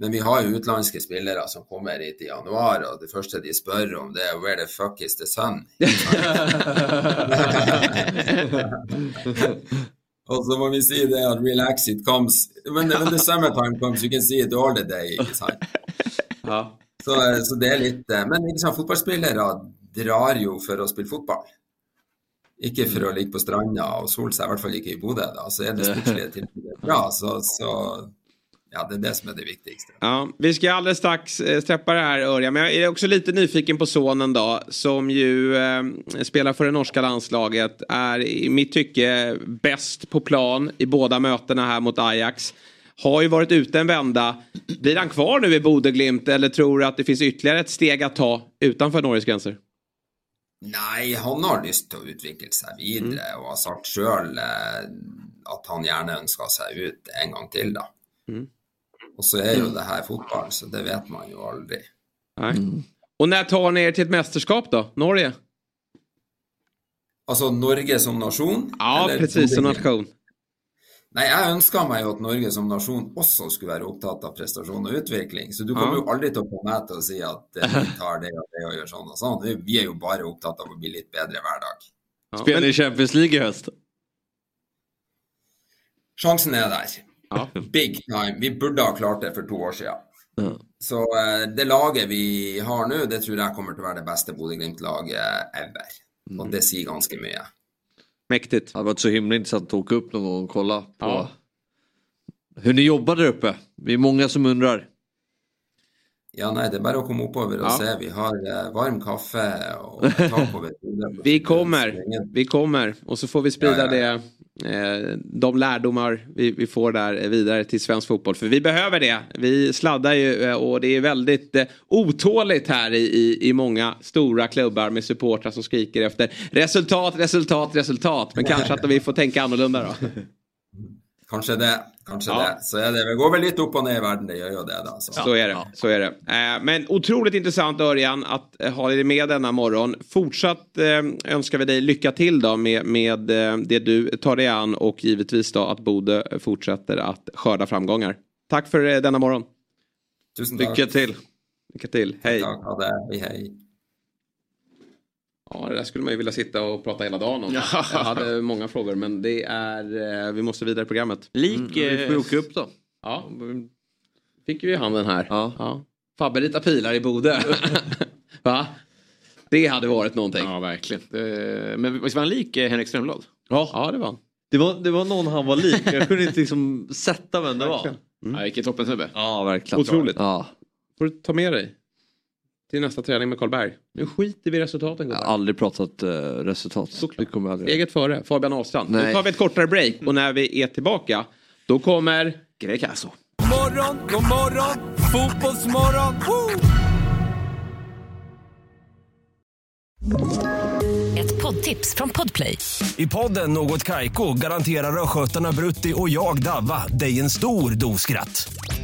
Men vi har jo utenlandske spillere som kommer hit i januar, og det første de spør om, det er 'where the fuck is the sun'? [laughs] og så må vi si det at 'relax it comes'. When, when the summertime comes, you can see it all the day, ikke sant? Så, så det er litt eh, Men sant, fotballspillere drar jo for å spille fotball. Ikke for å ligge på stranda og sole seg, i hvert fall ikke i Bodø. da, Så er det sportslige tilbudet bra, så, så ja, det er det som är det viktigaste. Ja, vi ska alldeles strax eh, släppa det här Örjan, men jag är också lite nyfiken på sonen då som ju eh, spelar för det norska landslaget. Är i mitt tycke bäst på plan i båda mötena här mot Ajax. Har ju varit ute en vända. Blir han kvar nu i Bodø-Glimt eller tror du att det finns ytterligare ett steg att ta utanför Norges gränser? Nei, han har lyst til å utvikle seg videre og har sagt sjøl eh, at han gjerne ønsker seg ut en gang til, da. Og så er jo det her fotball, så det vet man jo aldri. Nej. Och när tar ni er till ett mästerskap då? Norge? Altså Norge som nasjon? Ja, eller precis som nation. Nei, jeg ønska meg jo at Norge som nasjon også skulle være opptatt av prestasjon og utvikling. Så du kommer Ja. jo aldri til å få meg til å si at eh, vi tar det og det og gjør sånn og sånn. Vi er jo bare opptatt av å bli litt bedre hver dag. Spelar ni Champions League i höst? Chansen är där. [laughs] Big time. Vi borde ha klart det för två år sedan. Så eh, det laget vi har nu, det tror jag kommer att vara det bästa Bodø-Glimt-laget ever. Och det säger ganska mycket. Mäktigt. Det hade varit så himla intressant att åka upp någon gång och kolla på hur ni jobbar där uppe. Vi är många som undrar. Ja, nej, det är bara att komma oppover och Ja. se. Vi har eh, varm kaffe och [laughs] tak på veteran. Vi kommer, vi kommer och så får vi sprida Ja, ja, det, eh, de lärdomar vi, får där vidare till svensk fotboll. För vi behöver det. Vi sladdar ju eh, och det är väldigt eh, otåligt här i, i, i många stora klubbar med supportrar som skriker efter resultat, resultat, resultat. Men kanske att vi får tänka annorlunda då. [laughs] Kanske det, kanske Ja. det. Så är det. Det går väl lite upp och ner i världen, det gör ju det. då, Så, Så är det. Så är det. Eh, men otroligt intressant Örjan att eh, ha dig med denna morgon. Fortsatt eh, önskar vi dig lycka till då med, med det du tar dig an och givetvis då att Bode fortsätter att skörda framgångar. Tack för denna morgon. Tusen Lycka till. Lycka till. Hej. Tack, ha det. Hej, hej. Ja, det där skulle man ju vilja sitta och prata hela dagen om. Ja. Jag hade många frågor men det är, eh, vi måste vidare i programmet. Lik, Mm, vi får eh, åka upp då. Ja, fick ju i handen här. Ja. Fabbe ritar pilar i Bode. [laughs] Va? Det hade varit någonting. Ja, verkligen. Eh, Men visst var han lik Henrik Strömblad? Ja, ja det var han. Det var, det var någon han var lik. Jag kunde inte liksom sätta vem det var. Ja, vilken toppensnubbe. Ja, verkligen. Otroligt. Ja. får du ta med dig till nästa träning med Karlberg. Nu skiter vi i resultaten. Jag har aldrig pratat uh, resultat. Det aldrig. Eget före, Fabian Ahlstrand. Nu tar vi ett kortare break och när vi är tillbaka då kommer Greekazo. Morgon, god morgon, fotbollsmorgon. Woo! Ett poddtips från Podplay. I podden Något Kaiko garanterar östgötarna Brutti och jag, Davva, dig en stor dos skratt.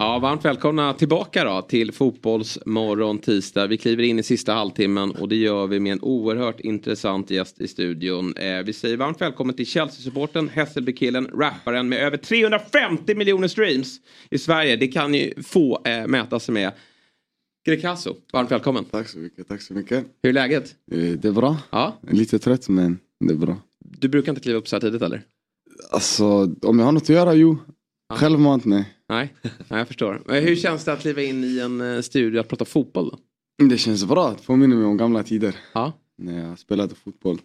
Ja, varmt välkomna tillbaka då till Fotbollsmorgon tisdag. Vi kliver in i sista halvtimmen och det gör vi med en oerhört intressant gäst i studion. Eh, vi säger varmt välkommen till Chelsea-supporten, Hässelby-killen, rapparen med över 350 miljoner streams i Sverige. Det kan ju få eh, mäta sig med. Greekazo, varmt välkommen. Tack så mycket, tack så mycket. Hur är läget? Eh, Det är bra. Ja. Lite trött men det är bra. Du brukar inte kliva upp så här tidigt eller? Alltså om jag har något att göra, jo. Självmant, nej. Nej, jag förstår. Hur känns det att kliva in i en eh, studio att prata fotboll då? Det känns bra, det påminner mig om gamla tider. Ja. När jag spelade fotboll.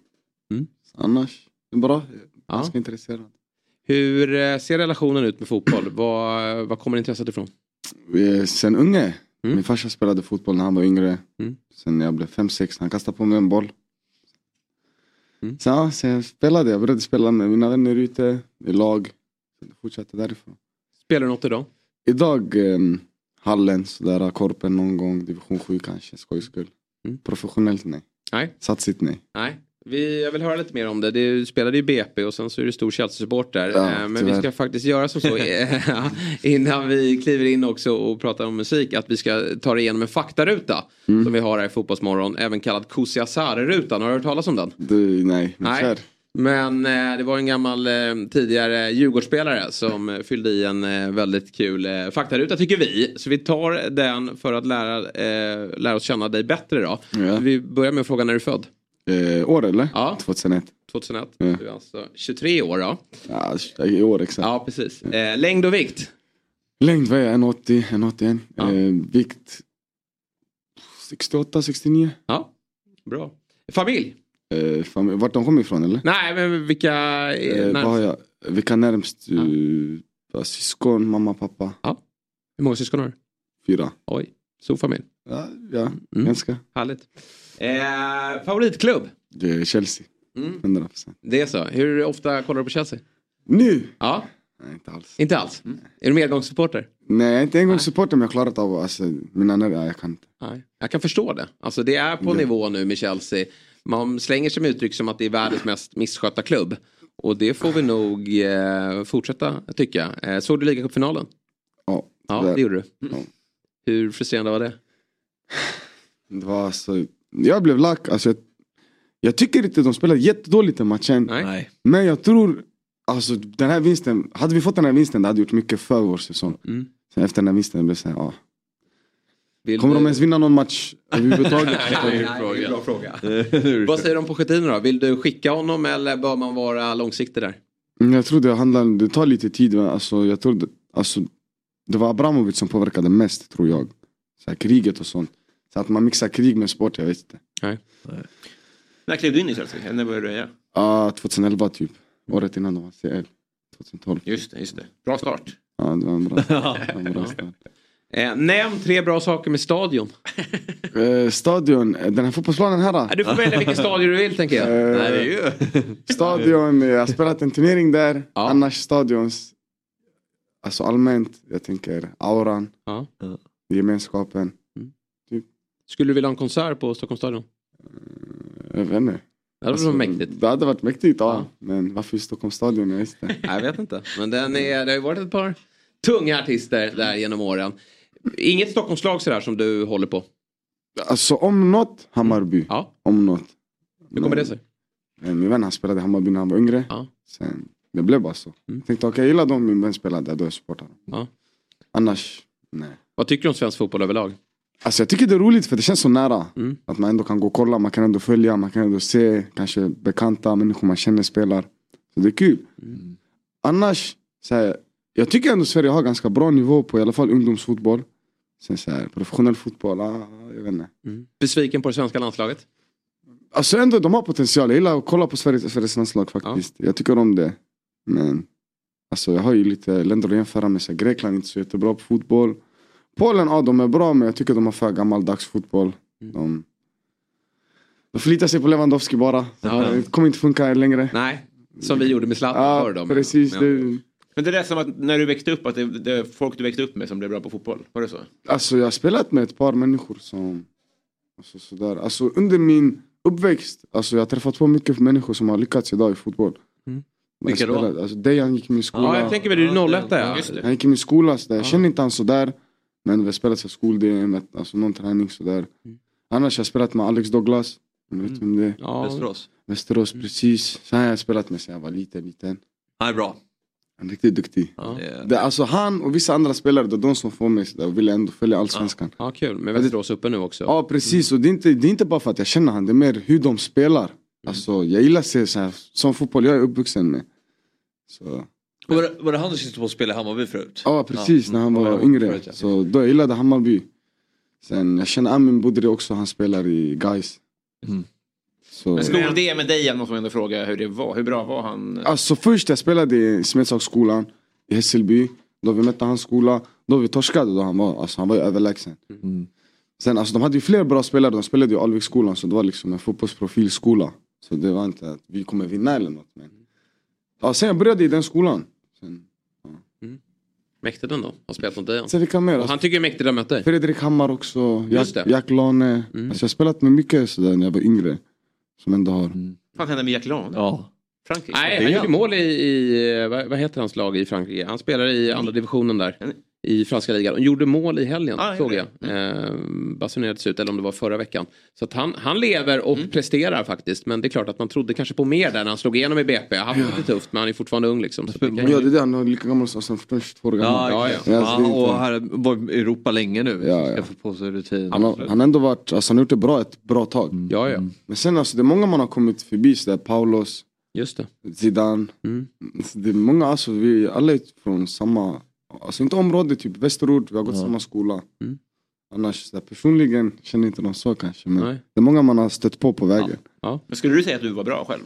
Mm. Annars, det är bra. Ja. ganska intresserad. Hur eh, ser relationen ut med fotboll? Var, var kommer intresset ifrån? Eh, Sen unge. Min farsa spelade fotboll när han var yngre. Mm. Sen när jag blev 5-6, han kastade på mig en boll. Mm. Så, ja, så jag spelade, jag började spela med mina vänner ute i lag. Det fortsatte därifrån. Spelar du något idag? Idag eh, hallen, sådär, korpen någon gång, division 7 kanske, skojs skull. Professionellt nej. Nej. Satsigt nej. Nej. Vi, jag vill höra lite mer om det. Du spelade i BP och sen så är du stor Chelsea-supporter. Ja, Eh, Men vi ska faktiskt göra som så eh, [laughs] innan vi kliver in också och pratar om musik. Att vi ska ta dig igenom en faktaruta Mm. som vi har här i Fotbollsmorgon. Även kallad Kusiasare-rutan. Har du hört talas om den? Du, nej, men Nej. kör. Men eh, det var en gammal eh, tidigare Djurgårdsspelare som eh, fyllde i en eh, väldigt kul eh, faktaruta tycker vi. Så vi tar den för att lära, eh, lära oss känna dig bättre då. Ja. Vi börjar med att fråga när du är född. Eh, år eller? Ja. 2001. 2001. Ja. Du är alltså 23 år då. Ja, i år exakt. Ja, precis. Eh, längd och vikt? Längd var jag 1,80, 1,81. Eh, vikt 68, 69. Ja, bra. Familj? Eh, fam- vart de kommer ifrån eller? Nej, men vilka Eh, närmast? jag? Vilka närmst? Ja. syskon, mamma, pappa. Ja. Hur många syskon har du? Fyra. Oj, stor familj. Ja, ja Mm. ganska. Härligt. Eh, favoritklubb? Det är Chelsea. Mm. 100%. Det är så. Hur ofta kollar du på Chelsea? Nu? Ja. Nej, inte alls. Inte alls? Är du medgångssupporter? Nej, jag är inte en gång supporter men jag har klarat av alltså, mina nerver. Ja, jag kan inte. Nej. Jag kan förstå det. Alltså det är på Det- nivå nu med Chelsea. Man slänger sig med uttryck som att det är världens mest misskötta klubb. Och det får vi nog eh, fortsätta tycka. Eh, såg du ligacupfinalen? Ja, Ja, tyvärr. det gjorde du. Ja. Hur frustrerande var det? Det var alltså, jag blev lack. Alltså, jag, jag tycker inte de spelade jättedåligt den matchen. Nej. Men jag tror, alltså den här vinsten, hade vi fått den här vinsten det hade gjort mycket för vår säsong. Mm. Sen efter den här vinsten blev det såhär, ja. Vill Kommer du- de ens vinna någon match överhuvudtaget? [laughs] Nej, det är en bra fråga. [laughs] Vad säger de på Schettino då? Vill du skicka honom eller bör man vara långsiktig där? Mm, Jag tror det handlar, det tar lite tid. men Alltså, jag tror det, alltså, det var Abramovic som påverkade mest tror jag. Så här, kriget och sånt. Så att man mixar krig med sport, jag vet inte. Nej. När klev du in i Chelsea? Eller När började du röja? Ja, 2011 typ. Året innan de var CL. 2012. Just det, just det. Bra start. Ja, det var en bra, [laughs] det var en bra start. Eh, nämn tre bra saker med stadion. [laughs] Eh, stadion, eh, den här fotbollsplanen här. då? Du får välja vilken stadion du vill tänker jag. Eh, Nej, det är ju... [laughs] Stadion, eh, jag har spelat en turnering där. Annars stadions, alltså allmänt, jag tänker auran, Ja. gemenskapen. Skulle du vilja ha en konsert på Stockholms stadion? Jag vet inte. Det hade varit mäktigt. Det hade varit mäktigt, ja. Men varför i Stockholms stadion? Jag vet inte. Jag vet inte. Men den är, det har ju varit ett par tunga artister där genom åren. Inget Stockholmslag sådär som du håller på? Alltså om något, Hammarby. Ja. Om något. Hur kommer det sig? Men Min vän han spelade i Hammarby när han var yngre. Ja. Sen, det blev bara så. Jag tänkte okej, jag gillar dem min vän spelade där, då jag supportar dem. Ja. Annars, nej. Vad tycker du om svensk fotboll överlag? Alltså jag tycker det är roligt för det känns så nära. Mm. Att man ändå kan gå och kolla, man kan ändå följa, man kan ändå se kanske bekanta människor man känner spelar. Så det är kul. Mm. Annars, så här, jag tycker ändå Sverige har ganska bra nivå på i alla fall ungdomsfotboll. Sen så här, professionell fotboll, ah, jag vet inte. Besviken på det svenska landslaget? Alltså ändå, de har potential. Jag gillar att kolla på Sveriges, Sveriges landslag faktiskt. Jag tycker om det. Men alltså, jag har ju lite länder att jämföra med. Så Grekland är inte så jättebra på fotboll. Polen, ja de är bra men jag tycker de har för gammaldags fotboll. De, de förlitar sig på Lewandowski bara. Ja. Det kommer inte funka längre. Nej, som vi gjorde med Zlatan Ja, förr då. precis. Ja. Det, Men det lät som att när du växte upp att det, det är folk du växte upp med som blev bra på fotboll. Var det så? Alltså jag har spelat med ett par människor som... Alltså, sådär. Alltså, under min uppväxt, alltså, jag har träffat på mycket människor som har lyckats idag i fotboll. Mm. Vilka då? Alltså, Dejan gick i min skola. Ja, jag tänker väl, du är 01 ja. Han gick i min skola, så där. jag känner inte han sådär. Men vi har spelat så skol-DM, alltså någon träning sådär. Annars har jag spelat med Alex Douglas. Vet vem det är? Ja. Västerås. Västerås, precis. Så han har jag spelat med sen jag var liten, liten. Han är bra. Han är riktigt duktig. Ja. Det alltså han och vissa andra spelare, det är de som får mig och vill ändå följa allsvenskan. Ja, kul. Med Västerås uppe nu också. Ja precis, och det är, inte, det är inte bara för att jag känner han, det är mer hur de spelar. Alltså jag gillar att se så här, som fotboll jag är uppvuxen med. Så. Var det, var det han du syftade på att spela i Hammarby förut? Ja precis, när han var yngre. Så då jag gillade Hammarby. Sen jag känner Amin Budri också, han spelar i Gais. Så. Men skol-DM med dig, måste man ändå fråga hur det var. Hur bra var han? Alltså först jag spelade i Smedshagsskolan i Hässelby. Då vi mötte hans skola. Då vi torskade då han var, alltså han var ju överlägsen. Sen alltså de hade ju fler bra spelare, de spelade i Alviksskolan så det var liksom en fotbollsprofilskola. Så det var inte att vi kommer vinna eller något. Men... Ja, sen jag började i den skolan. Sen, Mäktigt ändå. Har spelat mot dig. sen vilka mer? Och han tycker det är mäktigt att ha mött dig. Fredrik Hammar också, Just Jack, det. Jack Lane. Alltså jag har spelat med mycket sådär när jag var yngre. Som ändå har. Vad hände med Jack Lane? Ja. Frankrike? Nej, han gjorde mål i, i vad, vad heter hans lag i Frankrike? Han spelar i andra divisionen där. I franska ligan. Och gjorde mål i helgen, Ah, såg jag. Eh, basunerades ut, eller om det var förra veckan. Så att han, han lever och presterar faktiskt. Men det är klart att man trodde kanske på mer där när han slog igenom i BP. Han var lite tufft, men han är fortfarande ung liksom. Så det kan Ja det är det, han är lika gammal som är 22 år gammal. Ja, ja. ja, alltså, är inte- och här var i Europa länge nu. Ja, Ska ja. få på sig rutin. Han har, han har ändå varit, alltså han har gjort det bra ett bra tag. Ja, ja. Men sen alltså det är många man har kommit förbi sådär, Paulos, Just det. Zidane. Mm. Så det är många, alltså vi alla är från samma, alltså inte område, typ västerort, vi har gått Ja. samma skola. Mm. Annars så där, personligen känner inte de så kanske. Men Nej. det är många man har stött på på vägen. Ja. Men skulle du säga att du var bra själv?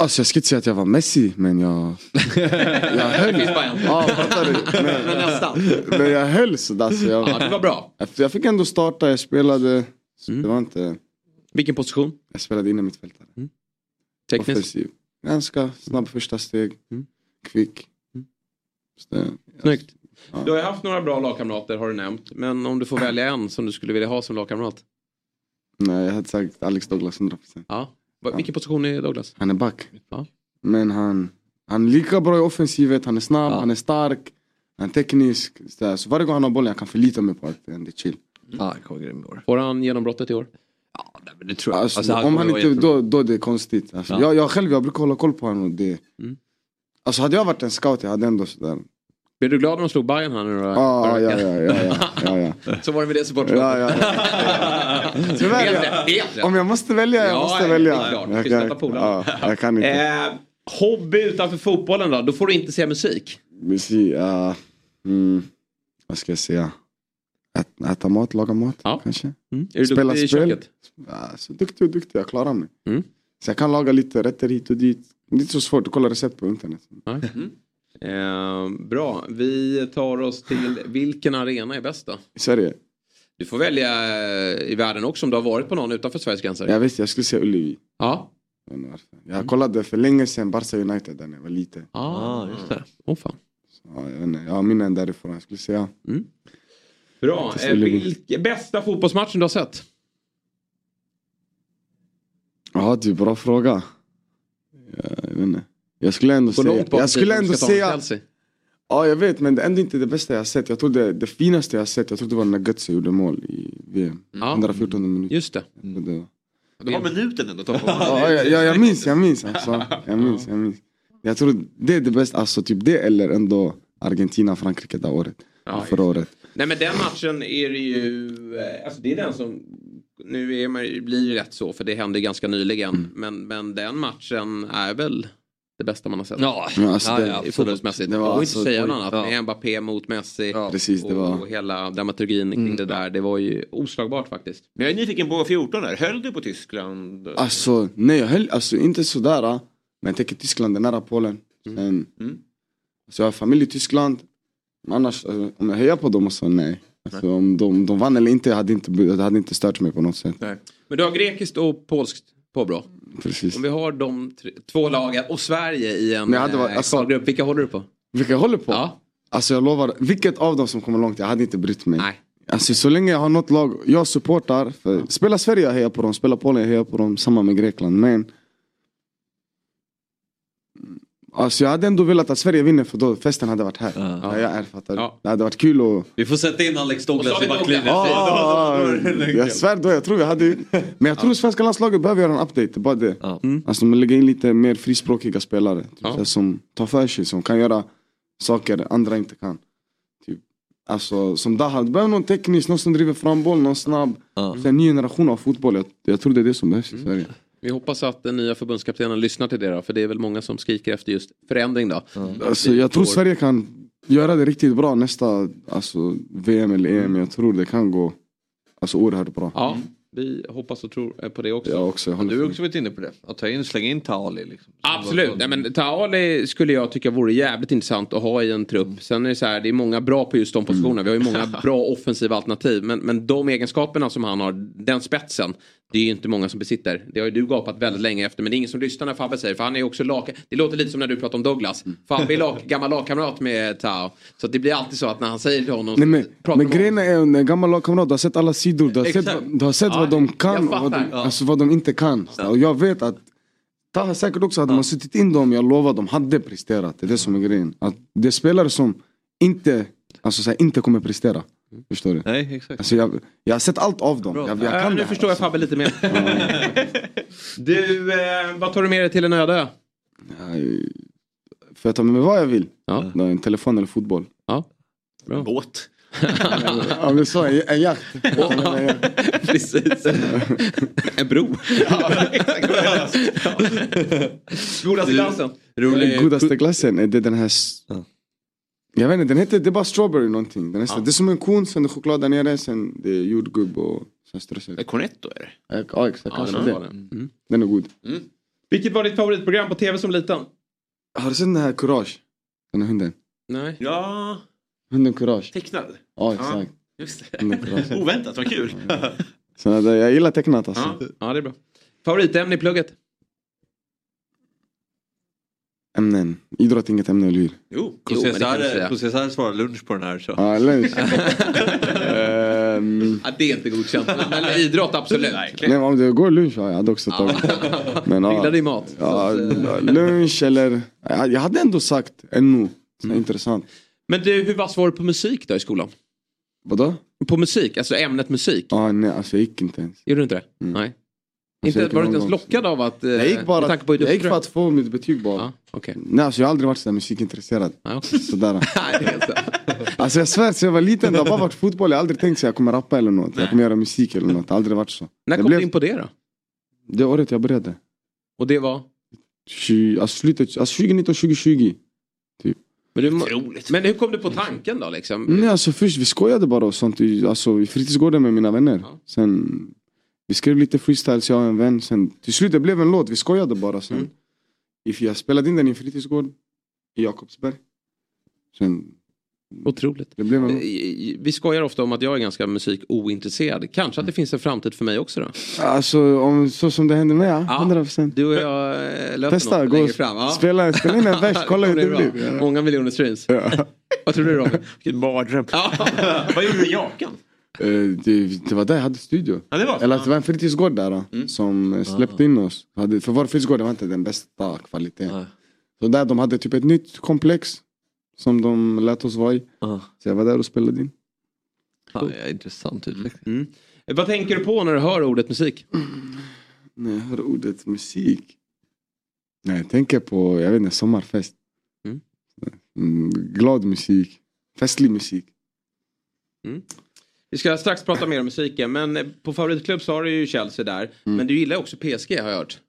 Alltså jag ska inte säga att jag var Messi, men jag... [laughs] jag höll. Ja, fattar du? [laughs] Men, Men nästan. men jag höll sådär. Så jag, Ja, det var bra. jag fick ändå starta, jag spelade. Så Mm. Det var inte... Vilken position? Jag spelade inne mittfältare. Tekniskt? Offensiv. Ganska snabb första steg. Mm. Kvick. Det, Snyggt. Ja. Du har ju haft några bra lagkamrater har du nämnt. Men om du får välja en som du skulle vilja ha som lagkamrat? Nej, jag hade sagt Alex Douglas 100%. Ja. Vilken position är Douglas? Han är back. Ja. Men han, han är lika bra i offensivet, han är snabb, Ja. han är stark. Han är teknisk. Så, där. så varje gång han har bollen jag kan förlita mig på att det är chill. Ja, han kommer grym i år. Får han genombrottet i år? Men det tror jag. Alltså, Alltså, om han inte, då, då är det konstigt. Alltså, Ja. jag, jag själv jag brukar hålla koll på honom. Det, Mm. Alltså hade jag varit en scout jag hade ändå sådär. Blir du glad när de slog Bayern här nu då? Ah, ja, ja, ja, ja, [laughs] ja, ja. Så var det med det supporterskapet. Ja, ja, jag, [laughs] helt rätt. om jag måste välja, jag Ja, måste ja, välja. det är klart. Jag polare? ja, jag kan inte. Eh, hobby utanför fotbollen då? Då får du inte se musik. Musik, ja. Mm, vad ska jag säga? Ät, äta mat, laga mat kanske. Mm. Är du duktig i köket? Ja, så duktig och duktig, jag klarar mig. Mm. Så jag kan laga lite rätter hit och dit. Det är inte så svårt att kolla recept på internet. Nej. Eh, bra, vi tar oss till vilken arena är bäst då? I Sverige? Du får välja eh, i världen också om du har varit på någon utanför Sveriges gränser. Jag visste jag skulle säga Ullevi. Ja. Jag kollade för länge sedan Barca United när jag var liten. Ah, just det. Åh fan. Ja, jag, vet inte, jag har minnen därifrån. Jag skulle säga. Bra. Till Eh, Ullevi. vilk, bästa fotbollsmatchen du har sett? Ja, det är en bra fråga. Jag vet inte. Jag skulle ändå Gå säga... Jag skulle du ändå säga... Ja, jag vet, men det är ändå inte det bästa jag har sett. Jag tror det, det finaste jag har sett, jag tror det var när Götze gjorde mål i VM. Ja. 114 minut. Just det. det var... Du har minuten ändå. [laughs] Ja, jag, jag, jag minns, jag minns alltså. Jag minns, jag minns. Jag tror det är det bästa, alltså typ det eller ändå Argentina-Frankrike det året. Ja, förra året. Nej men den matchen är det ju, eh, alltså det är den som, nu är man, blir det rätt så för det hände ganska nyligen. Mm. Men, men den matchen är väl det bästa man har sett. Ja, Ja, alltså, det- I absolut. fotbollsmässigt. Det var inte alltså- säga något annat. ja. Mbappé mot Messi. Precis, det var- Och hela dramaturgin kring Mm. det där. Det var ju oslagbart faktiskt. Men jag är nyfiken på 14 där. Höll du på Tyskland? Alltså nej, jag höll, alltså inte sådär. ah. Men jag tänker Tyskland, är nära Polen. Mm. Sen, Så jag har familj i Tyskland. Men annars, alltså, om jag hejar på dem så nej. Alltså, om de, de vann eller inte, hade inte, det hade inte stört mig på något sätt. Men du har grekiskt och polskt påbrå. Precis. Om vi har de tre, två lagen och Sverige i en varit- eh, alltså- kvalgrupp, vilka håller du på? Vilka jag håller på? Ja. Alltså jag lovar, vilket av dem som kommer långt, jag hade inte brytt mig. Alltså så länge jag har något lag, jag supportar. För, Spela Sverige jag hejar på dem, spela Polen jag hejar på dem, samma med Grekland. Men Alltså jag hade ändå velat att Sverige vinner för då festen hade varit här. Ja. jag är, fattar du? Det hade varit kul och... Vi får sätta in Alex Douglas i backlinjen. Ja, ja, ja. jag svär då, jag tror jag hade Men jag tror svenska landslaget behöver göra en update, det bara det. Alltså man lägger in lite mer frispråkiga spelare. Typ, här som tar för sig, som kan göra saker andra inte kan. Typ. Alltså som Dahad, behöver någon teknisk, någon som driver fram boll, någon snabb. Så En ny generation av fotboll, jag, jag tror det är det som behövs i Sverige. Vi hoppas att den nya förbundskaptenen lyssnar till det då, för det är väl många som skriker efter just förändring då. Alltså, jag tror Sverige kan göra det riktigt bra nästa alltså, VM eller EM. Jag tror det kan gå alltså, oerhört bra. Ja, vi hoppas och tror eh, på det också. Jag också, jag Du har också varit inne på det. Att ta in, slänga in Tali liksom. Absolut, Nej, men Taali skulle jag tycka vore jävligt intressant att ha i en trupp. Sen är det så här, det är många bra på just de positionerna. Vi har ju många [laughs] bra offensiva alternativ. Men, men de egenskaperna som han har, den spetsen, det är ju inte många som besitter. Det har ju du gapat väldigt länge efter, men det är ingen som lyssnar när Fabbe säger, för han är också lag... Det låter lite som när du pratar om Douglas. Fabbe är lag, gammal lagkamrat med Tao. Så att det blir alltid så att när han säger till honom... Nej, men pratar men grejen är en gammal lagkamrat, du har sett alla sidor, du har sett, Exakt. vad- du har sett Ja, vad de kan och vad de, fattar. alltså, vad de inte kan. Och jag vet att Taha säkert också, hade man suttit in dem, jag lovar, de hade presterat. Det är det som är grejen. Att det är spelare som inte, alltså, så här, inte kommer prestera. Förstår du? Nej, exakt. Alltså, jag, jag har sett allt av dem. Jag, jag Ja, kan nu det här, förstår jag alltså. Fabbe lite mer. [laughs] du, eh, vad tar du med dig till en öde ö? Får jag ta med mig vad jag vill? Ja. Då, en telefon eller fotboll. Ja. En båt. ja men så, en, en jakt. [laughs] Precis. [laughs] En bro. Godaste glassen. Godaste glassen, är det den här... Jag vet inte, den heter, det är bara strawberry någonting. Den är, så- Det är som en kon, sen det är choklad där nere, sen det är jordgubb och sen strössel. Cornetto är det? Ja exakt, Ja, den det. Mm. Den är god. Vilket var ditt favoritprogram på tv som liten? Har du sett den här Courage? Den här hunden. Nej. Ja, Hunden Courage. tecknad. Ja exakt. Just Hunden Courage. det. [laughs] Oväntat, vad kul. Så det, jag gillar tecknat alltså. Ja. ja, det är bra. Favoritämne i plugget? Ämnen. Idrott är inget ämne, eller hur? Jo. Cesar svarar lunch på den här så. Ja, lunch. [laughs] Ehm, Ja, det är inte godkänt. Men, men idrott, absolut. nej, men om det går lunch, ja, jag hade också tagit. Men, [laughs] Gillar din mat. Ja, lunch eller... Jag hade ändå sagt NO. Mm. Intressant. Men du, hur vass var du på musik då i skolan? Vadå? På musik, alltså ämnet musik? Ja, nej alltså jag gick inte ens. Gjorde du inte det? Mm. Nej. Inte, var du inte ens lockad av att... eh, Jag gick bara, tanke på hur jag gick för att få mitt betyg bara. Ja, okej. Nej alltså jag har aldrig varit sådär musikintresserad. Ja, okej. Sådär. [laughs] [laughs] Alltså jag svär, så jag var liten, det har bara varit fotboll. Jag har aldrig tänkt att jag kommer rappa eller något. Jag kommer göra musik eller något. Aldrig varit så. När Jag kom blev- du in på det då? Det året jag började. Och det var? 20, alltså slutet, alltså 2019, 2020. Typ. Men, du, men hur kom du på tanken då liksom? Nej alltså först vi skojade bara och sånt i, alltså, i fritidsgården med mina vänner. Sen vi skrev lite freestyles jag och en vän. Sen till slut det blev en låt, vi skojade bara. Sen, Mm. if jag spelade in den i en fritidsgård i Jakobsberg. Sen, Otroligt. Det blev en... Vi skojar ofta om att jag är ganska musikointresserad. Kanske att det finns en framtid för mig också då? Alltså om, så som det hände med ja, 100%. Du och jag eh, löper Testa, något gå längre fram. Ja. spela, spela in en vers, [laughs] kolla hur det bra. blir. Ja. Många miljoner streams. Vad tror du Robin? Vilken mardröm. [laughs] Vad gjorde du i Jakan? Eh, det, det var där jag hade studio. Ja, det var. Eller att det var en fritidsgård där då, Mm. som eh, släppte in oss. Hade, för vår fritidsgård var inte den bästa kvaliteten. Så där de hade typ ett nytt komplex som de lät oss vara i. Så jag var där och spelade in. Ja, ja, intressant utveckling. Mm. Vad tänker du på när du hör ordet musik? När jag hör ordet musik. Nej, jag tänker på, jag vet inte, sommarfest. Mm. Mm, glad musik. Festlig musik. Vi ska strax prata mer om musiken men eh, på favoritklubb så har du ju Chelsea där. Mm. Men du gillar också PSG har jag hört.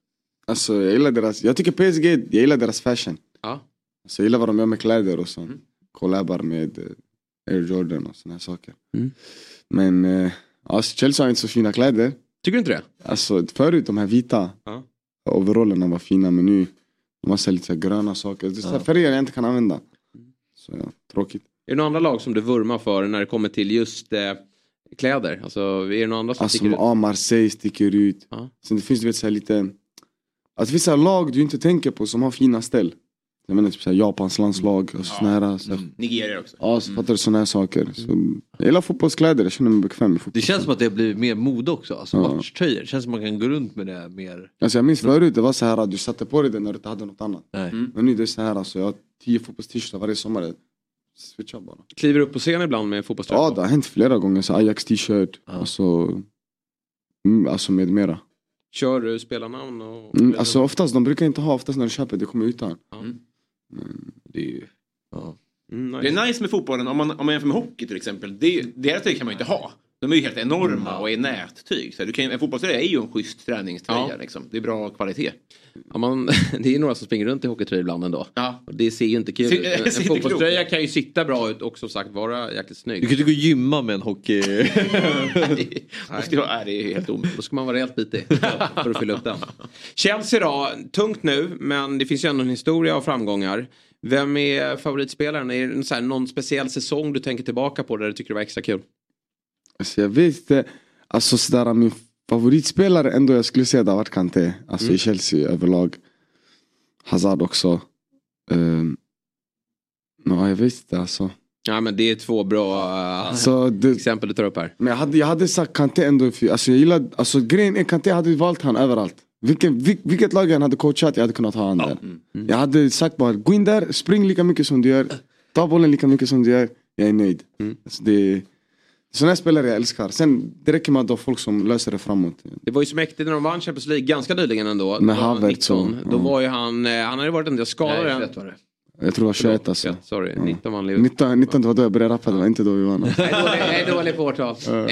Alltså jag gillar deras, jag tycker PSG, jag gillar deras fashion. Ja. Alltså, jag gillar vad de gör med kläder och sånt. Collabar med eh, Air Jordan och såna här saker. Mm. Men eh, alltså, Chelsea har inte så fina kläder. Tycker du inte det? Alltså förut de här vita Ja. overallerna var fina men nu de har lite så gröna saker. Det är Ja. färger jag inte kan använda. Så ja, tråkigt. Är det några andra lag som du vurmar för när det kommer till just eh, kläder? Alltså är det några andra som Alltså sticker ut? ja, Marseille sticker ut. Ja. Sen det finns du vet så lite, alltså vissa lag du inte tänker på som har fina ställ. Jag menar typ så här, Japans landslag och såna här. Så, Mm. Nigeria också. Ja, så fattar du såna här saker. Så, jag gillar fotbollskläder, jag känner mig bekväm i fotboll. Det känns som att det blir mer mode också. Alltså Ja. matchtröjor. Det känns som att man kan gå runt med det mer. Alltså jag minns förut, det var så här att du satte på dig den när du inte hade något annat. Nej. Men nu det är så här, alltså, jag har tio fotbollst-t-shirtar varje sommar. Switchar bara. Kliver du upp på scen ibland med fotbollströja Ja, det har hänt flera gånger. Så Ajax t-shirt, alltså, mm, alltså med mera. Kör du spelarnamn? Och... Mm, alltså oftast, de brukar inte ha, oftast när du köper det kommer utan. Mm. Det är ju... Ja. Mm, Det är nice med fotbollen om man, om man jämför med hockey till exempel. Det, deras tyg kan man ju inte ha. De är ju helt enorma och är nättyg. Så du kan, en fotbollströja är ju en schysst träningströja. Ja. Liksom. Det är bra kvalitet. Ja, man, [laughs] det är några som springer runt i hockeytröja ibland ändå. Ja. Och det ser ju inte kul [laughs] ut. En, en inte fotbollströja kan ju sitta bra ut och som sagt vara jäkligt snygg. Du kan ju gå och gymma med en hockey... [laughs] Nej. Måste nej, det är helt omöjligt. Då ska man vara rejält bitig för att fylla upp den. Chelsea då, tungt nu men det finns ju ändå en historia av framgångar. Vem är favoritspelaren? Är det någon speciell säsong du tänker tillbaka på där du tycker det var extra kul? Alltså jag vet inte, alltså sådär min favoritspelare ändå jag skulle säga det har varit Kanté. Alltså Mm. i Chelsea överlag. Hazard också. Um, ja jag vet inte alltså. Ja men det är två bra uh, Så det, exempel du tar upp här. men jag hade, jag hade sagt Kanté ändå, för, alltså jag gillade, alltså grejen är Kanté hade valt han överallt. Vilken, vil, vilket lag än hade coachat jag hade kunnat ha han där. Jag hade sagt bara gå in där, spring lika mycket som du gör. Ta bollen lika mycket som du gör. Jag är nöjd. Alltså, det, sådana här spelare jag älskar. Sen det räcker med att ha folk som löser det framåt. Det var ju så mäktigt när de vann Champions League ganska nyligen ändå. Med Havertz och- 19. Då ja. var ju han, eh, han hade varit en del skadad. Nej, än. 21 var det. Jag tror det var 21 alltså. Ja, sorry, 19 vann Liverpool. 19, 19 det var då jag började rappa, det var inte då vi vann. Jag är dålig- jag är dålig på årtal. Eh,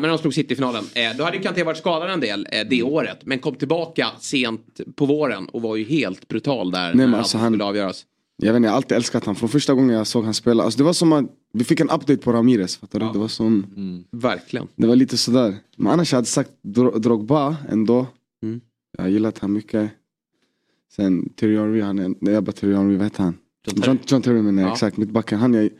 men de slog City i finalen. Eh, då hade ju Kanté varit skadad en del eh, det året. Men kom tillbaka sent på våren och var ju helt brutal där men när alltså allt han- skulle avgöras. Jag vet inte, jag har alltid älskat honom. Från första gången jag såg han spela. Alltså det var som att vi fick en update på Ramirez. Fattar du? Det var som... Verkligen. Det var lite sådär. Men annars jag hade sagt Dro- Drogba ändå. Mm. Jag har gillat han mycket. Sen Thierry Henry, han är, nej jag bara Thierry Henry, vad heter han? John John, John Terry menar jag, Ja. exakt, mittbacken. Han jag,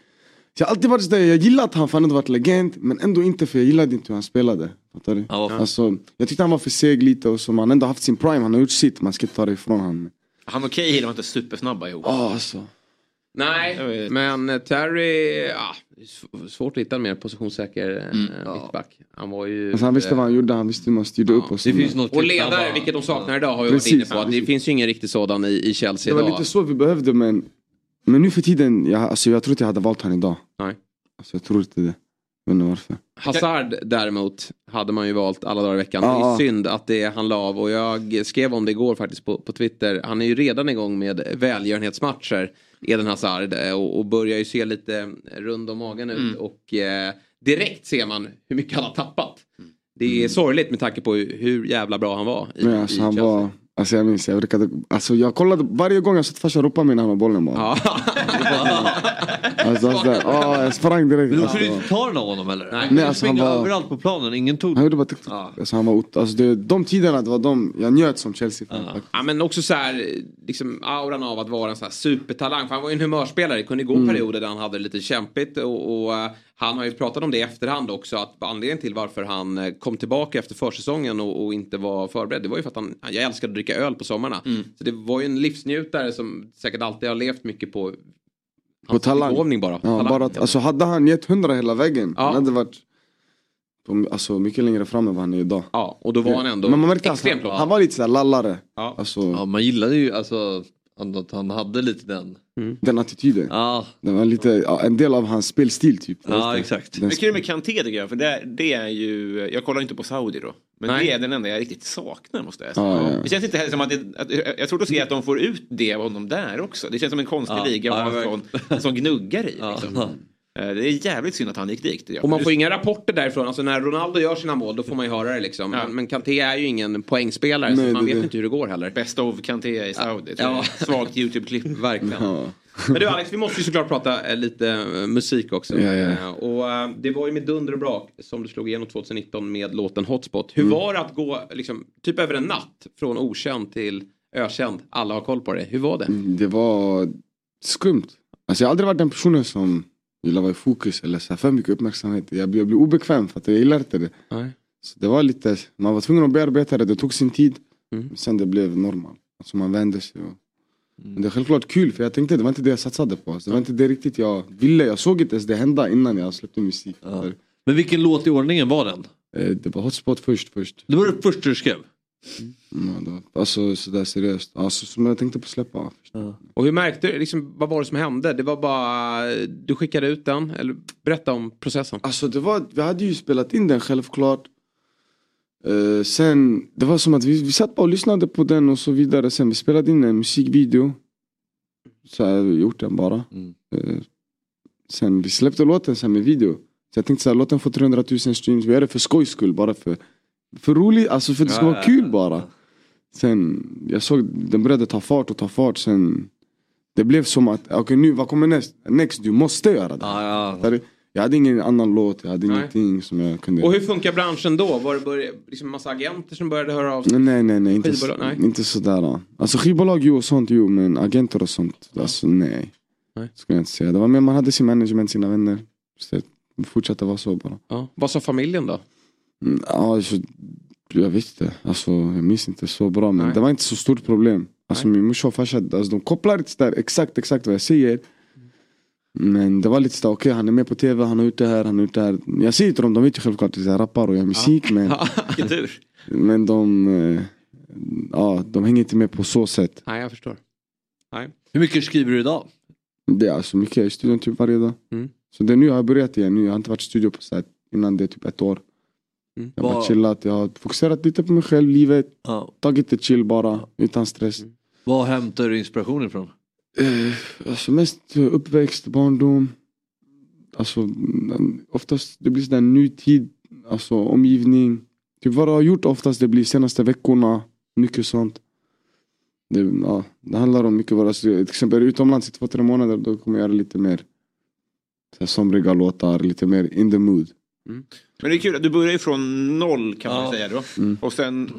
jag har alltid varit sådär, jag gillat han för han hade varit legend. Men ändå inte för jag gillade inte hur han spelade. Fattar du? Ja? Alltså, jag tyckte han var för seg lite och så. Man har ändå haft sin prime, han har gjort sitt. Man ska inte ta det ifrån honom. Han och Cahill var inte supersnabba ihop. Ja alltså. Nej, men eh, Terry, ja, svårt att hitta en mer positionssäker mm. mittback. Han var ju... Alltså, han visste eh, vad han gjorde, han visste hur man styrde upp och så. Det finns något Och ledare, vilket de saknar idag, har vi Precis, varit inne på. Att det precis. finns ju ingen riktig sådan i, i Chelsea Det var idag. lite så vi behövde men Men nu för tiden, jag, alltså, jag tror inte jag hade valt han idag. Nej. Alltså, jag tror inte det. Jag vet inte varför. Hazard däremot hade man ju valt alla dagar i veckan. Ja, det ja. är synd att det han la av och jag skrev om det igår faktiskt på, på Twitter. Han är ju redan igång med välgörenhetsmatcher, Eden Hazard, eh, och, och börjar ju se lite rund om magen ut. Mm. Och eh, direkt ser man hur mycket han har tappat. Det är sorgligt med tanke på hur, jävla bra han var i, Men alltså, i han Chelsea. var, alltså jag minns, jag brukade, alltså jag kollade varje gång jag sett farsan ropa mig när han har bollen bara. [laughs] [laughs] Alltså, alltså, [laughs] ja, jag sprang direkt. Men då Alltså, kunde du inte ta den av honom eller? Nej. Nej, alltså, han var- överallt på planen, ingen tog han gjorde bara tuk, tuk. Alltså, han var, alltså, det, de tiderna, det var de jag njöt som Chelsea-fan. faktiskt. Ja men också så här, liksom auran av att vara en så här supertalang. För han var ju en humörspelare. Det kunde gå Mm. perioder där han hade det lite kämpigt. Och, och eh, han har ju pratat om det i efterhand också. Att anledningen till varför han eh, kom tillbaka efter försäsongen och, och inte var förberedd. Det var ju för att han, jag älskade att dricka öl på sommarna. Mm. Så det var ju en livsnjutare som säkert alltid har levt mycket på På talang. begåvning bara. Ja, Talang. bara att, alltså, hade han gett hundra hela vägen, Ja. han hade varit på, alltså, mycket längre fram än vad han är idag. Ja, och då var han ändå Men man märkte att extremt han, han var lite såhär lallare. Ja. Alltså, Ja, man gillade ju alltså att han hade lite den. Den attityden. Ja. Det var lite, ja, en del av hans spelstil typ. Ja, exakt. Men kul med Kanté tycker jag, för det, det är ju, jag kollar inte på Saudi då. Men Nej. det är den enda jag riktigt saknar måste jag säga. Ja, ja. Det känns inte heller som att, det, att jag tror att se att de får ut det av honom där också. Det känns som en konstig Ja, liga ja, att ha en sån, gnuggare i. Liksom. Ja. Eh, Det är jävligt synd att han gick dit. Och man får inga rapporter därifrån. Alltså när Ronaldo gör sina mål då får man ju höra det liksom. Men, men Kanté är ju ingen poängspelare Nej, så man vet det- inte hur det går heller. Best of Kanté i Saudi. Ja. Ja. [laughs] Svagt YouTube-klipp. Verkligen. Ja. Men du Alex, vi måste ju såklart prata eh, lite eh, musik också. Ja, ja. Och det var ju med dunder och brak som du slog igenom 2019 med låten Hotspot. Hur Mm. var det att gå liksom, typ över en natt från okänd till ökänd? Alla har koll på det. Hur var det? Mm, Det var skumt. Alltså jag har aldrig varit den personen som gillar att vara i fokus eller så här för mycket uppmärksamhet. Jag blir, jag blir obekväm för att jag gillar inte det. Nej. Så det var lite, man var tvungen att bearbeta det, det tog sin tid. Mm. Sen det blev normalt. Alltså man vände sig. Och... Men det är självklart kul för jag tänkte det var inte det jag satsade på. Alltså, det var inte det riktigt jag ville. Jag såg inte ens det hända innan jag släppte musik. För, Men vilken låt i ordningen var den? eh, det var hotspot först. först. Det var det första du skrev? Ja, det var, alltså sådär seriöst. Alltså, som jag tänkte på släppa. Och hur märkte du, liksom, vad var det som hände? Det var bara, du skickade ut den? Eller berätta om processen. Alltså det var, vi hade ju spelat in den självklart. Eh, sen, det var som att vi, vi satt bara och lyssnade på den och så vidare. Sen vi spelade in en musikvideo. Så har vi gjort den bara. Eh, sen vi släppte låten sen med video. Så jag tänkte såhär, låt den få 300 000 streams. Vi gör det för skojs skull, bara för, för roligt, alltså för att det ska Ja, vara ja, kul bara. Sen, jag såg den började ta fart och ta fart. Sen, det blev som att, okej nu vad kommer näst? Next, du måste göra det. För Jag hade ingen annan låt, jag hade Nej. ingenting som jag kunde Och hur funkar branschen då? Var det började, liksom massa agenter som började höra av sig? Nej nej nej, inte, Skivbolag? Nej. inte sådär. Alltså skivbolag jo och sånt jo men agenter och sånt, alltså nej. Nej. Skulle jag inte säga. Det var mer man hade sin management, sina vänner. Så det fortsatte vara så bara. Ja. Vad sa familjen då? Mm, Ja, alltså, jag vet inte. Alltså, jag minns inte så bra men det var inte så stort problem. Alltså min morsa och farsa, alltså, de kopplar inte där exakt exakt vad jag säger. Men det var lite sådär, okej han är med på tv, han har gjort det här, han gjort det här. Jag säger till dem, de vet ju självklart att jag rappar och gör musik men, [laughs] men de, eh, ja, de hänger inte med på så sätt. Nej, jag förstår. Nej. Hur mycket skriver du idag? Det är alltså mycket, jag är i studion typ varje dag. Mm. Så det är nu jag har börjat igen, nu, jag har inte varit i studio på så här, innan det är typ ett år. Mm. Jag har chillat, jag har fokuserat lite på mig själv, livet. Ja. Tagit det chill bara, utan stress. Vad hämtar du inspiration ifrån? Eh, alltså mest eh, uppväxt, barndom. Alltså mm, oftast det blir sådär nutid, alltså omgivning. Typ vad du har gjort oftast det blir senaste veckorna, mycket sånt. Det, ja, det handlar om mycket vad, alltså, till exempel utomlands i två, tre månader då kommer jag göra lite mer så här, somriga låtar, lite mer in the mood. Men det är kul, du börjar ju från noll kan man Ja. säga då. Mm. Och sen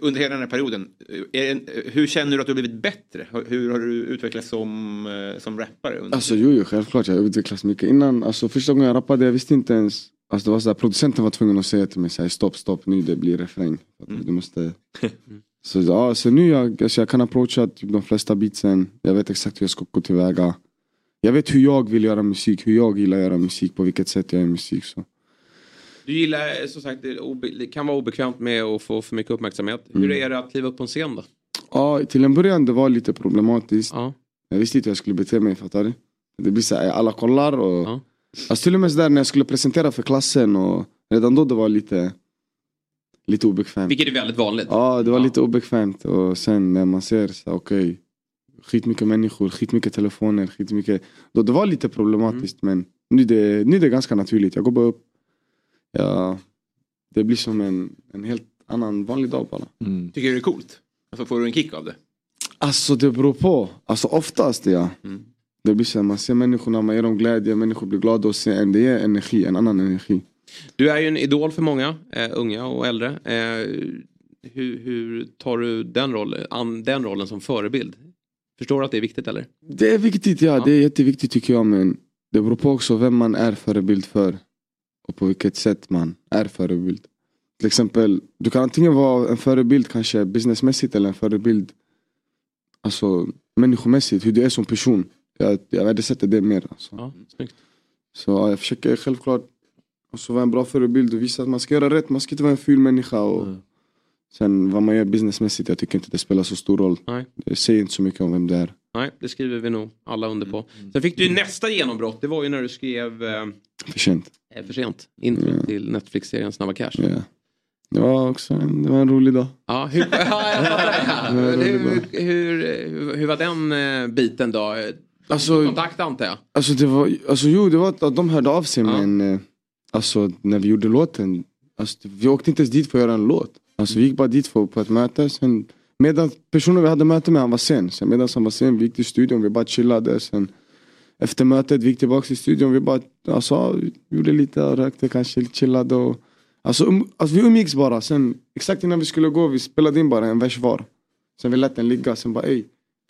under hela den här perioden, är hur känner du att du har blivit bättre? Hur har du utvecklats som, eh, som rappare? Under Alltså jo, jo självklart, jag har utvecklats mycket. Innan, alltså första gången jag rappade, jag visste inte ens Alltså det var så här, producenten var tvungen att säga till mig så här, stopp, stopp, nu det blir refräng. Du måste... [laughs] så, ja, så nu jag, alltså jag kan approacha typ de flesta beatsen, jag vet exakt hur jag ska gå tillväga. Jag vet hur jag vill göra musik, hur jag gillar att göra musik, på vilket sätt jag gör musik. Så. Du gillar eh, som sagt, det, är kan vara obekvämt med att få för mycket uppmärksamhet. Mm. Hur är det att kliva upp på en scen då? Ja, till en början det var lite problematiskt. Ja. Jag visste inte hur jag skulle bete mig, fattar du? Det blir så här, alla kollar och... Alltså till och med så där när jag skulle presentera för klassen och redan då det var lite... Lite obekvämt. Vilket är väldigt vanligt. Ja, det var lite obekvämt och sen när man ser så okej Skitmycket människor, skitmycket telefoner, skitmycket då, Det var lite problematiskt men nu är det, nu är det ganska naturligt. Jag går bara upp ja, Det blir som en, en helt annan vanlig dag bara. Tycker du det är coolt? Alltså får du en kick av det? Alltså det beror på. Alltså oftast ja. Det blir så här, man ser människorna, man ger dem glädje, människor blir glada och ser en. Det ger energi, en annan energi. Du är ju en idol för många, eh, unga och äldre. Eh, hur, hur tar du den, roll, an, den rollen som förebild? Förstår du att det är viktigt eller? Det är viktigt ja, det är jätteviktigt tycker jag men det beror på också vem man är förebild för. Och på vilket sätt man är förebild. Till exempel, du kan antingen vara en förebild kanske businessmässigt eller en förebild Alltså människomässigt, hur du är som person. Jag, jag värdesätter det mer. Alltså. Ja, snyggt. Så ja, jag försöker självklart alltså, vara en bra förebild och visa att man ska göra rätt. Man ska inte vara en ful människa. Och Sen vad man gör businessmässigt, jag tycker inte det spelar så stor roll. Nej. Det säger inte så mycket om vem det är. Nej, det skriver vi nog alla under på. Sen fick du ju nästa genombrott, det var ju när du skrev eh, För sent. eh, för sent. Intro till Netflix-serien Snabba Cash. Ja. Det var också en, det var en rolig dag. Ja, hur, [laughs] ja, hur, hur, hur, hur var den eh, biten då? Alltså- Kontakt antar jag? Alltså det var, alltså jo det var att de hörde av sig men eh, Alltså när vi gjorde låten alltså, Vi åkte inte ens dit för att göra en låt Alltså vi gick bara dit för, på ett möte sen Medan personen vi hade möte med han var sen. Sen medan han var sen vi gick till studion vi bara chillade. Sen Efter mötet vi gick tillbaka till studion vi bara alltså, gjorde lite rökte kanske chillade och Alltså, um, alltså vi umgicks bara. Sen exakt innan vi skulle gå vi spelade in bara en vers var. Sen vi lät den ligga sen bara ey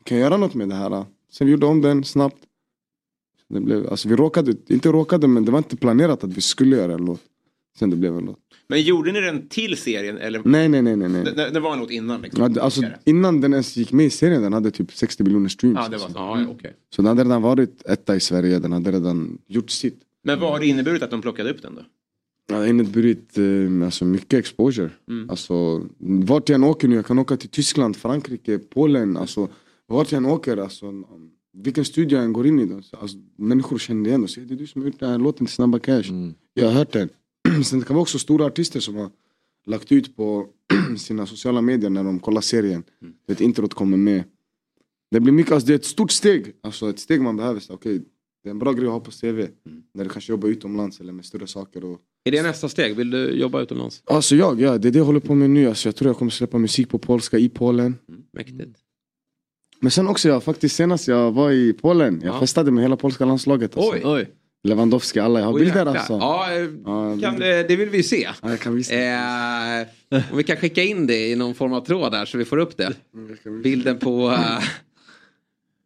Kan jag göra något med det här? Sen vi gjorde om den snabbt. Det blev, alltså vi råkade, inte råkade men det var inte planerat att vi skulle göra en låt. Sen det blev en låt. Men gjorde ni den till serien eller? Nej nej nej nej. nej. Det, det var en låt innan liksom? Ja, det- alltså, innan den ens gick med i serien den hade typ 60 miljoner streams. Ja, det var så. Ja, ja, okej. Så den hade redan varit etta i Sverige, den hade redan gjort sitt. Men vad har det inneburit att de plockade upp den då? Det har inneburit eh, alltså, mycket exposure. Mm. Alltså, vart jag än åker nu, jag kan åka till Tyskland, Frankrike, Polen. Alltså, vart jag än åker, alltså, vilken studio jag än går in i. Då, så, alltså, människor känner igen och säger det är du som har gjort den här låten till Snabba Cash. Jag har hört den. [clears throat] Sen det kan vara också stora artister som har lagt ut på [clears throat] sina sociala medier när de kollar serien. Mm. Det introt kommer med. Det blir mycket, alltså, det är ett stort steg. Alltså ett steg man behöver. Så, okay, det är en bra grej att ha på CV. Mm. När du kanske jobbar utomlands eller med större saker. Och, Är det nästa steg? Vill du jobba utomlands? Alltså jag, ja, det är det jag håller på med nu. Alltså, jag tror jag kommer släppa musik på polska i Polen. Mäktigt. Men sen också, jag, faktiskt senast jag var i Polen, jag Ja. festade med hela polska landslaget. Alltså. Oj. Oj. Lewandowski, alla, jag har bilder alltså. Ja, eh, Ja, kan, det, det vill vi se. Ja, jag kan visa. Eh, om vi kan skicka in det i någon form av tråd där så vi får upp det. Bilden på eh,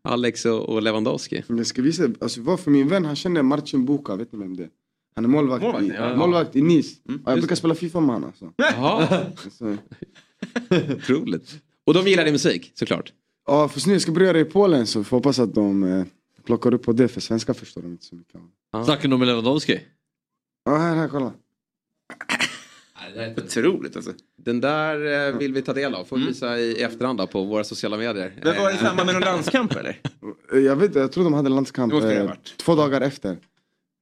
Alex och, Lewandowski. Men jag ska visa, alltså vad för min vän, han känner Marcin Buka, vet ni vem det är? Han är målvakt, Målvakt, i, ja. Mm, målvakt i Nice. Ja, jag brukar spela FIFA med honom alltså. Jaha, alltså. [laughs] otroligt. Och de gillar din musik såklart. Ja, fast nu jag ska börja det i Polen så vi får hoppas att de eh, plockar upp på det, för svenska förstår de inte så mycket. Snackar du med Lewandowski? Ja, här, här, kolla. Det är otroligt alltså. Den där eh, vill vi ta del av. Får vi visa i, efterhand då, på våra sociala medier. Men var det i samband med någon landskamp eller? Eh, Jag vet jag tror de hade landskamp eh, två dagar efter.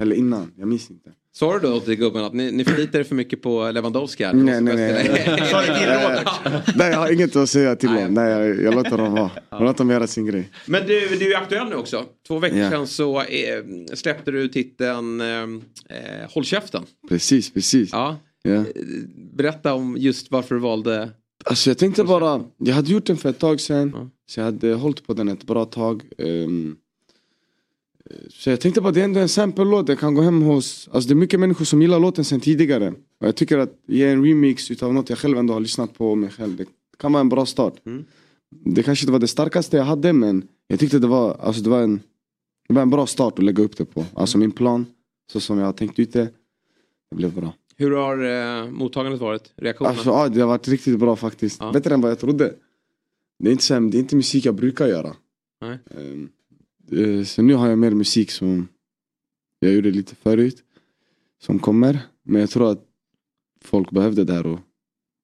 Eller innan, jag minns inte. Sa du då till gubben att ni, ni förlitar er för mycket på Lewandowski här? Nej, nej, nej. Sa du till Robert? Nej, jag har inget att säga till dem. Nej, jag, jag låter dem vara. Jag låter dem göra sin grej. Men du, du är aktuell nu också. Två veckor Ja. sedan så eh, släppte du titeln eh, Håll käften. Precis, precis. Ja. Ja. Berätta om just varför du valde... Alltså jag tänkte bara, jag hade gjort den för ett tag sedan. Så jag hade hållit på den ett bra tag. Eh, så jag tänkte bara det är ändå en sample-låt, jag kan gå hem hos, alltså det är mycket människor som gillar låten sedan tidigare. Och jag tycker att ge en remix utav något jag själv ändå har lyssnat på mig själv, det kan vara en bra start. Det kanske inte var det starkaste jag hade men jag tyckte det var, alltså det var en, det var en bra start att lägga upp det på. Alltså min plan, så som jag har tänkt ut det, det blev bra. Hur har eh, mottagandet varit? Reaktionerna? Alltså ja, det har varit riktigt bra faktiskt. Ja. Bättre än vad jag trodde. Det är inte, det är inte musik jag brukar göra. Nej. Eh, Eh, så nu har jag mer musik som jag gjorde lite förut. Som kommer. Men jag tror att folk behövde det här och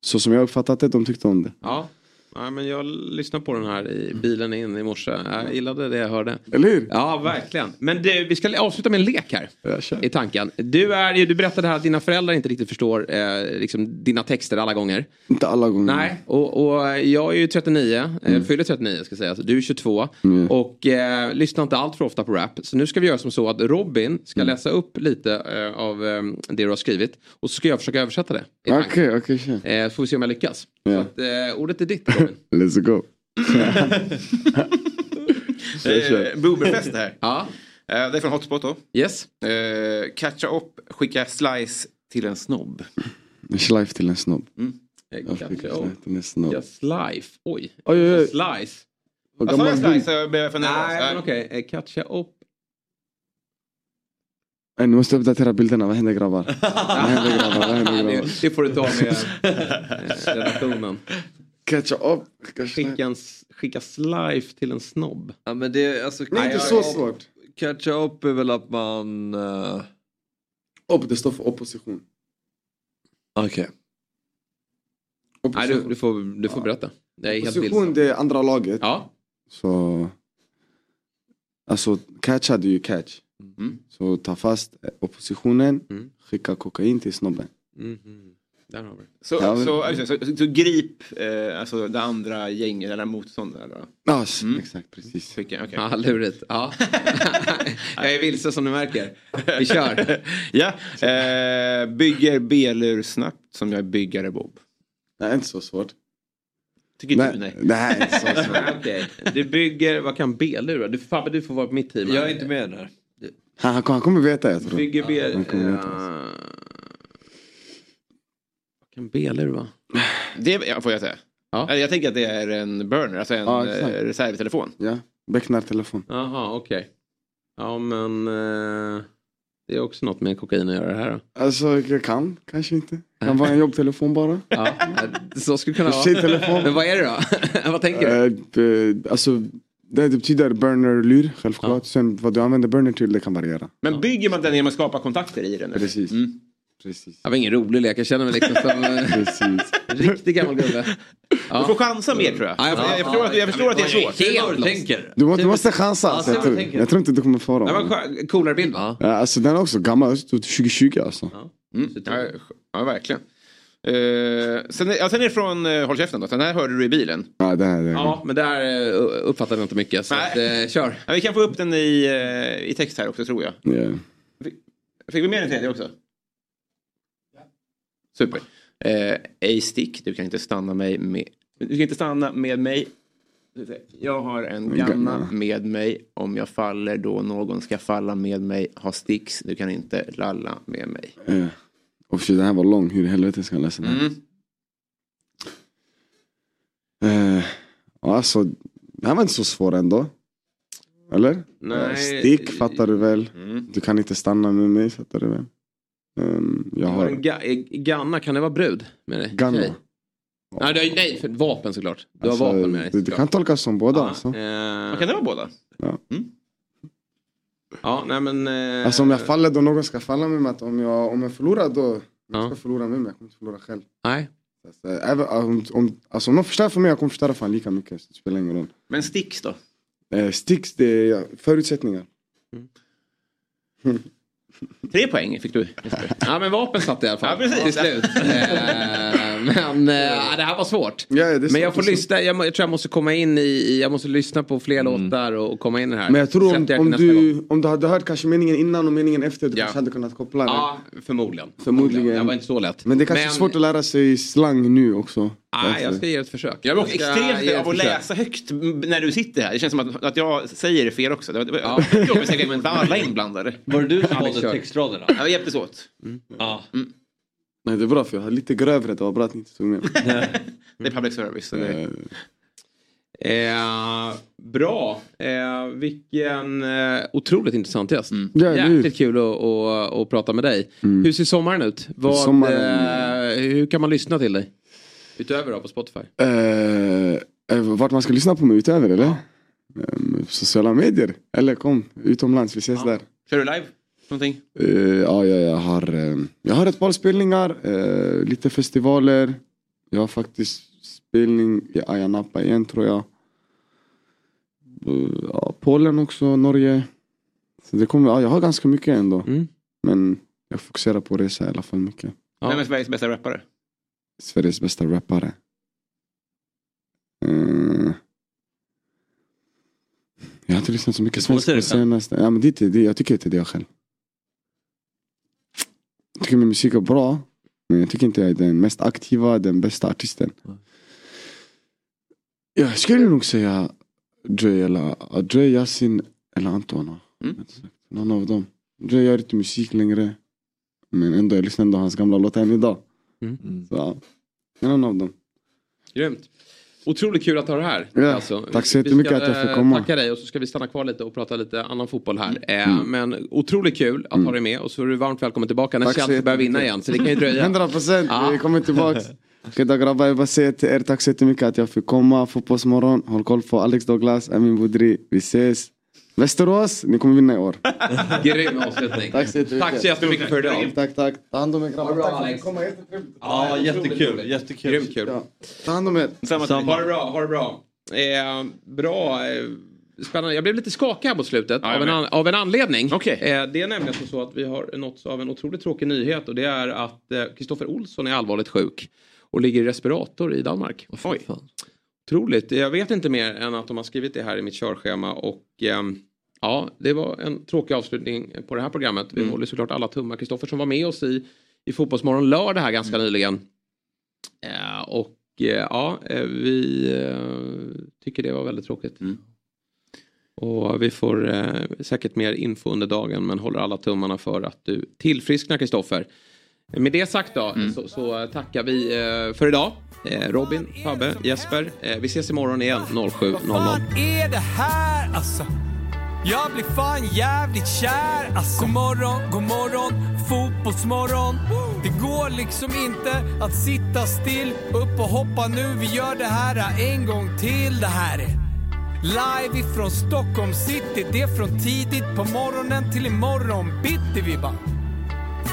så som jag uppfattat det, de tyckte om det. Ja. Ja, men jag lyssnade på den här i bilen in i morse. Jag gillade det jag hörde. Eller hur? Ja, verkligen. Men du, vi ska avsluta med en lek här. I tanken. Du, är, du berättade här att dina föräldrar inte riktigt förstår eh, liksom, dina texter alla gånger. Inte alla gånger. Nej, och, och jag är ju 39, mm. Mm. fyller 39 ska sägas. Du är 22 Mm. och eh, lyssnar inte allt för ofta på rap. Så nu ska vi göra som så att Robin ska Mm. läsa upp lite eh, av eh, det du har skrivit. Och så ska jag försöka översätta det. Okej, okej, kör. Eh, så får vi se om jag lyckas. Ja. Så att, eh, ordet är ditt Let's go. [laughs] Eh, Booberfest här. ja. Eh, det är från Hotspot då. Yes. Eh, catcha upp, skicka slice till en snobb. Schleif till en snobb. Eh, Jag catcha fick till en snobb. Ja, slife. Oj. Oj, oj, oj. Slice. Vad sa jag slice? Jag blev för Nej, nervös. men okej. Eh, Catcha upp. Nej, Ni måste uppdatera bilderna. Vad händer grabbar? [laughs] Vad händer grabbar? Vad händer grabbar? det, får du ta med [laughs] redaktionen. Catcha upp. Skicka en, skicka slife till en snobb. Ja, men det är alltså... Det är inte så svårt. Catcha upp är väl att man... Uh... Upp, det står för opposition. Okej. Nej, du, du, får, du får berätta. Jag är helt Opposition det är andra laget. Ja. Så... Alltså catch hade ju catch. Mm. Så ta fast oppositionen, Mm. skicka kokain till snobben. Mhm. Där har vi det. Så, Ja, men- så, så, så, så, grip eh, alltså det andra gänget eller motståndare. Då. Ja, s- exakt precis. Skicka, okej. Ja, lurigt. Ja. [laughs] jag är vilse som du märker. Vi kör. [laughs] ja, eh, bygger B-lur snabbt som jag är byggare Bob. Nej, inte så svårt. Tycker inte du nej? Nej, inte så svårt. [laughs] Okej. Du bygger, vad kan B-lura? Du, Fabbe, du får vara på mitt team. Jag är inte med där. Han, han, kommer veta jag tror. Bygger B... Han kan B-lur vara? Det ja, får jag säga. Ja. Eh, Jag tänker att det är en burner, alltså en Ja, ja, exakt. reservtelefon. Ja, becknartelefon. Jaha, okej. Ja, men... eh, det är också något med kokain att göra det här då. Alltså jag kan, kanske inte. Kan vara en [laughs] jobbtelefon bara. Ja, så skulle det kunna vara. Tjejtelefon. Men vad är det då? [laughs] vad tänker du? Eh, alltså, det, det betyder burner-lur, självklart. Sen vad du använder burner till, det kan variera. Men bygger man den genom att skapa kontakter i den? eller? Precis. Mm. Precis. Det var ingen rolig lek, jag känner mig liksom som eh, [laughs] Precis. en riktig gammal gubbe. Du får chansa mer tror jag. Ja, jag förstår att, jag förstår att det är svårt. Helt tänker. Du, må, du måste chansa. Ja, Alltså, jag, tror, jag tror inte du kommer få Det var dem. en coolare bild va? Ja, alltså, den är också gammal, 2020 alltså. Mm. Ja, ja, verkligen. Uh, sen, är- ja, sen är det från uh, Håll käften då, sen här hörde du i bilen. Ja, det här, det här. Ja, men där eh, uppfattade jag inte mycket. Så att, eh, kör. Ja, vi kan få upp den i, eh, i text här också tror jag. Ja. Fick vi med den tredje också? Super. Eh, ej stick, du kan inte stanna mig med... Du kan inte stanna med mig. Jag har en ganna med mig. Om jag faller då någon ska falla med mig. Ha sticks, du kan inte lalla med mig. Ja. Och shit, den här var lång, hur i helvete ska jag läsa den? här? Mm. Eh, alltså, det här var inte så svår ändå. Eller? Nej. Eh, Stick fattar du väl? Mm. Du kan inte stanna med mig fattar du väl? Ehm, jag har ga- eh, Ganna, kan det vara brud? Med dig? Ganna. Tjej? Nej, det är- nej, för vapen såklart. Du Alltså, har vapen med dig. det, det kan tolkas som båda Ja, alltså. eh, Kan det vara båda? ja, nej men... eh, Alltså om jag faller då någon ska falla med mig. Att om, jag, om jag förlorar då, Ja. jag ska förlora med mig. Jag kommer inte förlora själv. Nej. Alltså, även, om, om, alltså om någon förstör för mig, jag kommer förstöra fan lika mycket. Så det spelar ingen roll. Men sticks då? Eh, sticks, det är ja, förutsättningar. [laughs] Tre poäng fick du. Ja men vapen satt i alla fall. Ja, precis. Till slut. [laughs] Men eh, det här var svårt. Ja, Men jag får lyssna, jag, jag tror jag måste komma in i- jag måste lyssna på fler låtar och, komma in i det här. Men jag tror om, jag om, gång. du, om du hade hört kanske meningen innan och meningen efter, du Ja. kanske hade kunnat koppla det. Ja, förmodligen. Förmodligen. Det var inte så lätt. Men det är kanske är svårt att lära sig slang nu också. Nej, jag ska ge ett försök. Jag blir ska extremt av att försök. läsa högt när du sitter här. Det känns som att, att jag säger det fel också. Det var, Ja. jobbigt säkert för alla inblandade. Var det du som valde textraderna? Ja, vi hjälptes åt. Ja. Nej det är bra för jag har lite grövre, det var bra att ni inte tog med. [laughs] Det är public service. Så det, Eh, Eh, bra. Eh, vilken eh, otroligt intressant gäst. Ja, eller hur? Jäkligt kul att, att, att prata med dig. Hur ser sommaren ut? Vad, Sommaren- Eh, hur kan man lyssna till dig? Utöver då på Spotify? eh, eh, vart man ska lyssna på mig utöver eller? Eh, sociala medier. Eller kom, utomlands, vi ses där. kör du live? Någonting? Eh, ja, ja, jag har, eh, jag har ett par spelningar, eh, lite festivaler. Jag har faktiskt spelning i Ayia Napa igen tror jag. Eh, Ja, Polen också, Norge. Så det kommer, ja, jag har ganska mycket ändå. Mm. Men jag fokuserar på att resa i alla fall mycket. Vem är Sveriges bästa rappare? Sveriges bästa rappare. Eh, jag har inte lyssnat så mycket svenska på senaste. Ja, men det, det, jag tycker inte det jag själv. Jag tycker min musik är bra. Men jag tycker inte jag är den mest aktiva, den bästa artisten. Jag skulle nog säga Dre eller Dre, Yasin eller Anton. Någon av dem. Dre gör inte musik längre. Men ändå, jag lyssnar ändå på hans gamla låtar än idag. Så, ja. någon av dem. Grymt. Otroligt kul att ha dig här. Alltså, Ja, tack så jättemycket ska, att jag fick eh, komma. Tacka dig och så ska vi stanna kvar lite och prata lite annan fotboll här. Eh, Mm. Men otroligt kul att ha dig med och så är du varmt välkommen tillbaka när Tack Chelsea börjar vinna igen. Så det kan ju dröja. [laughs] 100 procent, Ja. vi kommer tillbaks. [laughs] Okej då grabbar, jag bara säga till er tack så jättemycket att jag fick komma. Fotbollsmorgon, håll koll på Alex Douglas, Amin Boudri. Vi ses. Västerås, ni kommer vinna i år. [laughs] Grym avslutning. Tack så jättemycket. Tack så jättemycket för idag. Tack, tack. Ta hand om er grabbar. Tack för att Alex. ni kom. Jättetrevligt. Ja, jättekul. jättekul. Grymt kul. Ta hand om er. Ha det bra, ha det bra. Eh, bra. Eh, spännande. Jag blev lite skakig här på slutet Ja, av, en an, av en anledning. Eh, det är nämligen så att vi har nåtts av en otroligt tråkig nyhet och det är att eh, Kristoffer Olsson är allvarligt sjuk och ligger i respirator i Danmark. Oj. Otroligt. Jag vet inte mer än att de har skrivit det här i mitt körschema och ehm, ja, det var en tråkig avslutning på det här programmet. Vi håller såklart alla tummar. Kristoffer som var med oss i, i Fotbollsmorgon lördag här ganska nyligen. Eh, och eh, ja, eh, vi tycker det var väldigt tråkigt. Och vi får eh, säkert mer info under dagen men håller alla tummarna för att du tillfrisknar Kristoffer. Med det sagt då så, så tackar vi eh, för idag. Eh, Robin, Fabbe, Jesper. Eh, vi ses imorgon igen 07.00. fan är det här alltså? Jag blir fan jävligt kär alltså. God morgon, god morgon, fotbollsmorgon. Det går liksom inte att sitta still. Upp och hoppa nu, vi gör det här en gång till. Det här är live ifrån Stockholm city. Det är från tidigt på morgonen till imorgon bitti vi bara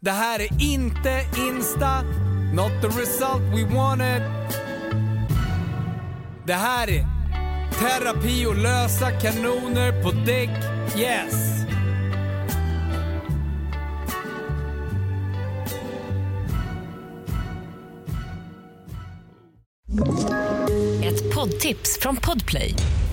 Det här är inte Insta, not the result we wanted. Det här är terapi och lösa kanoner på däck, yes. Ett poddtips från Podplay.